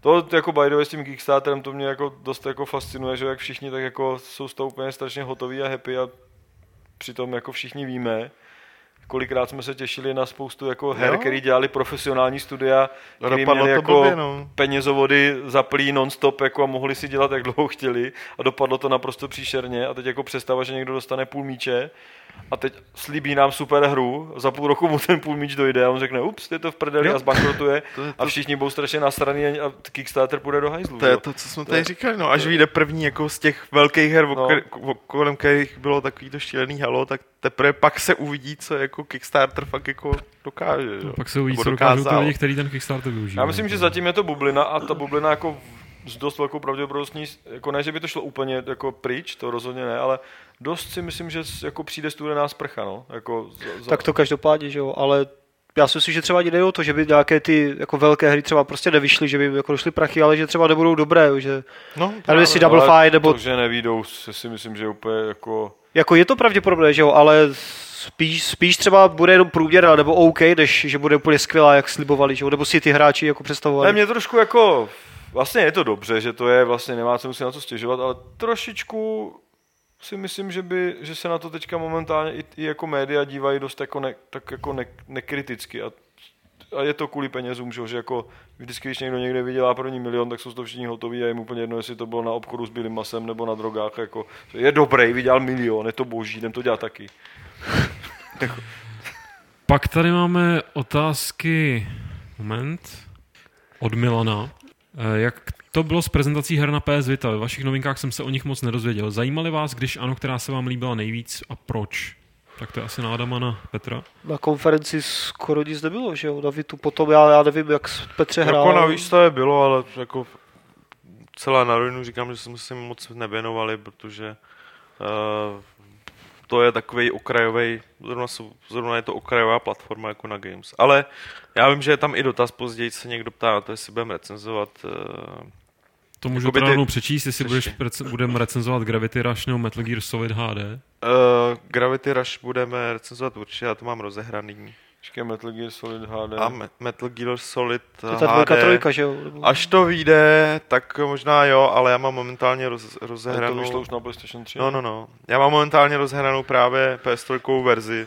to jako by the way s tím Kickstarterem to mě jako dost jako fascinuje, že jak všichni tak jako jsou z toho úplně strašně hotoví a happy a přitom jako všichni víme, kolikrát jsme se těšili na spoustu jako her, Jo. který dělali profesionální studia, který Dopadlo měli to jako blbě, no. penězovody zaplý non-stop jako a mohli si dělat, jak dlouho chtěli a dopadlo to naprosto příšerně a teď jako představa, že někdo dostane půl míče a teď slíbí nám super hru, za půl roku mu ten půl míč dojde a on řekne, ups, je to v prdeli Jo. a zbankrotuje To je a to- všichni budou strašně nasraný a a Kickstarter půjde do hajzlu. To je jo. to, co jsme To tady je- říkali, no. Až vyjde první jako z těch velkých her, No. no. kolem kterých bylo takový to šílený halo, tak teprve pak se uvidí, co jako Kickstarter fakt jako dokáže. Že? pak se uvidí, co dokážou ty lidi, kteří ten Kickstarter využívají. Já myslím, že zatím je to bublina a ta bublina jako s dost velkou pravděpodobností, jako ne, že by to šlo úplně jako pryč, to rozhodně ne, ale dost si myslím, že jako přijde studená sprcha, no. Jako za, za, Tak to každopádně, že jo, ale já si myslím, že třeba jde o to, že by nějaké ty jako velké hry třeba prostě nevyšly, že by jako došly prachy, ale že třeba nebudou dobré, že No, já nevím, jestli. Double Fine, nebo To, že nevídou, si si myslím, že úplně jako... jako je to pravděpodobné, že jo, ale spíš, spíš třeba bude jenom průměr, nebo OK, než že bude úplně skvělá, jak slibovali, že jo, nebo si ty hráči jako Ne, představovali. mě trošku jako... Vlastně je to dobře, že to je, vlastně nemá cenu si na to stěžovat, ale trošičku si myslím, že, by, že se na to teďka momentálně i, i jako média dívají dost jako, ne, tak jako ne, nekriticky a, a je to kvůli penězům, že, jako vždycky, když někdo někde vydělá první milion, tak jsou toho všichni hotoví a je mu úplně jedno, jestli to bylo na obchodu s bílým masem nebo na drogách, jako, je dobrý, vydělal milion, je to boží, jdem to dělat taky. Pak tady máme otázky, moment, od Milana. Eh, Jak to bylo s prezentací her na PS Vita? Ve vašich novinkách jsem se o nich moc nedozvěděl. Zajímali vás, když ano, která se vám líbila nejvíc a proč? Tak to je asi nádama na Petra. Na konferenci skoro nic nebylo, že jo, na Vitu potom, já, já nevím, jak Petře hrál. Jako na výstavě bylo, ale jako celá na rovinu říkám, že jsme si moc nevěnovali, protože uh, to je takový okrajový, zrovna, zrovna je to okrajová platforma jako na Games. Ale já vím, že je tam i dotaz později, se někdo ptá na to, jestli budeme recenzovat uh, To můžu teda ty- rovnou přečíst, jestli budeš, budeme recenzovat Gravity Rush nebo Metal Gear Solid HD. uh, Gravity Rush budeme recenzovat určitě, já to mám rozehraný. Počkej, Metal Gear Solid HD. A Me- Metal Gear Solid To je ta dvojka, HD. trojka, že jo? Až to vyjde, tak možná jo, ale já mám momentálně roz, to rozehranou... vyšlo už na PlayStation 3. No, no, no. Já mám momentálně rozhranou právě PS3 verzi,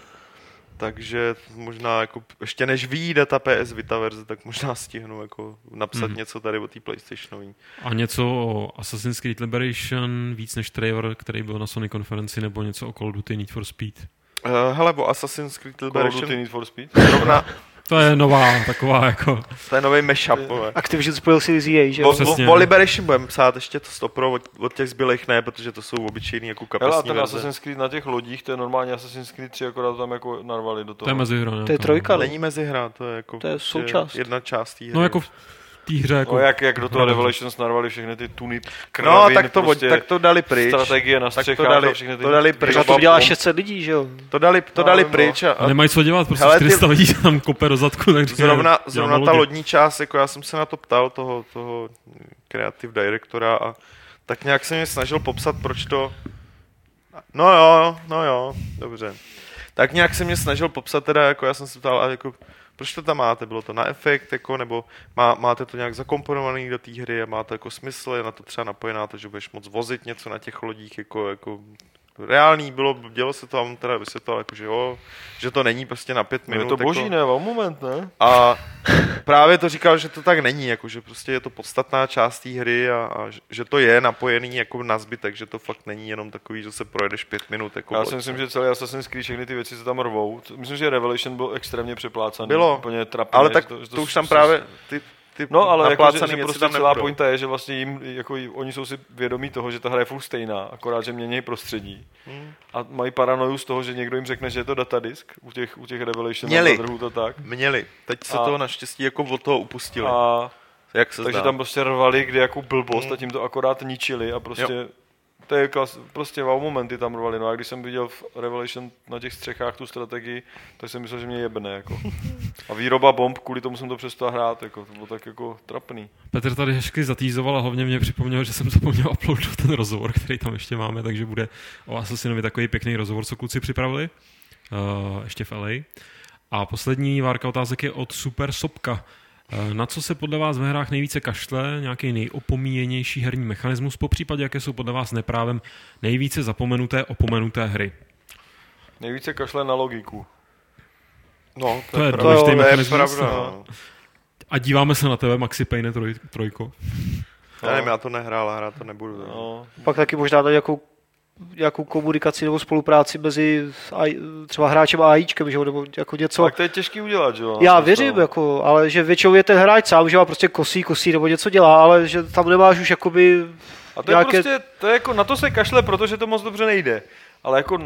takže možná jako ještě než vyjde ta PS Vita verze, tak možná stihnu jako napsat mm-hmm. něco tady o té PlayStationové. A něco o Assassin's Creed Liberation, víc než trailer, který byl na Sony konferenci, nebo něco o Call of Duty Need for Speed. Uh, hele, o Assassin's Creed Call of Liberation Duty Need for Speed. zrovna, To je nová taková jako... To je nový mashup, vole. Activision spojil si z EA, že Přesně. o, Liberation budeme psát ještě to stopro, od, od těch zbylých ne, protože to jsou obyčejný jako Hele, a kapesní ten verze. Assassin's Creed na těch lodích, to je normálně Assassin's Creed 3, akorát tam jako narvali do toho. To je mezihra. To je trojka, no. Není mezihra, to je jako To je součást. jedna část hry. No jako té hře jako... No, jak, jak do toho. Revelations narvali všechny ty tuny No, kravin, tak to, prostě tak to dali pryč. strategie na Tak to dali- a všechny ty to dali pryč. Pořád to výroba dělá bomb. 600 lidí, že jo? To dali, to No, dali no. pryč a, A nemají co dělat, prostě Hele, ty- 400 lidí se tam kope do zadku, tak zrovna, zrovna ta lodní část, jako já jsem se na to ptal toho, toho creative directora a tak nějak se mě snažil popsat, proč to... No jo, no jo, dobře. Tak nějak se mě snažil popsat teda, jako já jsem se ptal, a jako, proč to tam máte? Bylo to na efekt, jako, nebo má, máte to nějak zakomponovaný do té hry a má to jako smysl, je na to třeba napojená to, že budeš moc vozit něco na těch lodích, jako, jako reálný bylo, dělo se to a on teda vysvětlil, jako, že jo, že to není prostě na pět No, minut. je to boží, jako, ne? Moment, ne? a právě to říkal, že to tak není, jako, že prostě je to podstatná část té hry a, a že- to je napojený jako na zbytek, že to fakt není jenom takový, že se projedeš pět minut. Jako Já si myslím, že celý Assassin's Creed, všechny ty věci se tam rvou. To- Myslím, že Revelation byl extrémně přeplácaný. Bylo. Úplně trapný. ale tak že to, už tam právě ty, ty No, ale jako, že, že prostě tam celá nebudou. pointa je, že vlastně jim, jako, oni jsou si vědomí toho, že ta hra je furt stejná, akorát, že mění prostředí. Hmm. A mají paranoju z toho, že někdo jim řekne, že je to datadisk u těch, u těch Revelation Měli. na to tak. Měli. Teď se A- toho naštěstí jako od toho upustili. A, jak se takže zdá. tam prostě rvali, kde jako blbost Hmm. a tím to akorát ničili a prostě to je klas, prostě wow momenty tam rvali. No a když jsem viděl v Revelation na těch střechách tu strategii, tak jsem myslel, že mě jebne. Jako. A výroba bomb, kvůli tomu jsem to přestal hrát. Jako. To bylo tak jako trapný. Petr tady hezky zatýzoval a hlavně mě připomněl, že jsem zapomněl uploadnout ten rozhovor, který tam ještě máme, takže bude o Assassinovi takový pěkný rozhovor, co kluci připravili, uh, ještě v LA. A poslední várka otázek je od Super Sopka. Uh, Na co se podle vás ve hrách nejvíce kašle, nějaký nejopomíjenější herní mechanismus, po případě jaké jsou podle vás neprávem nejvíce zapomenuté, opomenuté hry? Nejvíce kašle na logiku. No, To je pravda. To je mechanismus, pravda. no. No. A díváme se na tebe, Maxi Payne troj, trojko. Já nevím, já to nehrál hrát to nebudu. No. Pak taky možná dát nějakou, nějakou komunikaci nebo spolupráci mezi třeba hráčem a AIčkem, že jo, nebo jako něco. Tak to je těžký udělat, že jo? Já No, věřím, to- jako, ale že většinou je ten hráč sám, že má prostě kosí, kosí nebo něco dělá, ale že tam nemáš už jakoby A to je nějaké- prostě, to je jako, na to se kašle, protože to moc dobře nejde. Ale jako,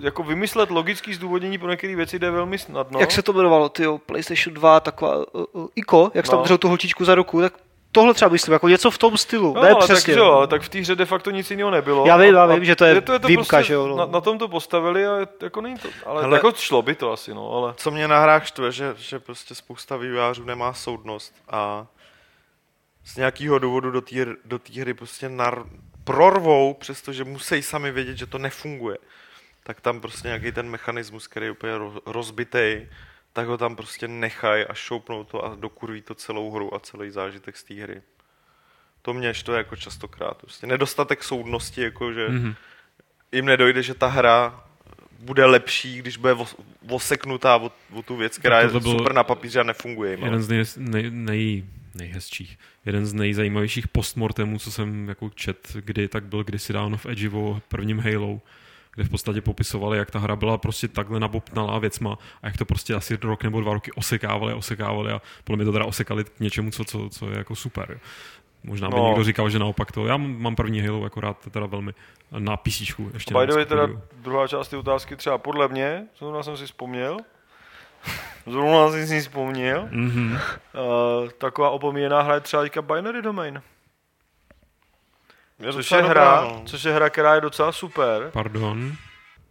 jako vymyslet logický zdůvodnění pro některé věci jde velmi snadno. No. Jak se to jmenovalo, ty PlayStation 2, taková uh, uh, Iko, jak se tam No. držel tu holčičku za ruku, tak tohle třeba myslím, jako něco v tom stylu, No, ne ale přesně. tak, že jo, ale tak v té hře de facto nic jiného nebylo. Já vím, já vím, že to je výjimka, prostě že jo, no. Na, na, tom to postavili a jako není to, ale Hele. jako šlo by to asi, no, ale Co mě na hrách štve, že, že prostě spousta vývojářů nemá soudnost a z nějakého důvodu do té do hry prostě nar, prorvou, přestože musí sami vědět, že to nefunguje. Tak tam prostě nějaký ten mechanismus, který je úplně roz, rozbitej, tak ho tam prostě nechají a šoupnou to a dokurví to celou hru a celý zážitek z té hry. To mě to jako častokrát. Prostě nedostatek soudnosti, jako že Mhm. jim nedojde, že ta hra bude lepší, když bude os- oseknutá o, o tu věc, která je tohle byl super na papíře a nefunguje jim. ale- Jeden z nej, nej, nej, nejhezčích, jeden z nejzajímavějších postmortemů, co jsem jako čet, kdy tak byl kdysi dávno v Edge o prvním Halo, kde v podstatě popisovali, jak ta hra byla prostě takhle nabobtnalá věcma a jak to prostě asi rok nebo dva roky osekávali a osekávali a podle mě to teda osekali k něčemu, co, co, co je jako super. Možná by No. někdo říkal, že naopak to. Já mám první Halo akorát teda velmi na PC. Ještě by the way, na teda druhá část té otázky třeba podle mě, zrovna jsem si vzpomněl, zrovna jsem si vzpomněl, Mhm. uh, taková opomíjená hra je třeba teďka Binary Domain, Je což je, dobrá, hra, no. což je hra, která je docela super, Pardon.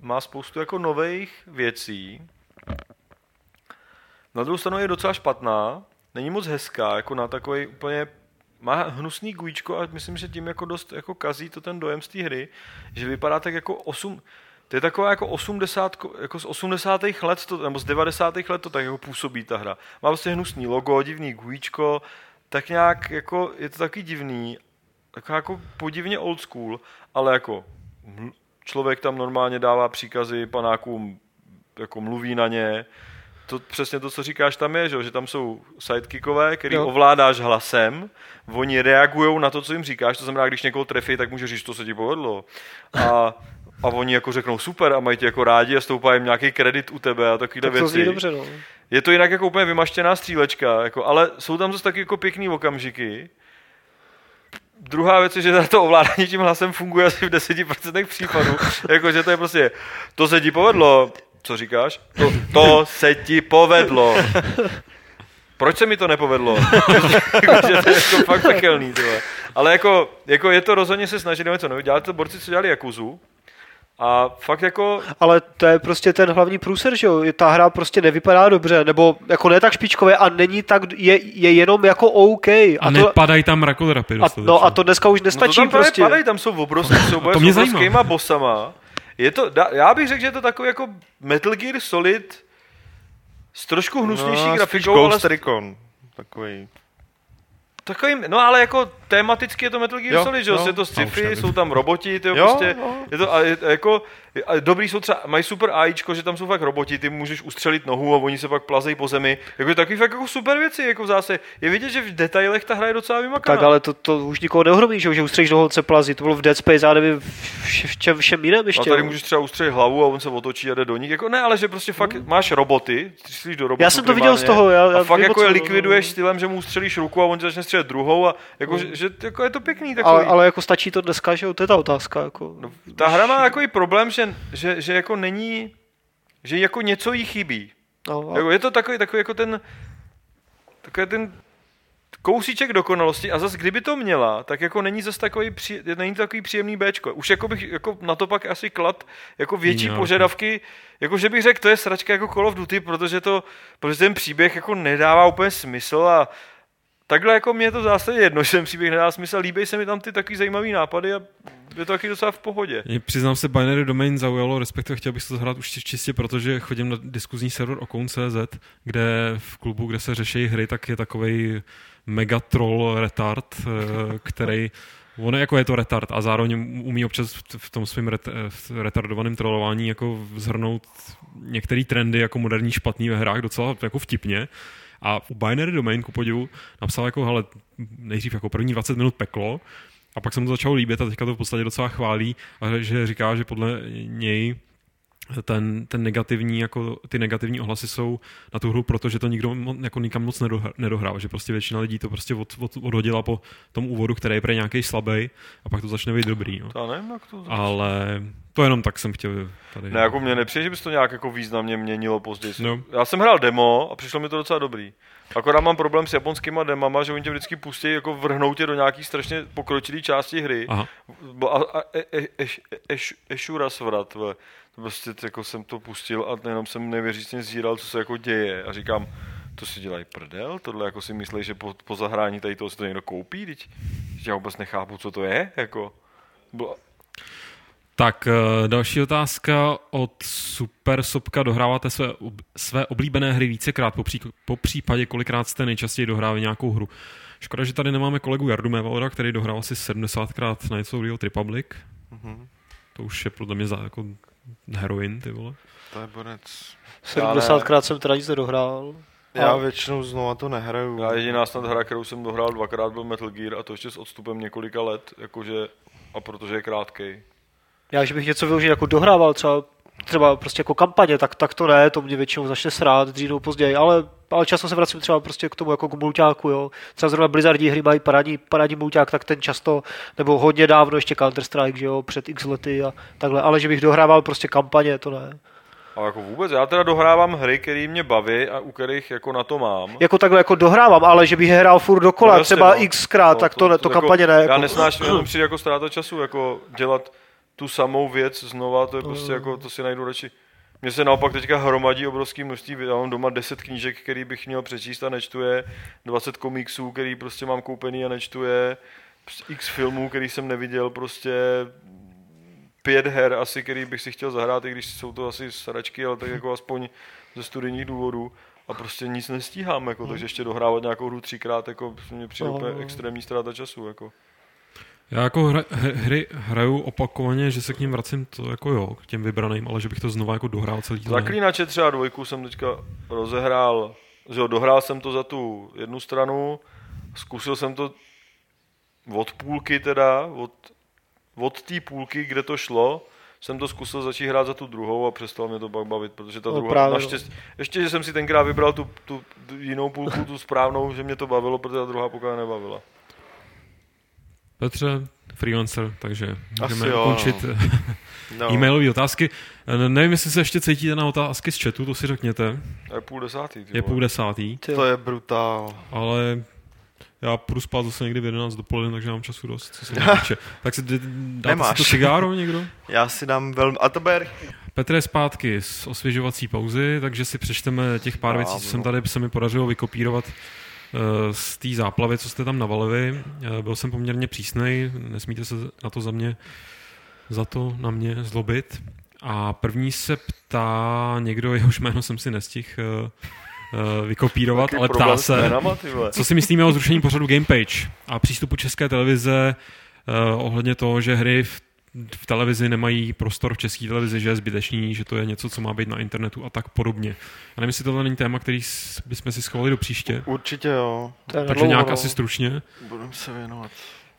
má spoustu jako nových věcí. Na druhou stranu je docela špatná, není moc hezká, jako na takový úplně má hnusný gujíčko a myslím, že tím jako dost jako kazí to ten dojem z té hry, že vypadá tak jako 8, to je taková jako 80, jako z 80. let, to, nebo z 90. let to tak jako působí ta hra. Má prostě hnusný logo, divný gujíčko, tak nějak jako, je to taky divný, taková jako podivně old school, ale jako člověk tam normálně dává příkazy panákům, jako mluví na ně, to přesně to, co říkáš, tam je, že, že tam jsou sidekickové, který Jo. ovládáš hlasem, oni reagují na to, co jim říkáš, to znamená, když někoho trefí, tak může říct, to se ti povedlo. A, a oni jako řeknou super a mají tě jako rádi a stoupá jim nějaký kredit u tebe a takovéhle tak to věci. dobře, no. Je to jinak jako úplně vymaštěná střílečka, jako, ale jsou tam zase taky jako pěkný okamžiky. Druhá věc je, že to ovládání tím hlasem funguje asi v 10% případů. jako, že to je prostě, to se ti povedlo, co říkáš? To, to se ti povedlo. Proč se mi to nepovedlo? že to je jako fakt pekelný, tyhle. Ale jako, jako je to rozhodně se snažit něco nového. Dělali to borci, co dělali Jakuzu. A fakt jako... Ale to je prostě ten hlavní průser, že jo? Ta hra prostě nevypadá dobře, nebo jako ne tak špičkové a není tak, je, je jenom jako OK. A, A, to, nepadají tam rakodrapy a, dostatečně. no a to dneska už No to nestačí tam prostě. padají, tam jsou obrovské souboje To s mě obrovskýma zajímá. bossama. Je to, já bych řekl, že je to takový jako Metal Gear Solid s trošku hnusnější no, grafikou, ale Ghost s Recon. Takový. takovým, no ale jako tematicky je to Metal Gear Jo, Solid, že jo, jo. je to A už sci-fi, nevím. jsou tam roboti, tyjo, Jo, prostě, jo. je to a, je, a jako, a dobrý jsou třeba, mají super AIčko, že tam jsou fakt roboti, ty můžeš ustřelit nohu a oni se pak plazejí po zemi, jako takový fakt jako super věci, jako zase, je vidět, že v detailech ta hra je docela vymakaná. Tak ale to, to už nikoho neohromí, že, jo, že ustřelíš do holce plazí. To bylo v Dead Space, já nevím, v, v čem všem jiném A ještě. tady jo. můžeš třeba ustřelit hlavu a on se otočí a jde do nich. Jako ne, ale že prostě fakt máš roboty, ty střílíš do robotů Já jsem to viděl z toho, já- já a fakt jako je likviduješ stylem, že mu ustřelíš ruku a on začne střílet druhou a jako, že, jako je to pěkný takový. ale, ale jako stačí to dneska, že jo, to je ta otázka. Jako. No, ta hra má takový problém, že, že, že jako není, že jako něco jí chybí. No, a, Jako je to takový, takový jako ten, takový ten kousíček dokonalosti a zase kdyby to měla, tak jako není zase takový, při, není to takový příjemný Bčko. Už jako bych jako na to pak asi klad jako větší Jinak. požadavky, jako že bych řekl, to je sračka jako Call of Duty, protože to, protože ten příběh jako nedává úplně smysl a takhle jako mě je to v zásadě jedno, že ten příběh nedá smysl, líbí se mi tam ty takový zajímavý nápady a je to taky docela v pohodě. Mě, Přiznám se, Binary Domain zaujalo, respektive chtěl bych si to zahrát už čistě, protože chodím na diskuzní server Okon.cz, kde v klubu, kde se řeší hry, tak je takový mega troll retard, eh, který On je jako je to retard a zároveň umí občas v- tom svém ret, v retardovaném trollování jako zhrnout některé trendy jako moderní špatný ve hrách docela jako vtipně. A u Binary Domain, ku podivu, napsal jako, hele, nejdřív jako první 20 minut peklo, a pak se mu to začalo líbit a teďka to v podstatě docela chválí a že říká, že podle něj ten, ten negativní, jako ty negativní ohlasy jsou na tu hru, protože to nikdo jako nikam moc nedohr- nedohrál, že prostě většina lidí to prostě od, od, odhodila po tom úvodu, který je pro nějaký slabý a pak to začne být dobrý. No. To nevím, jak to... Ale to jenom tak jsem chtěl tady. Ne, jako mě nepřijde, že by se to nějak jako významně měnilo později. No. Já jsem hrál demo a přišlo mi to docela dobrý. Akorát mám problém s japonskýma demama, že oni tě vždycky pustí jako vrhnout tě do nějaký strašně pokročilý části hry. Aha. A, a, e, e, eš, eš, ešura svrat. To prostě jako jsem to pustil a jenom jsem nevěřícně zíral, co se jako děje. A říkám, to si dělají prdel, tohle jako si myslí, že po, po zahrání tady toho si to někdo koupí, teď já vůbec nechápu, co to je, jako. Tak eh, další otázka od Super Sopka. Dohráváte své, ob- své oblíbené hry vícekrát, po, pří, po případě kolikrát jste nejčastěji dohrávali nějakou hru. Škoda, že tady nemáme kolegu Jardu Mevalda, který dohrál asi 70krát na něco Real Republic. Mhm. To už je podle mě za, jako heroin, ty vole. To je bonec. 70krát jsem teda nic nedohrál. Já A- většinou znova to nehraju. Já jediná snad hra, kterou jsem dohrál dvakrát, byl Metal Gear a to ještě s odstupem několika let, jakože, a protože je krátkej. Já, že bych něco vyloženě jako dohrával, třeba, třeba prostě jako kampaně, tak, tak to ne, to mě většinou začne srát dřív nebo později, ale, ale často se vracím třeba prostě k tomu jako k mulťáku, jo. Třeba zrovna Blizzardí hry mají parádní, parádní mulťák, tak ten často, nebo hodně dávno ještě Counter-Strike, že jo, před x lety a takhle, ale že bych dohrával prostě kampaně, to ne. A jako vůbec, já teda dohrávám hry, které mě baví a u kterých jako na to mám. Jako takhle jako dohrávám, ale že bych je hrál furt dokola, No třeba no. xkrát, tak to, ne, to, kampaně ne. Já Jako. nesnáším, jenom přijde jako ztráta času, jako dělat tu samou věc znova, to je No. prostě jako, to si najdu radši. Mně se naopak teďka hromadí obrovský množství, já mám doma 10 knížek, který bych měl přečíst a nečtu je, 20 komiksů, který prostě mám koupený a nečtu je, prostě x filmů, který jsem neviděl, prostě pět her asi, který bych si chtěl zahrát, i když jsou to asi sračky, ale tak jako aspoň ze studijních důvodů. A prostě nic nestíhám, jako, takže ještě dohrávat nějakou hru třikrát, jako mě přijde úplně extrémní ztráta času. Jako. Já jako hra, hry hraju opakovaně, že se k ním vracím to jako jo, k těm vybraným, ale že bych to znova jako dohrál celý ne. Zaklínače třeba dvojku jsem teďka rozehrál, že jo, dohrál jsem to za tu jednu stranu, zkusil jsem to od půlky teda, od, od té půlky, kde to šlo, jsem to zkusil začít hrát za tu druhou a přestalo mě to pak bavit, protože ta No, druhá, právě, no. naštěstí, ještě, že jsem si tenkrát vybral tu, tu, tu jinou půlku, tu správnou, že mě to bavilo, protože ta druhá pokud nebavila. Petře, freelancer, takže můžeme jo, ukončit No. e-mailové otázky. Eh, Nevím, jestli se ještě cítíte na otázky z chatu, to si řekněte. Je půl desátý. ty Je půl desátý, Ty To je brutál. ale já půjdu spát zase někdy v 11 dopoledne, takže mám času dost, co se mě týče. Tak si d- dáte Nemáš. si to cigáro někdo? Já si dám velmi... A to bude Petr je zpátky z osvěžovací pauzy, takže si přečteme těch pár věcí, co budu. jsem tady se mi podařilo vykopírovat eh, z té záplavy, co jste tam navalili. Eh, Byl jsem poměrně přísnej, nesmíte se na to za mě, za to na mě zlobit. A první se ptá někdo, jehož jméno jsem si nestihl eh, eh, vykopírovat, ale ptá se, jménama, co si myslíme o zrušení pořadu Gamepage a přístupu České televize ohledně toho, že hry v, v televizi nemají prostor v české televizi, že je zbytečný, že to je něco, co má být na internetu a tak podobně. Já nevím, jestli tohle není téma, který bychom si schovali do příště. Určitě jo. je Takže nadlouho, nějak no. asi stručně. Budeme se věnovat.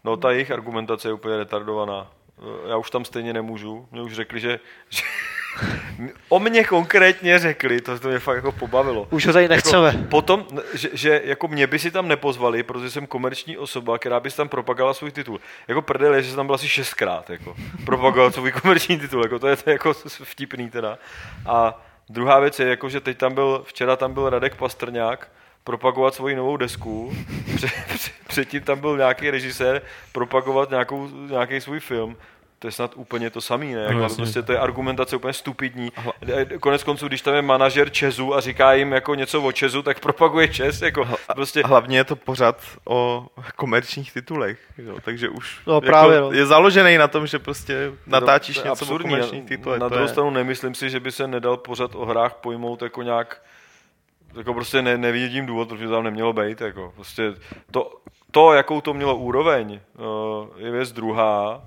No ta jejich argumentace je úplně retardovaná. Já už tam stejně nemůžu. Mě už řekli, že, že o mě konkrétně řekli, to, to mě fakt jako pobavilo. Už ho tady nechceme. Jako, potom, že, že, jako mě by si tam nepozvali, protože jsem komerční osoba, která by si tam propagovala svůj titul. Jako prdel že jsem tam byl asi šestkrát, jako, propagovat svůj komerční titul, jako, to je to jako vtipný teda. A druhá věc je, jako, že teď tam byl, včera tam byl Radek Pastrňák, propagovat svoji novou desku. Před, před, předtím tam byl nějaký režisér propagovat nějakou, nějaký svůj film. To je snad úplně to samý, ne? Jako, jasně. prostě to je argumentace úplně stupidní. Konec konců, když tam je manažer Česu a říká jim jako něco o Česu, tak propaguje Čes. Jako, prostě, Hlavně je to pořád o komerčních titulech, jo, takže už No, jako právě, no. je založený na tom, že prostě natáčíš to je něco o absurdní. komerčních titulech. Na to druhou je... stranu nemyslím si, že by se nedal pořád o hrách pojmout jako nějak jako prostě ne, nevidím důvod, to tam nemělo být. Jako. Prostě to, to, jakou to mělo úroveň, eh, je věc druhá.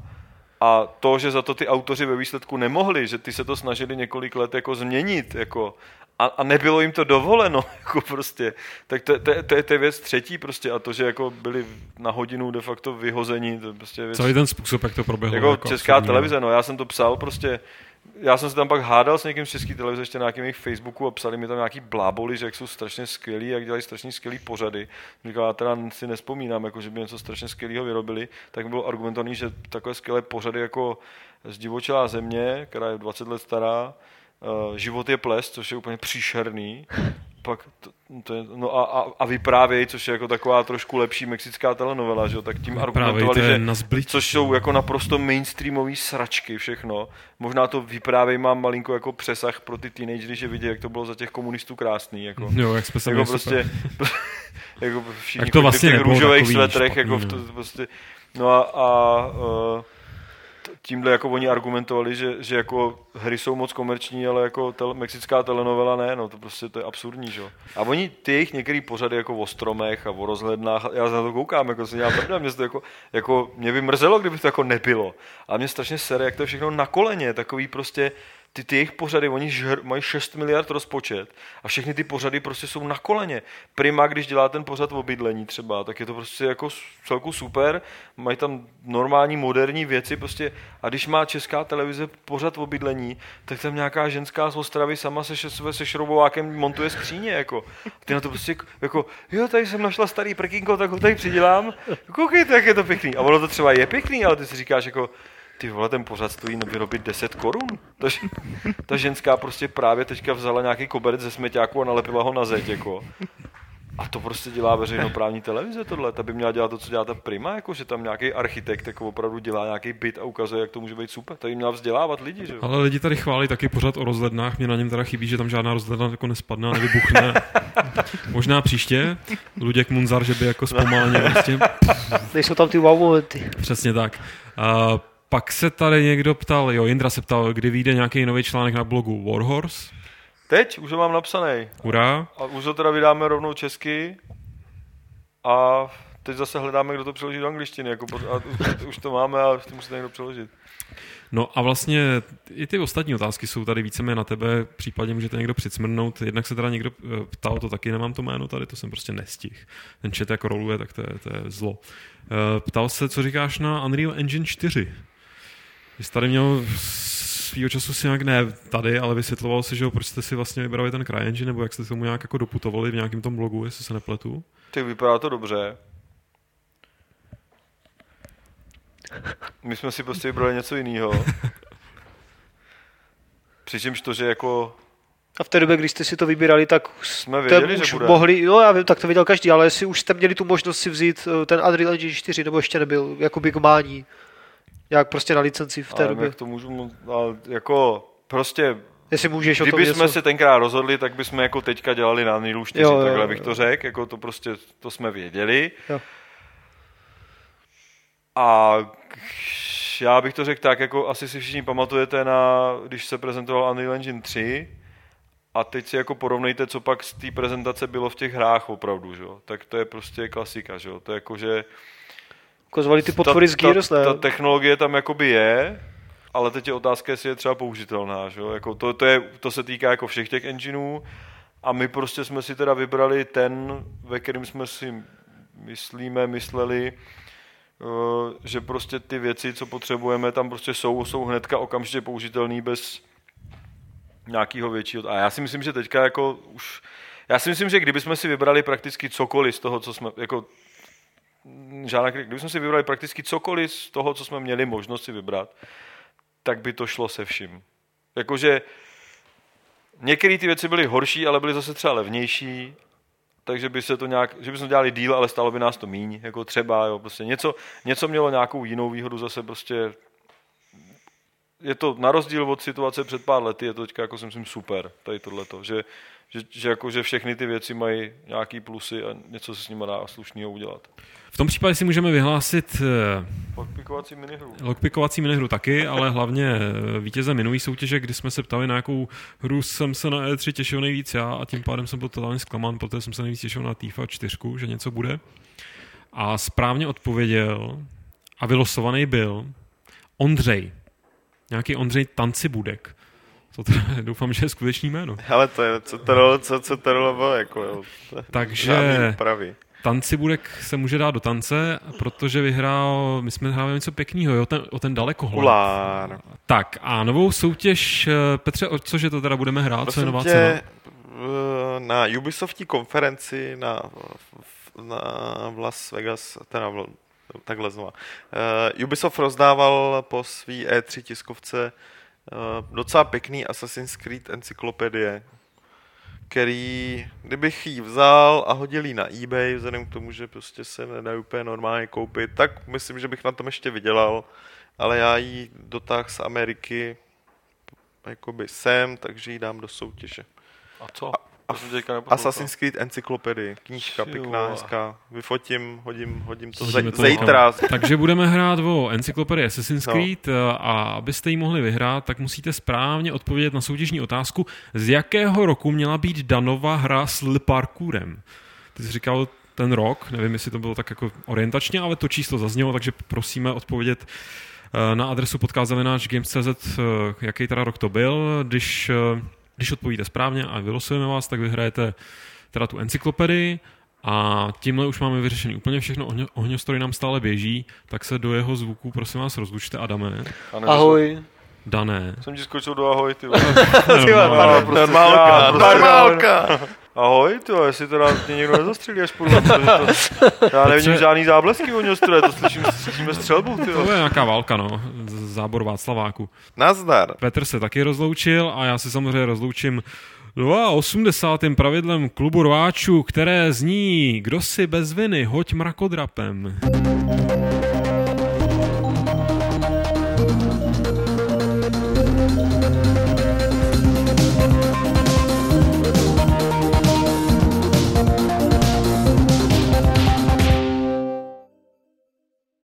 A to, že za to ty autoři ve výsledku nemohli, že ty se to snažili několik let jako změnit, jako, a, a nebylo jim to dovoleno, jako prostě, tak to, to, to, je- to je věc třetí prostě a to, že jako byli na hodinu de facto vyhozeni, to je prostě věc Celý ten způsob, jak to proběhlo. jako, jako česká absurdní, televize, no já jsem to psal prostě, já jsem se tam pak hádal s někým z české televize, ještě na nějakém jejich Facebooku a psali mi tam nějaký bláboli, že jak jsou strašně skvělí, jak dělají strašně skvělý pořady. Říkal, já teda si nespomínám, jako, že by něco strašně skvělého vyrobili, tak bylo argumentovaný, že takové skvělé pořady jako Zdivočelá země, která je 20 let stará, eh, Život je ples, což je úplně příšerný, pak to, to je, no a, a, a vyprávěj, což je jako taková trošku lepší mexická telenovela, že jo, tak tím argumentovali, že na zblič. což jsou jako naprosto mainstreamový sračky všechno. Možná to vyprávěj mám malinko jako přesah pro ty teenagery, že vidí, jak to bylo za těch komunistů krásný. Jako, Jo, jak jsme se jako prostě, jako všichni Tak to vlastně v těch růžových svetrech, špatný, jako v to, no. prostě, no a, a uh, tímhle jako oni argumentovali, že, že jako hry jsou moc komerční, ale jako tel, mexická telenovela ne, no to prostě to je absurdní, že. A oni ty jejich některý pořady jako o stromech a o rozhlednách, já na to koukám, jako si dělám prdel, mě to jako, jako, mě by mrzelo, kdyby to jako nebylo. A mě strašně sere, jak to je všechno na koleně, takový prostě, ty, ty jejich pořady, oni žr, mají 6 miliard rozpočet a všechny ty pořady prostě jsou na koleně. Prima, když dělá ten pořad o bydlení třeba, tak je to prostě jako celku super, mají tam normální moderní věci prostě a když má česká televize pořad o bydlení, tak tam nějaká ženská z Ostravy sama se, še- se šroubovákem montuje skříně, jako. Ty na to prostě jako, jo, tady jsem našla starý prkínko, tak ho tady přidělám, koukejte, jak je to pěkný. A ono to třeba je pěkný, ale ty si říkáš jako, ty vole, ten pořad stojí na vyrobit 10 korun. Ta, ta ženská prostě právě teďka vzala nějaký koberec ze smeťáku a nalepila ho na zeď, jako. A to prostě dělá veřejnoprávní televize tohle. Ta by měla dělat to, co dělá ta Prima, jako že tam nějaký architekt jako opravdu dělá nějaký byt a ukazuje, jak to může být super. Ta by měla vzdělávat lidi, že jo? Ale lidi tady chválí taky pořád o rozhlednách, mě na něm teda chybí, že tam žádná rozhledna jako nespadne a nevybuchne. Možná příště, Luděk Munzar, že by jako zpomalně prostě, Nejsou tam ty wow momenty. přesně tak. A pak se tady někdo ptal, jo, Jindra se ptal, kdy vyjde nějaký nový článek na blogu Warhorse. Teď už ho mám napsaný. Hurá. A už ho teda vydáme rovnou česky. A teď zase hledáme, kdo to přeloží do angličtiny. Jako, a už, už to máme a to musí někdo přeložit. No a vlastně i ty ostatní otázky jsou tady víceméně na tebe, případně můžete někdo přicmrnout. Jednak se teda někdo eh, ptal, to taky nemám to jméno tady, to jsem prostě nestihl. Ten chat jako roluje, tak to je, to je zlo. Eh, Ptal se, co říkáš na Unreal Engine 4. Jsi tady měl svýho času si nějak ne tady, ale vysvětloval si, že jo, proč jste si vlastně vybrali ten CryEngine, nebo jak jste tomu nějak jako doputovali v nějakém tom blogu, jestli se nepletu. Tak vypadá to dobře. My jsme si prostě vybrali něco jiného. Přičemž to, že jako A v té době, když jste si to vybírali, tak jsme jste věděli, už že bude. mohli, jo, já vím, tak to viděl každý, ale jestli už jste měli tu možnost si vzít eh, ten Unreal Engine 4, nebo ještě nebyl, jakoby k mání. Jak prostě na licenci v té Ale době. jak to můžu, ale jako prostě, Jestli můžeš o tom kdyby jsme se tenkrát rozhodli, tak bychom jako teďka dělali na Unrealu 4, Jo, takhle jo. bych to řekl, jako to prostě, to jsme věděli. Jo. A já bych to řekl tak, jako asi si všichni pamatujete na, když se prezentoval Unreal Engine 3, a teď si jako porovnejte, co pak z té prezentace bylo v těch hrách opravdu, že? jo. Tak to je prostě klasika, že? jo. To je jako, že Ukozovali ty potvory z Gears, ta, ne? ta, ta technologie tam jakoby je, ale teď je otázka, jestli je třeba použitelná. Že? Jako to, to, je, to se týká jako všech těch engineů a my prostě jsme si teda vybrali ten, ve kterým jsme si myslíme, mysleli, eh, že prostě ty věci, co potřebujeme, tam prostě jsou, jsou hnedka okamžitě použitelný bez nějakého většího. A já si myslím, že teďka jako už, já si myslím, že kdybychom si vybrali prakticky cokoliv z toho, co jsme, jako žádná kritika. Kdybychom si vybrali prakticky cokoliv z toho, co jsme měli možnost si vybrat, tak by to šlo se vším. Jakože některé ty věci byly horší, ale byly zase třeba levnější, takže by se to nějak, že bychom dělali díl, ale stálo by nás to míň, jako třeba, jo, prostě něco, něco mělo nějakou jinou výhodu, zase prostě je to na rozdíl od situace před pár lety, je to teďka jako si myslím super, tady tohleto, že, že, že, jako, že všechny ty věci mají nějaký plusy a něco se s nimi dá slušného udělat. V tom případě si můžeme vyhlásit eh, Podpikovací minihru. lockpickovací minihru taky, ale hlavně eh, vítěze minulý soutěže, kdy jsme se ptali, na jakou hru jsem se na E3 těšil nejvíc já a tím pádem jsem byl totálně zklamán, protože jsem se nejvíc těšil na TIFA 4, že něco bude. A správně odpověděl a vylosovaný byl Ondřej. Nějaký Ondřej Tancibudek. To teda doufám, že je skutečný jméno. Hele, to je, co to co, co to rolo, jako, jo. Takže- úpravy. Tancibudek se může dát do tance, protože vyhrál, my jsme hráli něco pěkného, jo, ten, o ten dalekohled. Kulár. Tak a novou soutěž, eh, Petře, o cože to teda budeme hrát, co je Prosím nová tě, cena? v- na Ubisoftí konferenci na, na v Las Vegas, teda v, takhle znova. Uh, Ubisoft rozdával po svý E3 tiskovce uh, docela pěkný Assassin's Creed encyklopedie, který, kdybych ji vzal a hodil ji na eBay, vzhledem k tomu, že prostě se nedá úplně normálně koupit, tak myslím, že bych na tom ještě vydělal, ale já ji dotáhl z Ameriky jakoby sem, takže ji dám do soutěže. A co? A jsem. Assassin's Creed encyklopedii, knížka pěkná, hezká. Vyfotím, hodím, hodím to zej, to zítra. Takže budeme hrát o encyklopedii Assassin's No. Creed eh, a abyste ji mohli vyhrát, tak musíte správně odpovědět na soutěžní otázku, z jakého roku měla být Danova hra s L parkourem. Ty jsi říkal ten rok, nevím, jestli to bylo tak jako orientačně, ale to číslo zaznělo, takže prosíme odpovědět eh, na adresu podcast.games.cz, eh, jaký teda rok to byl. Když, když odpovíte správně a vylosujeme vás, tak vyhrajete teda tu encyklopedii a tímhle už máme vyřešený úplně všechno. Ohňo, ohňostroj nám stále běží, tak se do jeho zvuků prosím vás rozlučte. Adame, A ne, Ahoj. Dané. Jsem ti skočil do ahoj, ty vole. Normálka, já, prostě normálka. Ahoj, ty vole, jestli teda mě někdo nezastřelí až půjdu. To, já nevidím žádný záblesky u stroje, to slyším, slyšíme střelbu, ty To je nějaká válka, no. Z- Zábor Václaváku. Nazdar. Petr se taky rozloučil a já se samozřejmě rozloučím 82. pravidlem klubu rváčů, které zní, kdo si bez viny, hoď mrakodrapem.